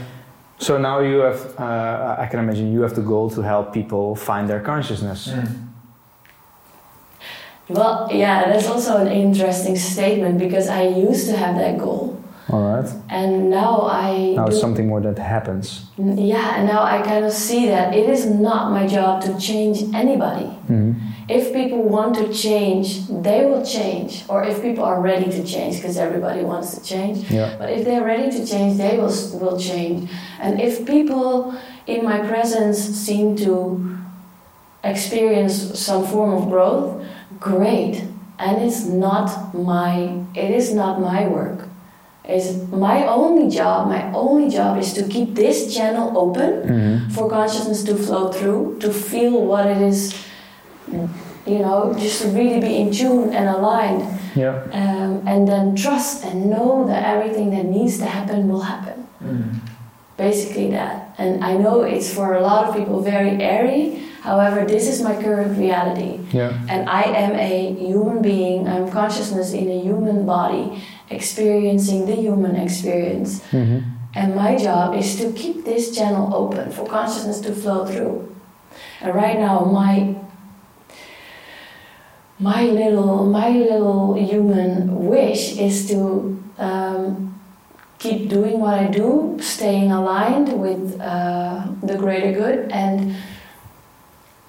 Speaker 1: So now you have, uh, I can imagine you have the goal to help people find their consciousness.
Speaker 2: Mm.
Speaker 3: Well, yeah, that's also an interesting statement because I used to have that goal,
Speaker 1: All right.
Speaker 3: and now I
Speaker 1: Now it's something more that happens.
Speaker 3: yeah, and now I kind of see that it is not my job to change anybody.
Speaker 1: Mhm.
Speaker 3: If people want to change, they will change, or if people are ready to change, because everybody wants to change.
Speaker 1: Yeah.
Speaker 3: But if they're ready to change, they will will change. And if people in my presence seem to experience some form of growth, great. And it's not my it is not my work. It's my only job, my only job is to keep this channel open
Speaker 1: Mhm.
Speaker 3: for consciousness to flow through, to feel what it is, you know, just to really be in tune and aligned
Speaker 1: Yeah.
Speaker 3: um, and then trust and know that everything that needs to happen will happen.
Speaker 2: Mm.
Speaker 3: Basically, that. And I know it's for a lot of people very airy. However, this is my current reality.
Speaker 1: Yeah.
Speaker 3: And I am a human being, I'm consciousness in a human body, experiencing the human experience.
Speaker 1: Mhm.
Speaker 3: And my job is to keep this channel open for consciousness to flow through. And right now, my my little my little human wish is to um, keep doing what I do, staying aligned with uh, the greater good. And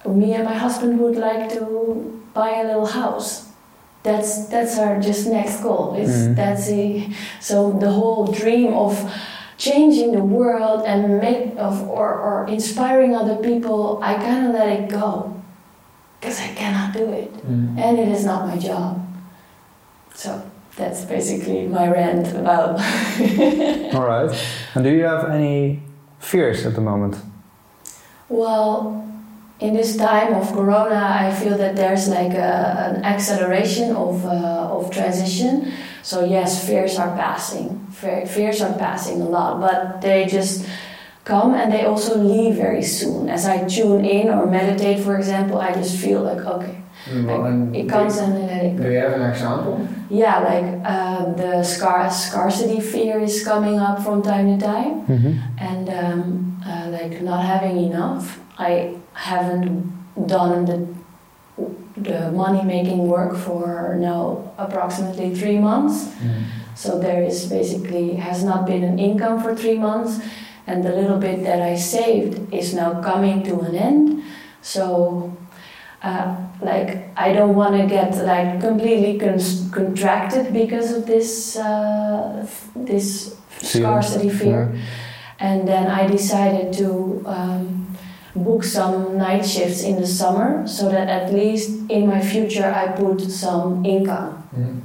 Speaker 3: me and my husband would like to buy a little house. That's that's our just next goal. It's
Speaker 1: Mhm.
Speaker 3: that's the so the whole dream of changing the world and make of or, or inspiring other people. I kind of let it go because I cannot do it,
Speaker 2: Mm.
Speaker 3: and it is not my job. So that's basically my rant about. [laughs]
Speaker 1: All right. And do you have any fears at the moment?
Speaker 3: Well, in this time of Corona, I feel that there's like a, an acceleration of, uh, of transition. So yes, fears are passing. Fears are passing a lot, but they just come and they also leave very soon. As I tune in or meditate, for example, I just feel like okay,
Speaker 2: Well, and
Speaker 3: it comes and I let it
Speaker 2: Do you have an example?
Speaker 3: Yeah, like uh, the scar- scarcity fear is coming up from time to time
Speaker 1: Mm-hmm.
Speaker 3: and um, uh, like not having enough. I haven't done the the money making work for now approximately three months. So there is basically has not been an income for three months, and the little bit that I saved is now coming to an end. So. Uh, like I don't want to get like completely con- contracted because of this uh, this
Speaker 1: Feeling,
Speaker 3: scarcity fear, and then I decided to um, book some night shifts in the summer so that at least in my future I put some income.
Speaker 2: Mm.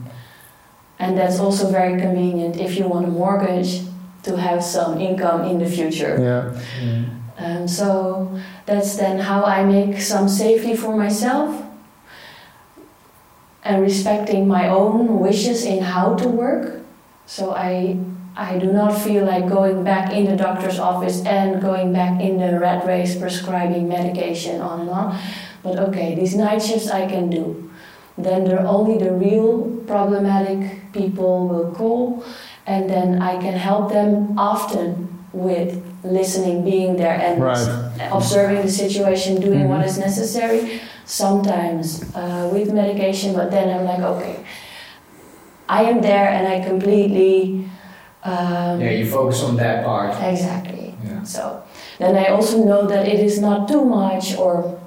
Speaker 3: And that's also very convenient if you want a mortgage to have some income in the future.
Speaker 1: Yeah.
Speaker 2: Mm.
Speaker 3: Um, so that's then how I make some safety for myself and respecting my own wishes in how to work. So I I do not feel like going back in the doctor's office and going back in the rat race prescribing medication on and on. But okay, these night shifts I can do. Then there only the real problematic people will call and then I can help them often with listening, being there and
Speaker 1: Right.
Speaker 3: observing the situation, doing what
Speaker 1: Mhm.
Speaker 3: is necessary. Sometimes uh, with medication, but then I'm like, okay, I am there and I completely. Um,
Speaker 2: Yeah, you focus on that part.
Speaker 3: Exactly.
Speaker 2: Yeah.
Speaker 3: So then I also know that it is not too much or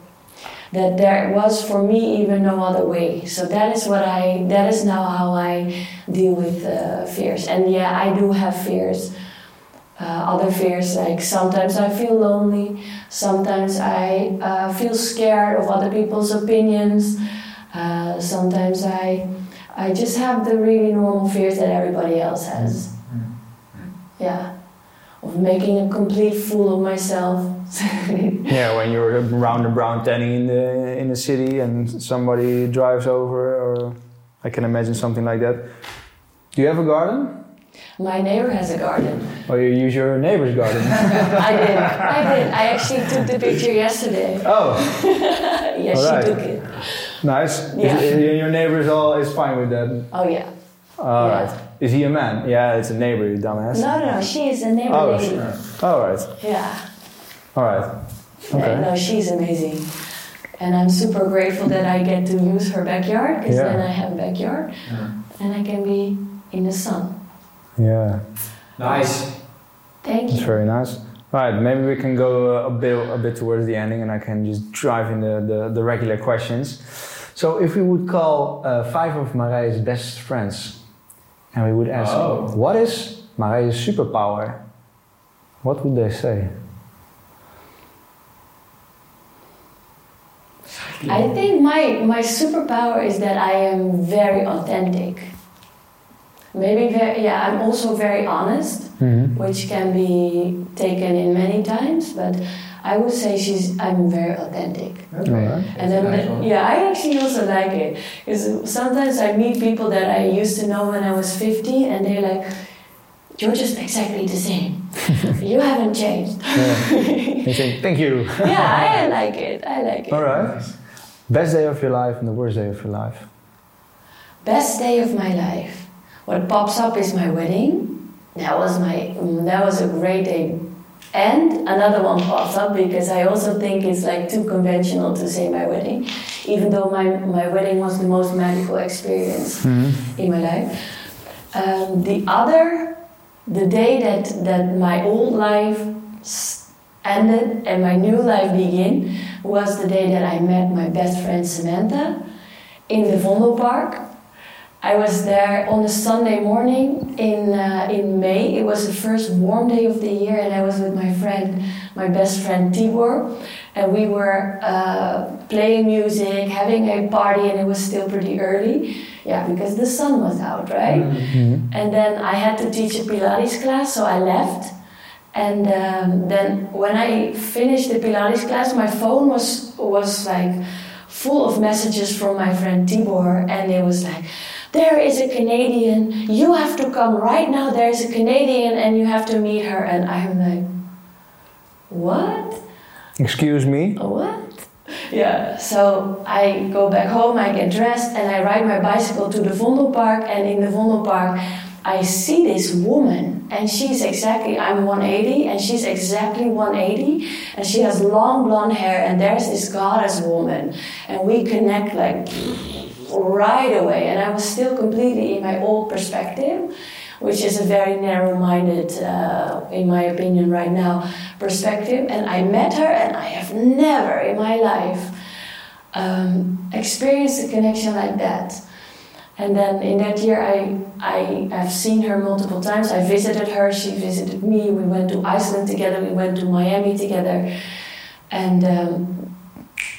Speaker 3: that there was for me even no other way. So that is what I that is now how I deal with uh, fears. And yeah, I do have fears. Uh, other fears like sometimes I feel lonely, sometimes I uh, feel scared of other people's opinions. Uh, sometimes I I just have the really normal fears that everybody else has. Yeah, of making a complete fool of myself. [laughs]
Speaker 1: Yeah, when you're round and round standing in the in the city and somebody drives over, or I can imagine something like that. Do you have a garden,
Speaker 3: My neighbor has a garden.
Speaker 1: or you use your neighbor's garden? [laughs]
Speaker 3: I did. I did. I actually took the picture yesterday.
Speaker 1: oh, [laughs]
Speaker 3: yes, she took it.
Speaker 1: nice.
Speaker 3: Yeah.
Speaker 1: Is, is your neighbor is all is fine with that.
Speaker 3: Oh yeah.
Speaker 1: All
Speaker 3: Yeah.
Speaker 1: right. Is he a man? Yeah, it's a neighbor, you dumbass.
Speaker 3: No, no, no. She is a neighbor
Speaker 1: Oh,
Speaker 3: lady.
Speaker 1: sure. All right.
Speaker 3: Yeah.
Speaker 1: All right. Okay.
Speaker 3: Yeah, no, she's amazing. And I'm super grateful that I get to use her backyard because
Speaker 1: Yeah.
Speaker 3: then I have a backyard
Speaker 2: Yeah.
Speaker 3: and I can be in the sun.
Speaker 1: Yeah,
Speaker 2: Nice.
Speaker 3: Thank you.
Speaker 1: it's very nice. All right, maybe we can go uh, a bit a bit towards the ending, and I can just drive in the the, the regular questions. So, if we would call uh, five of Marije's best friends, and we would ask,
Speaker 2: Oh.
Speaker 1: what is Marije's superpower? What would they say?
Speaker 3: I think my, my superpower is that I am very authentic. Maybe very, yeah, I'm also very honest.
Speaker 1: Mm-hmm.
Speaker 3: which can be taken in many times, but I would say she's I'm very authentic.
Speaker 2: Okay.
Speaker 1: Alright.
Speaker 3: And then,
Speaker 2: Nice
Speaker 3: yeah, I actually also like it because sometimes I meet people that I used to know when I was 15, and they're like, "You're just exactly the same. [laughs] you haven't changed."
Speaker 1: You think, thank you.
Speaker 3: yeah, I [laughs] like it. I like it.
Speaker 1: All right. Best day of your life and the worst day of your life.
Speaker 3: Best day of my life. What pops up is my wedding. That was my that was a great day. And another one pops up because I also think it's like too conventional to say my wedding, even though my, my wedding was the most magical experience in my life. Um, the other the day that, that my old life s- ended and my new life began was the day that I met my best friend Samantha in the Vondelpark. I was there on a Sunday morning in, uh, in May. It was the first warm day of the year, and I was with my friend, my best friend Tibor, and we were uh, playing music, having a party, and it was still pretty early. Yeah, because the sun was out, right? And then I had to teach a Pilates class, so I left. And um, then when I finished the Pilates class, my phone was was like full of messages from my friend Tibor, and it was like, "There is a Canadian. You have to come right now. There's a Canadian, and you have to meet her." And I'm like, "What?
Speaker 1: Excuse me.
Speaker 3: What?" Yeah. So I go back home. I get dressed, and I ride my bicycle to the Vondelpark. And in the Vondelpark, I see this woman, and she's exactly, I'm 180, and she's exactly 180, and she has long blonde hair, and there's this goddess woman, and we connect like right away. And I was still completely in my old perspective, which is a very narrow minded, uh, in my opinion, right now, perspective. And I met her, and I have never in my life um, experienced a connection like that. And then in that year, I, I have seen her multiple times. I visited her, she visited me. We went to Iceland together, we went to Miami together. And um,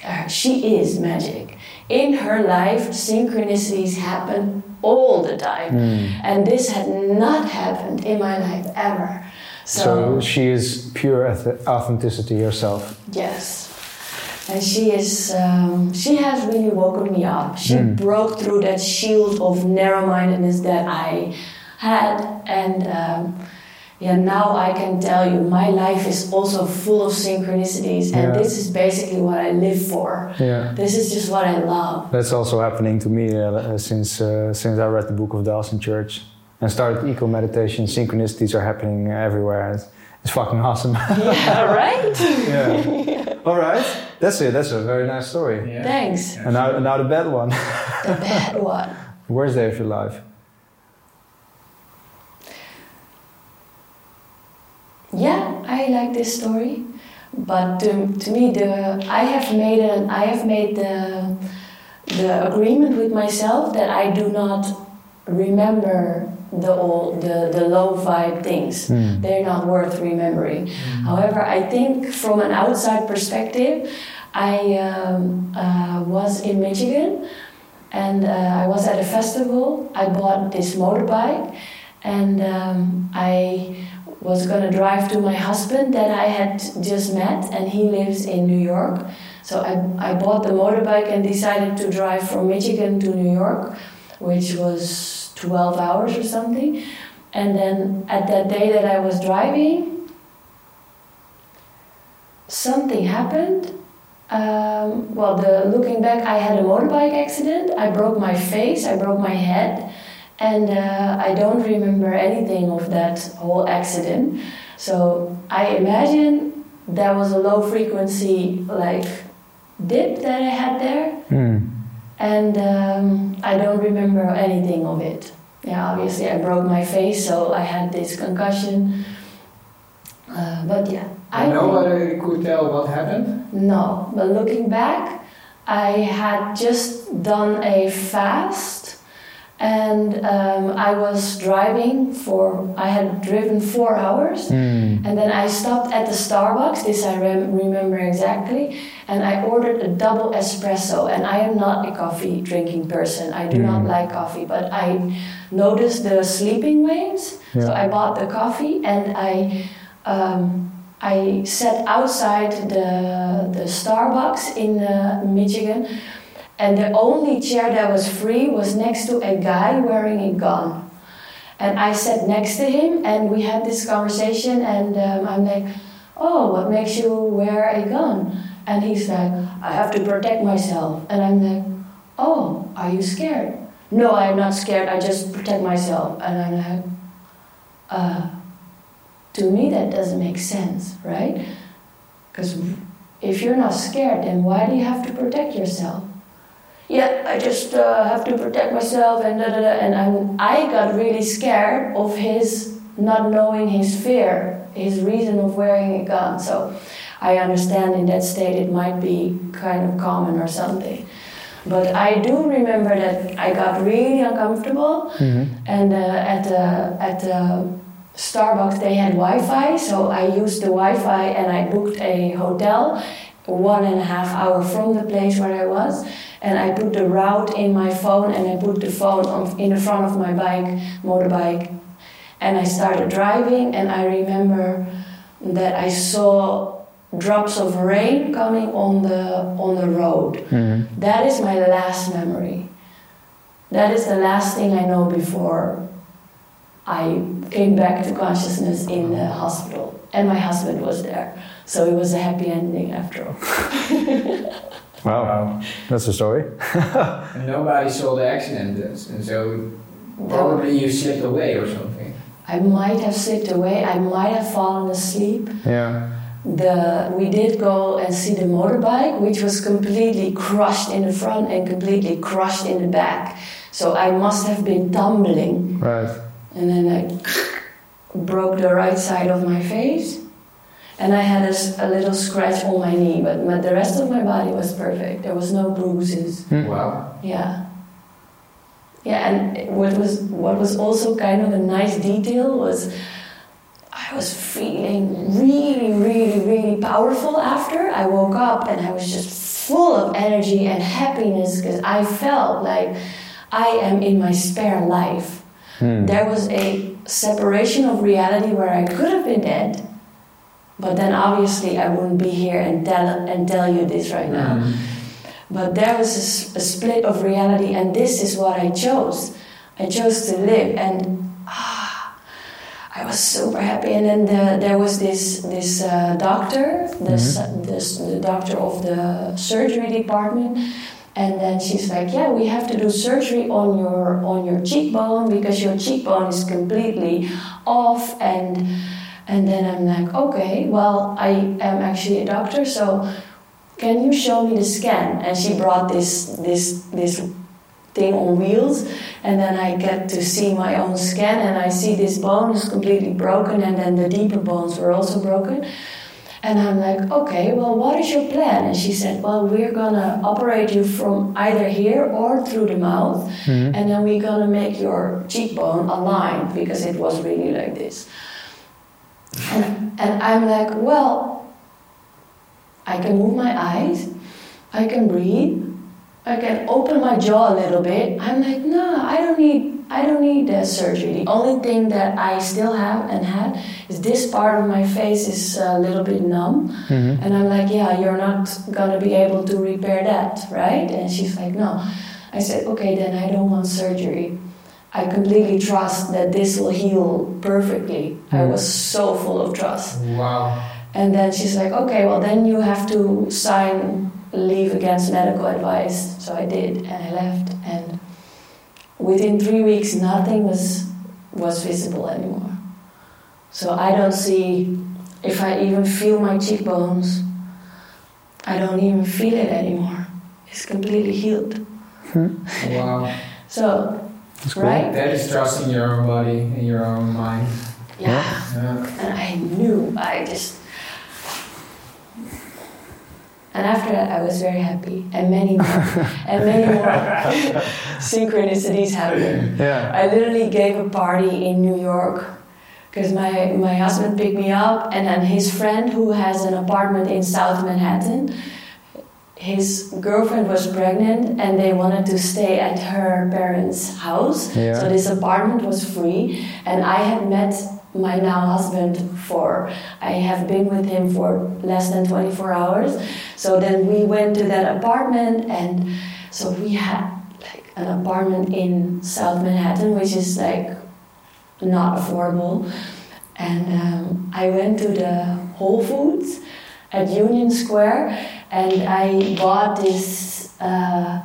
Speaker 3: uh, she is magic. In her life, synchronicities happen all the time. And this had not happened in my life ever.
Speaker 1: So she is pure authenticity herself.
Speaker 3: Yes. And she is, um, she has really woken me up. She broke through that shield of narrow mindedness that I had. And um, yeah, now I can tell you my life is also full of synchronicities. And
Speaker 1: Yeah.
Speaker 3: this is basically what I live for.
Speaker 1: Yeah.
Speaker 3: This is just what I love.
Speaker 1: That's also happening to me uh, since uh, since I read the book of Dawson Church and started eco meditation. Synchronicities are happening everywhere. It's, it's fucking awesome. [laughs]
Speaker 3: yeah, right?
Speaker 1: yeah. All right. That's it. That's a very nice story.
Speaker 2: Yeah.
Speaker 3: Thanks.
Speaker 1: And now, now the bad one.
Speaker 3: The bad [laughs] one.
Speaker 1: Worst day of your life.
Speaker 3: Yeah, I like this story, but to, to me, the I have made an I have made the the agreement with myself that I do not remember the old the, the low vibe things.
Speaker 1: Hmm.
Speaker 3: They're not worth remembering. However, I think from an outside perspective, I um, uh, was in Michigan and uh, I was at a festival. I bought this motorbike and um, I was gonna drive to my husband that I had just met, and he lives in New York. So I, I bought the motorbike and decided to drive from Michigan to New York, which was 12 hours or something. And then at that day that I was driving, something happened. Um, well, the looking back, I had a motorbike accident. I broke my face. I broke my head, and uh, I don't remember anything of that whole accident. So I imagine there was a low frequency like dip that I had there,
Speaker 1: Hmm.
Speaker 3: And um, I don't remember anything of it. Yeah, obviously I broke my face, so I had this concussion. Uh, but yeah, I
Speaker 2: nobody could tell what happened.
Speaker 3: no, but looking back, I had just done a fast and um, I was driving for, I had driven four hours
Speaker 1: Hmm.
Speaker 3: and then I stopped at the Starbucks, this I rem- remember exactly, and I ordered a double espresso. And I am not a coffee drinking person, I do not
Speaker 1: Mm.
Speaker 3: like coffee, but I noticed the sleeping waves, so I bought the coffee and I. Um, I sat outside the, the Starbucks in uh, Michigan, and the only chair that was free was next to a guy wearing a gun. And I sat next to him, and we had this conversation, and um, I'm like, Oh, what makes you wear a gun? And he's like, I have to protect myself. And I'm like, Oh, are you scared? No, I'm not scared, I just protect myself. And I'm like, uh, to me that doesn't make sense, right? Because if you're not scared, then why do you have to protect yourself? Yeah, I just uh, have to protect myself, and da da da. And I'm, I got really scared of his not knowing his fear, his reason of wearing a gun. So I understand in that state it might be kind of common or something. But I do remember that I got really uncomfortable, and uh, at the at the Starbucks they had Wi-Fi, so I used the Wi-Fi and I booked a hotel, one and a half hour from the place where I was, and I put the route in my phone and I put the phone on, in the front of my bike, motorbike, and I started driving and I remember that I saw drops of rain coming on the on the road. Mm-hmm. That is my last memory. That is the last thing I know before I came back to consciousness in the hospital. And my husband was there. So it was a happy ending after all. [laughs]
Speaker 1: Wow, that's a story. [laughs]
Speaker 2: And nobody saw the accident, and so probably you slipped away or something.
Speaker 3: I might have slipped away, I might have fallen asleep.
Speaker 1: Yeah.
Speaker 3: The, we did go and see the motorbike, which was completely crushed in the front and completely crushed in the back. So I must have been tumbling.
Speaker 1: Right.
Speaker 3: And then I broke the right side of my face. And I had a little scratch on my knee, but my, the rest of my body was perfect. There was no bruises. Hmm.
Speaker 2: Wow.
Speaker 3: Yeah. Yeah, and what was what was also kind of a nice detail was I was feeling really, really, really powerful after. I woke up and I was just full of energy and happiness because I felt like I am in my spare life. Hmm. There was a separation of reality where I could have been dead, but then obviously I wouldn't be here and tell and tell you this right now. But there was a split of reality, and this is what I chose. I chose to live, and ah, I was super happy. And then the, there was this this uh, doctor, this, this the doctor of the surgery department, and then she's like, "Yeah, we have to do surgery on your on your cheekbone because your cheekbone is completely off." And and then I'm like, "Okay, well, I am actually a doctor, so." can you show me the scan? And she brought this this this thing on wheels and then i get to see my own scan and i see this bone is completely broken and then the deeper bones were also broken. And i'm like okay well what is your plan? And she said well we're gonna operate you from either here or through the mouth hmm. and then we're gonna make your cheekbone aligned because it was really like this and, and i'm like well I can move my eyes, I can breathe, I can open my jaw a little bit. I'm like, no, I don't need, I don't need that surgery. The only thing that I still have and had is this part of my face is a little bit numb, mm-hmm. and I'm like, yeah, you're not gonna be able to repair that, right? And she's like, no. I said, okay, then I don't want surgery. I completely trust that this will heal perfectly. I mm. was so full of trust.
Speaker 2: Wow.
Speaker 3: And then she's like, okay, well, then you have to sign leave against medical advice. So I did, and I left. And within three weeks, nothing was was visible anymore. So I don't see if I even feel my cheekbones. I don't even feel it anymore. It's completely healed. Hmm.
Speaker 2: Wow. [laughs]
Speaker 3: So,
Speaker 1: cool.
Speaker 3: right?
Speaker 2: That is trusting your own body and your own mind.
Speaker 3: Yeah.
Speaker 2: Yeah.
Speaker 3: And I knew, I just. And after that, I was very happy, and many more, [laughs] and many more synchronicities happened.
Speaker 1: Yeah.
Speaker 3: I literally gave a party in New York because my, my husband picked me up, and then his friend, who has an apartment in South Manhattan, his girlfriend was pregnant, and they wanted to stay at her parents' house.
Speaker 1: Yeah.
Speaker 3: So this apartment was free, and I had met my now husband for I have been with him for less than 24 hours. So then we went to that apartment, and so we had like an apartment in South Manhattan, which is like not affordable. And um, I went to the Whole Foods at Union Square, and I bought this. Uh,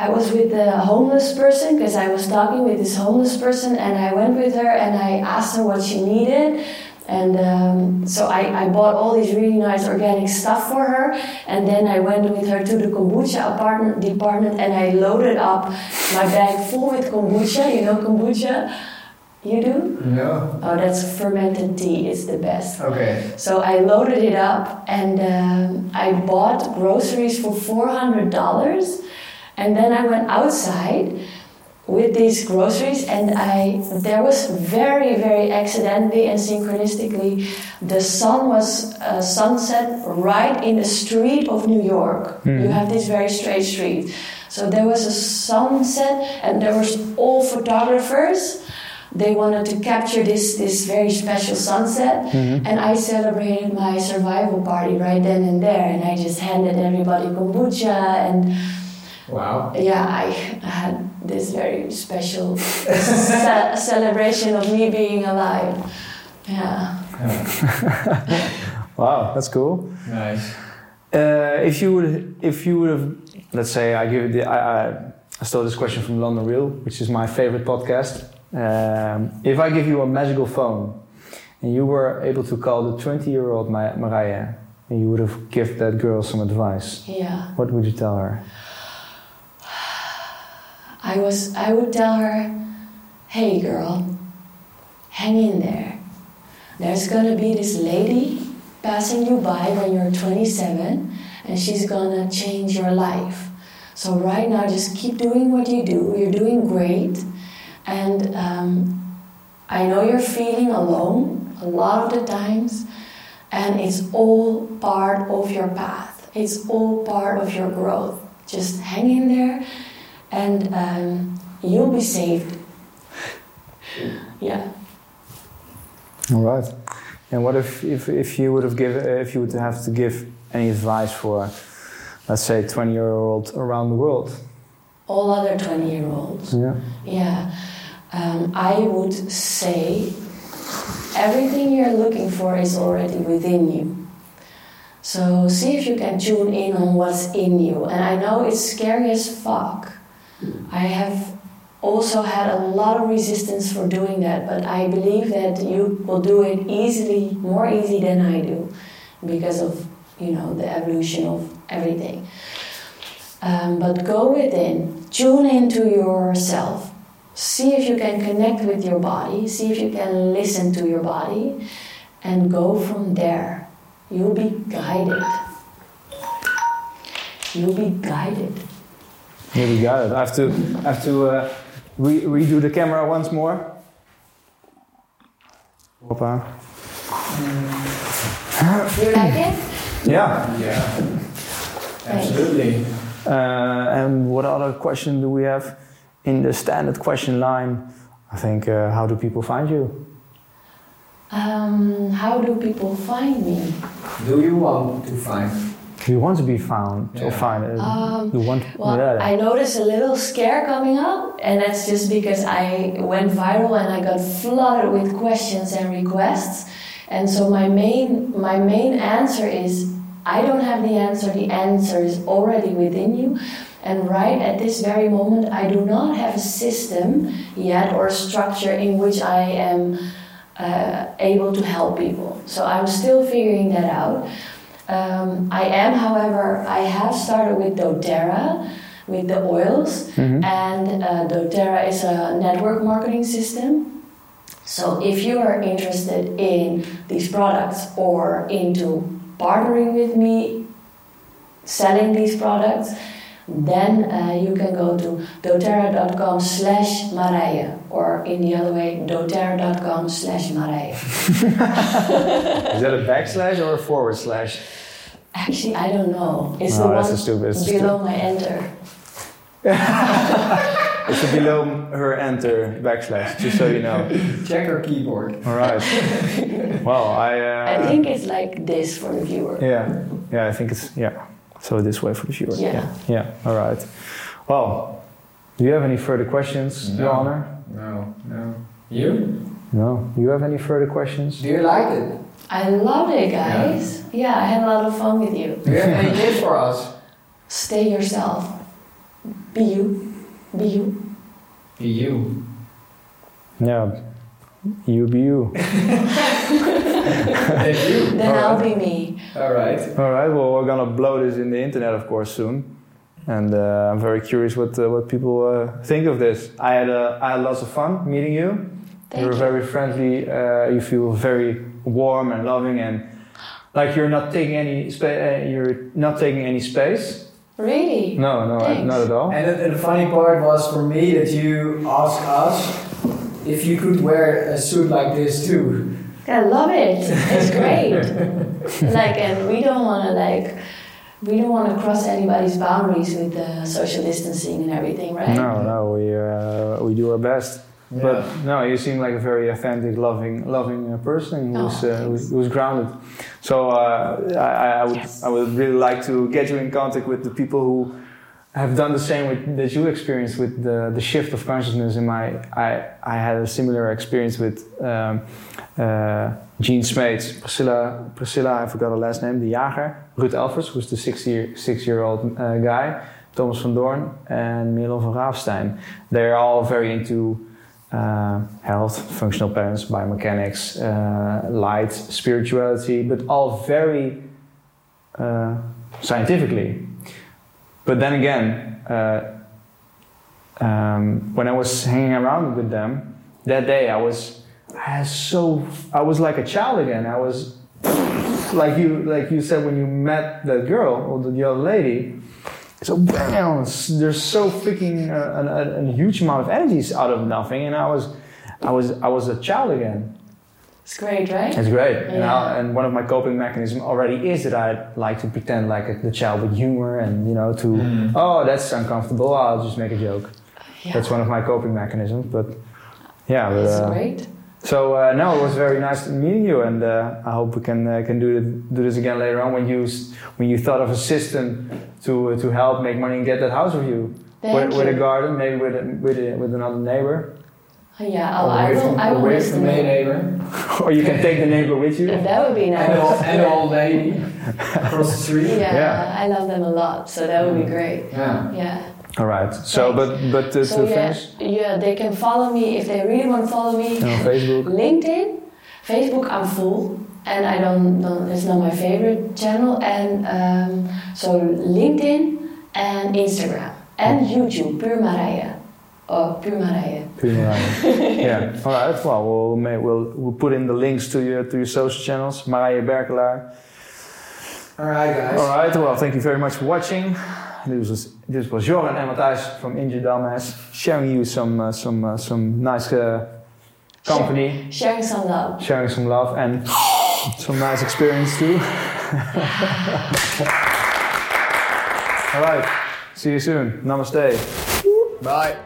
Speaker 3: I was with a homeless person because I was talking with this homeless person, and I went with her and I asked her what she needed. And um, so I, I bought all these really nice organic stuff for her, and then I went with her to the kombucha apartment department, and I loaded up my bag full with kombucha. You know kombucha? You do?
Speaker 2: No.
Speaker 3: Oh, that's fermented tea. It's the best.
Speaker 2: Okay.
Speaker 3: So I loaded it up and um, I bought groceries for $400. And then I went outside with these groceries and I there was very very accidentally and synchronistically the sun was uh, sunset right in the street of New York. You have this very straight street. So there was a sunset and there was all photographers they wanted to capture this this very special sunset and I celebrated my survival party right then and there and I just handed everybody kombucha and
Speaker 2: Wow.
Speaker 3: yeah I had this very special ce- [laughs] celebration of me being alive yeah [laughs]
Speaker 1: Wow, that's cool.
Speaker 2: Nice.
Speaker 1: Uh, if you would, if you would have, let's say, I give the, I, I, I stole this question from London Real, which is my favorite podcast. Um, if I give you a magical phone, and you were able to call the 20-year-old Ma- Marije, and you would have give that girl some advice,
Speaker 3: yeah.
Speaker 1: what would you tell her?
Speaker 3: I was I would tell her hey girl hang in there. There's gonna be this lady passing you by when you're 27 and she's gonna change your life. So right now just keep doing what you do. You're doing great and um, I know you're feeling alone a lot of the times and it's all part of your path it's all part of your growth just hang in there and um, you'll be saved [laughs] yeah
Speaker 1: All right. And what if, if, if you would have give, if you would have to give any advice for, let's say, 20-year-old around the world?
Speaker 3: all other 20 year olds
Speaker 1: Yeah.
Speaker 3: Yeah, um, I would say everything you're looking for is already within you. So see if you can tune in on what's in you. And I know it's scary as fuck. I have also had a lot of resistance for doing that, but I believe that you will do it easily, more easy than I do, because of you know the evolution of everything. Um, but go within, tune into yourself, see if you can connect with your body, see if you can listen to your body, and go from there. You'll be guided. You'll be guided.
Speaker 1: Yeah, we got it. I have to, I have to uh, re- redo the camera once more. Hoppa.
Speaker 3: You like it?
Speaker 1: Yeah.
Speaker 2: Yeah. Absolutely.
Speaker 1: Uh, and what other question do we have in the standard question line? I think, uh, how do people find you?
Speaker 3: Um, how do people find me?
Speaker 2: Do you want to find?
Speaker 1: Do you want to be found or find? Uh,
Speaker 3: Um,
Speaker 1: you want?
Speaker 3: Well,
Speaker 1: yeah.
Speaker 3: I noticed a little scare coming up, and that's just because I went viral and I got flooded with questions and requests. And so my main my main answer is I don't have the answer. The answer is already within you. And right at this very moment, I do not have a system yet or a structure in which I am uh, able to help people. So I'm still figuring that out. Um, I am, however, I have started with doTERRA, with the oils, and uh, doTERRA is a network marketing system. So if you are interested in these products or into partnering with me, selling these products, then uh, you can go to doterra.com slash Marije or in the other way, doterra.com slash Marije. [laughs]
Speaker 1: Is that a backslash or a forward slash?
Speaker 3: Actually, I don't know. It's
Speaker 1: No,
Speaker 3: the
Speaker 1: that's
Speaker 3: one
Speaker 1: a stupid- it's a
Speaker 3: below my enter. [laughs]
Speaker 1: It's a below her enter backslash, just so you know.
Speaker 2: Check her keyboard.
Speaker 1: All right. [laughs] well, I. Uh,
Speaker 3: I think it's like this for the viewer.
Speaker 1: Yeah, yeah. I think it's yeah. So this way for the viewer.
Speaker 3: Yeah.
Speaker 1: Yeah. yeah. All right. Well, do you have any further questions,
Speaker 2: No.
Speaker 1: Your Honor?
Speaker 2: No, no. You?
Speaker 1: No. You have any further questions?
Speaker 2: Do you like it?
Speaker 3: I love it, guys. Yeah. I had a lot of fun with you.
Speaker 2: Do you have any tips for us?
Speaker 3: Stay yourself. Be you. Be you.
Speaker 2: Be you.
Speaker 1: Yeah. You be you. [laughs]
Speaker 2: You.
Speaker 3: Then I'll be me.
Speaker 2: All right.
Speaker 1: All right. Well, we're gonna blow this in the internet, of course, soon. And uh, I'm very curious what uh, what people uh, think of this. I had uh, I had lots of fun meeting you,
Speaker 3: Thank
Speaker 1: you're
Speaker 3: you.
Speaker 1: very friendly. Uh, you feel very warm and loving, and like you're not taking any space. Uh, you're not taking any space.
Speaker 3: Really?
Speaker 1: No, no,
Speaker 3: Thanks.
Speaker 1: not at all.
Speaker 2: And the, and the funny part was for me that you asked us if you could wear a suit like this too.
Speaker 3: I love it. It's [laughs] great. like, and we don't want to like, we don't want to cross anybody's boundaries with the social distancing and everything, right?
Speaker 1: No, no, we uh, we do our best. But no, you seem like a very authentic, loving, loving uh, person
Speaker 3: Oh,
Speaker 1: who's, uh, who's, who's grounded. So uh, I, I would
Speaker 3: Yes.
Speaker 1: I would really like to get you in contact with the people who have done the same with, that you experienced with the, the shift of consciousness. In my I I had a similar experience with um, uh, Smeets, Priscilla Priscilla I forgot her last name, the Jager, Ruud Elvers, who's the six year six year old uh, guy, Thomas van Doorn, and Merlon van Ravenstein. They're all very into uh, health, functional patterns, biomechanics, uh, light, spirituality, but all very uh, scientifically. But then again, uh, um, when I was hanging around with them that day, I was, I was so, I was like a child again. I was like you, like you said when you met that girl or the other lady. So bam, there's so freaking uh, an, a, a huge amount of energies out of nothing, and I was, I was, I was a child again.
Speaker 3: It's great, right?
Speaker 1: It's great. And,
Speaker 3: Yeah.
Speaker 1: I, and one of my coping mechanisms already is that I like to pretend like a, the child with humor and, you know, to,
Speaker 2: Mm.
Speaker 1: oh, that's uncomfortable, I'll just make a joke.
Speaker 3: Yeah.
Speaker 1: That's one of my coping mechanisms. But yeah, but,
Speaker 3: It's
Speaker 1: uh,
Speaker 3: great.
Speaker 1: so uh, no, it was very nice meeting you, and uh, I hope we can uh, can do it, do this again later on when you when you thought of a system to uh, to help make money and get that house with you,
Speaker 3: Thank
Speaker 1: with, with a garden, maybe with a, with a, with another neighbor,
Speaker 3: Yeah, oh, I
Speaker 2: away
Speaker 3: will,
Speaker 2: from,
Speaker 3: I will
Speaker 2: away from
Speaker 3: the neighbor.
Speaker 2: neighbor. [laughs]
Speaker 1: or you can take the neighbor with you.
Speaker 3: That would be
Speaker 2: And the, old,
Speaker 3: nice.
Speaker 2: and the old lady [laughs] across the street.
Speaker 3: Yeah,
Speaker 1: Yeah.
Speaker 3: I love them a lot, so that would be great.
Speaker 2: Yeah.
Speaker 3: Yeah.
Speaker 1: All right. So,
Speaker 3: Thanks.
Speaker 1: but but uh,
Speaker 3: So
Speaker 1: to
Speaker 3: yeah,
Speaker 1: finish
Speaker 3: yeah, they can follow me if they really want to follow me.
Speaker 1: on Facebook. [laughs]
Speaker 3: LinkedIn, Facebook, I'm full, and I don't, don't it's not my favorite channel. And um, so LinkedIn and Instagram and YouTube, Puur Marije. Oh, Puur Marije. [laughs]
Speaker 1: yeah. All right. Well, we'll, may, we'll we'll put in the links to your to your social channels. Marije Berkelaar.
Speaker 2: All right, guys.
Speaker 1: All right. Well, thank you very much for watching. This was this was Joran and Matthijs from Injured Dumbass sharing you some uh, some uh, some nice uh, company,
Speaker 3: Sharing some love.
Speaker 1: sharing some love and [gasps] some nice experience too. [laughs] All right. See you soon. Namaste.
Speaker 2: Bye.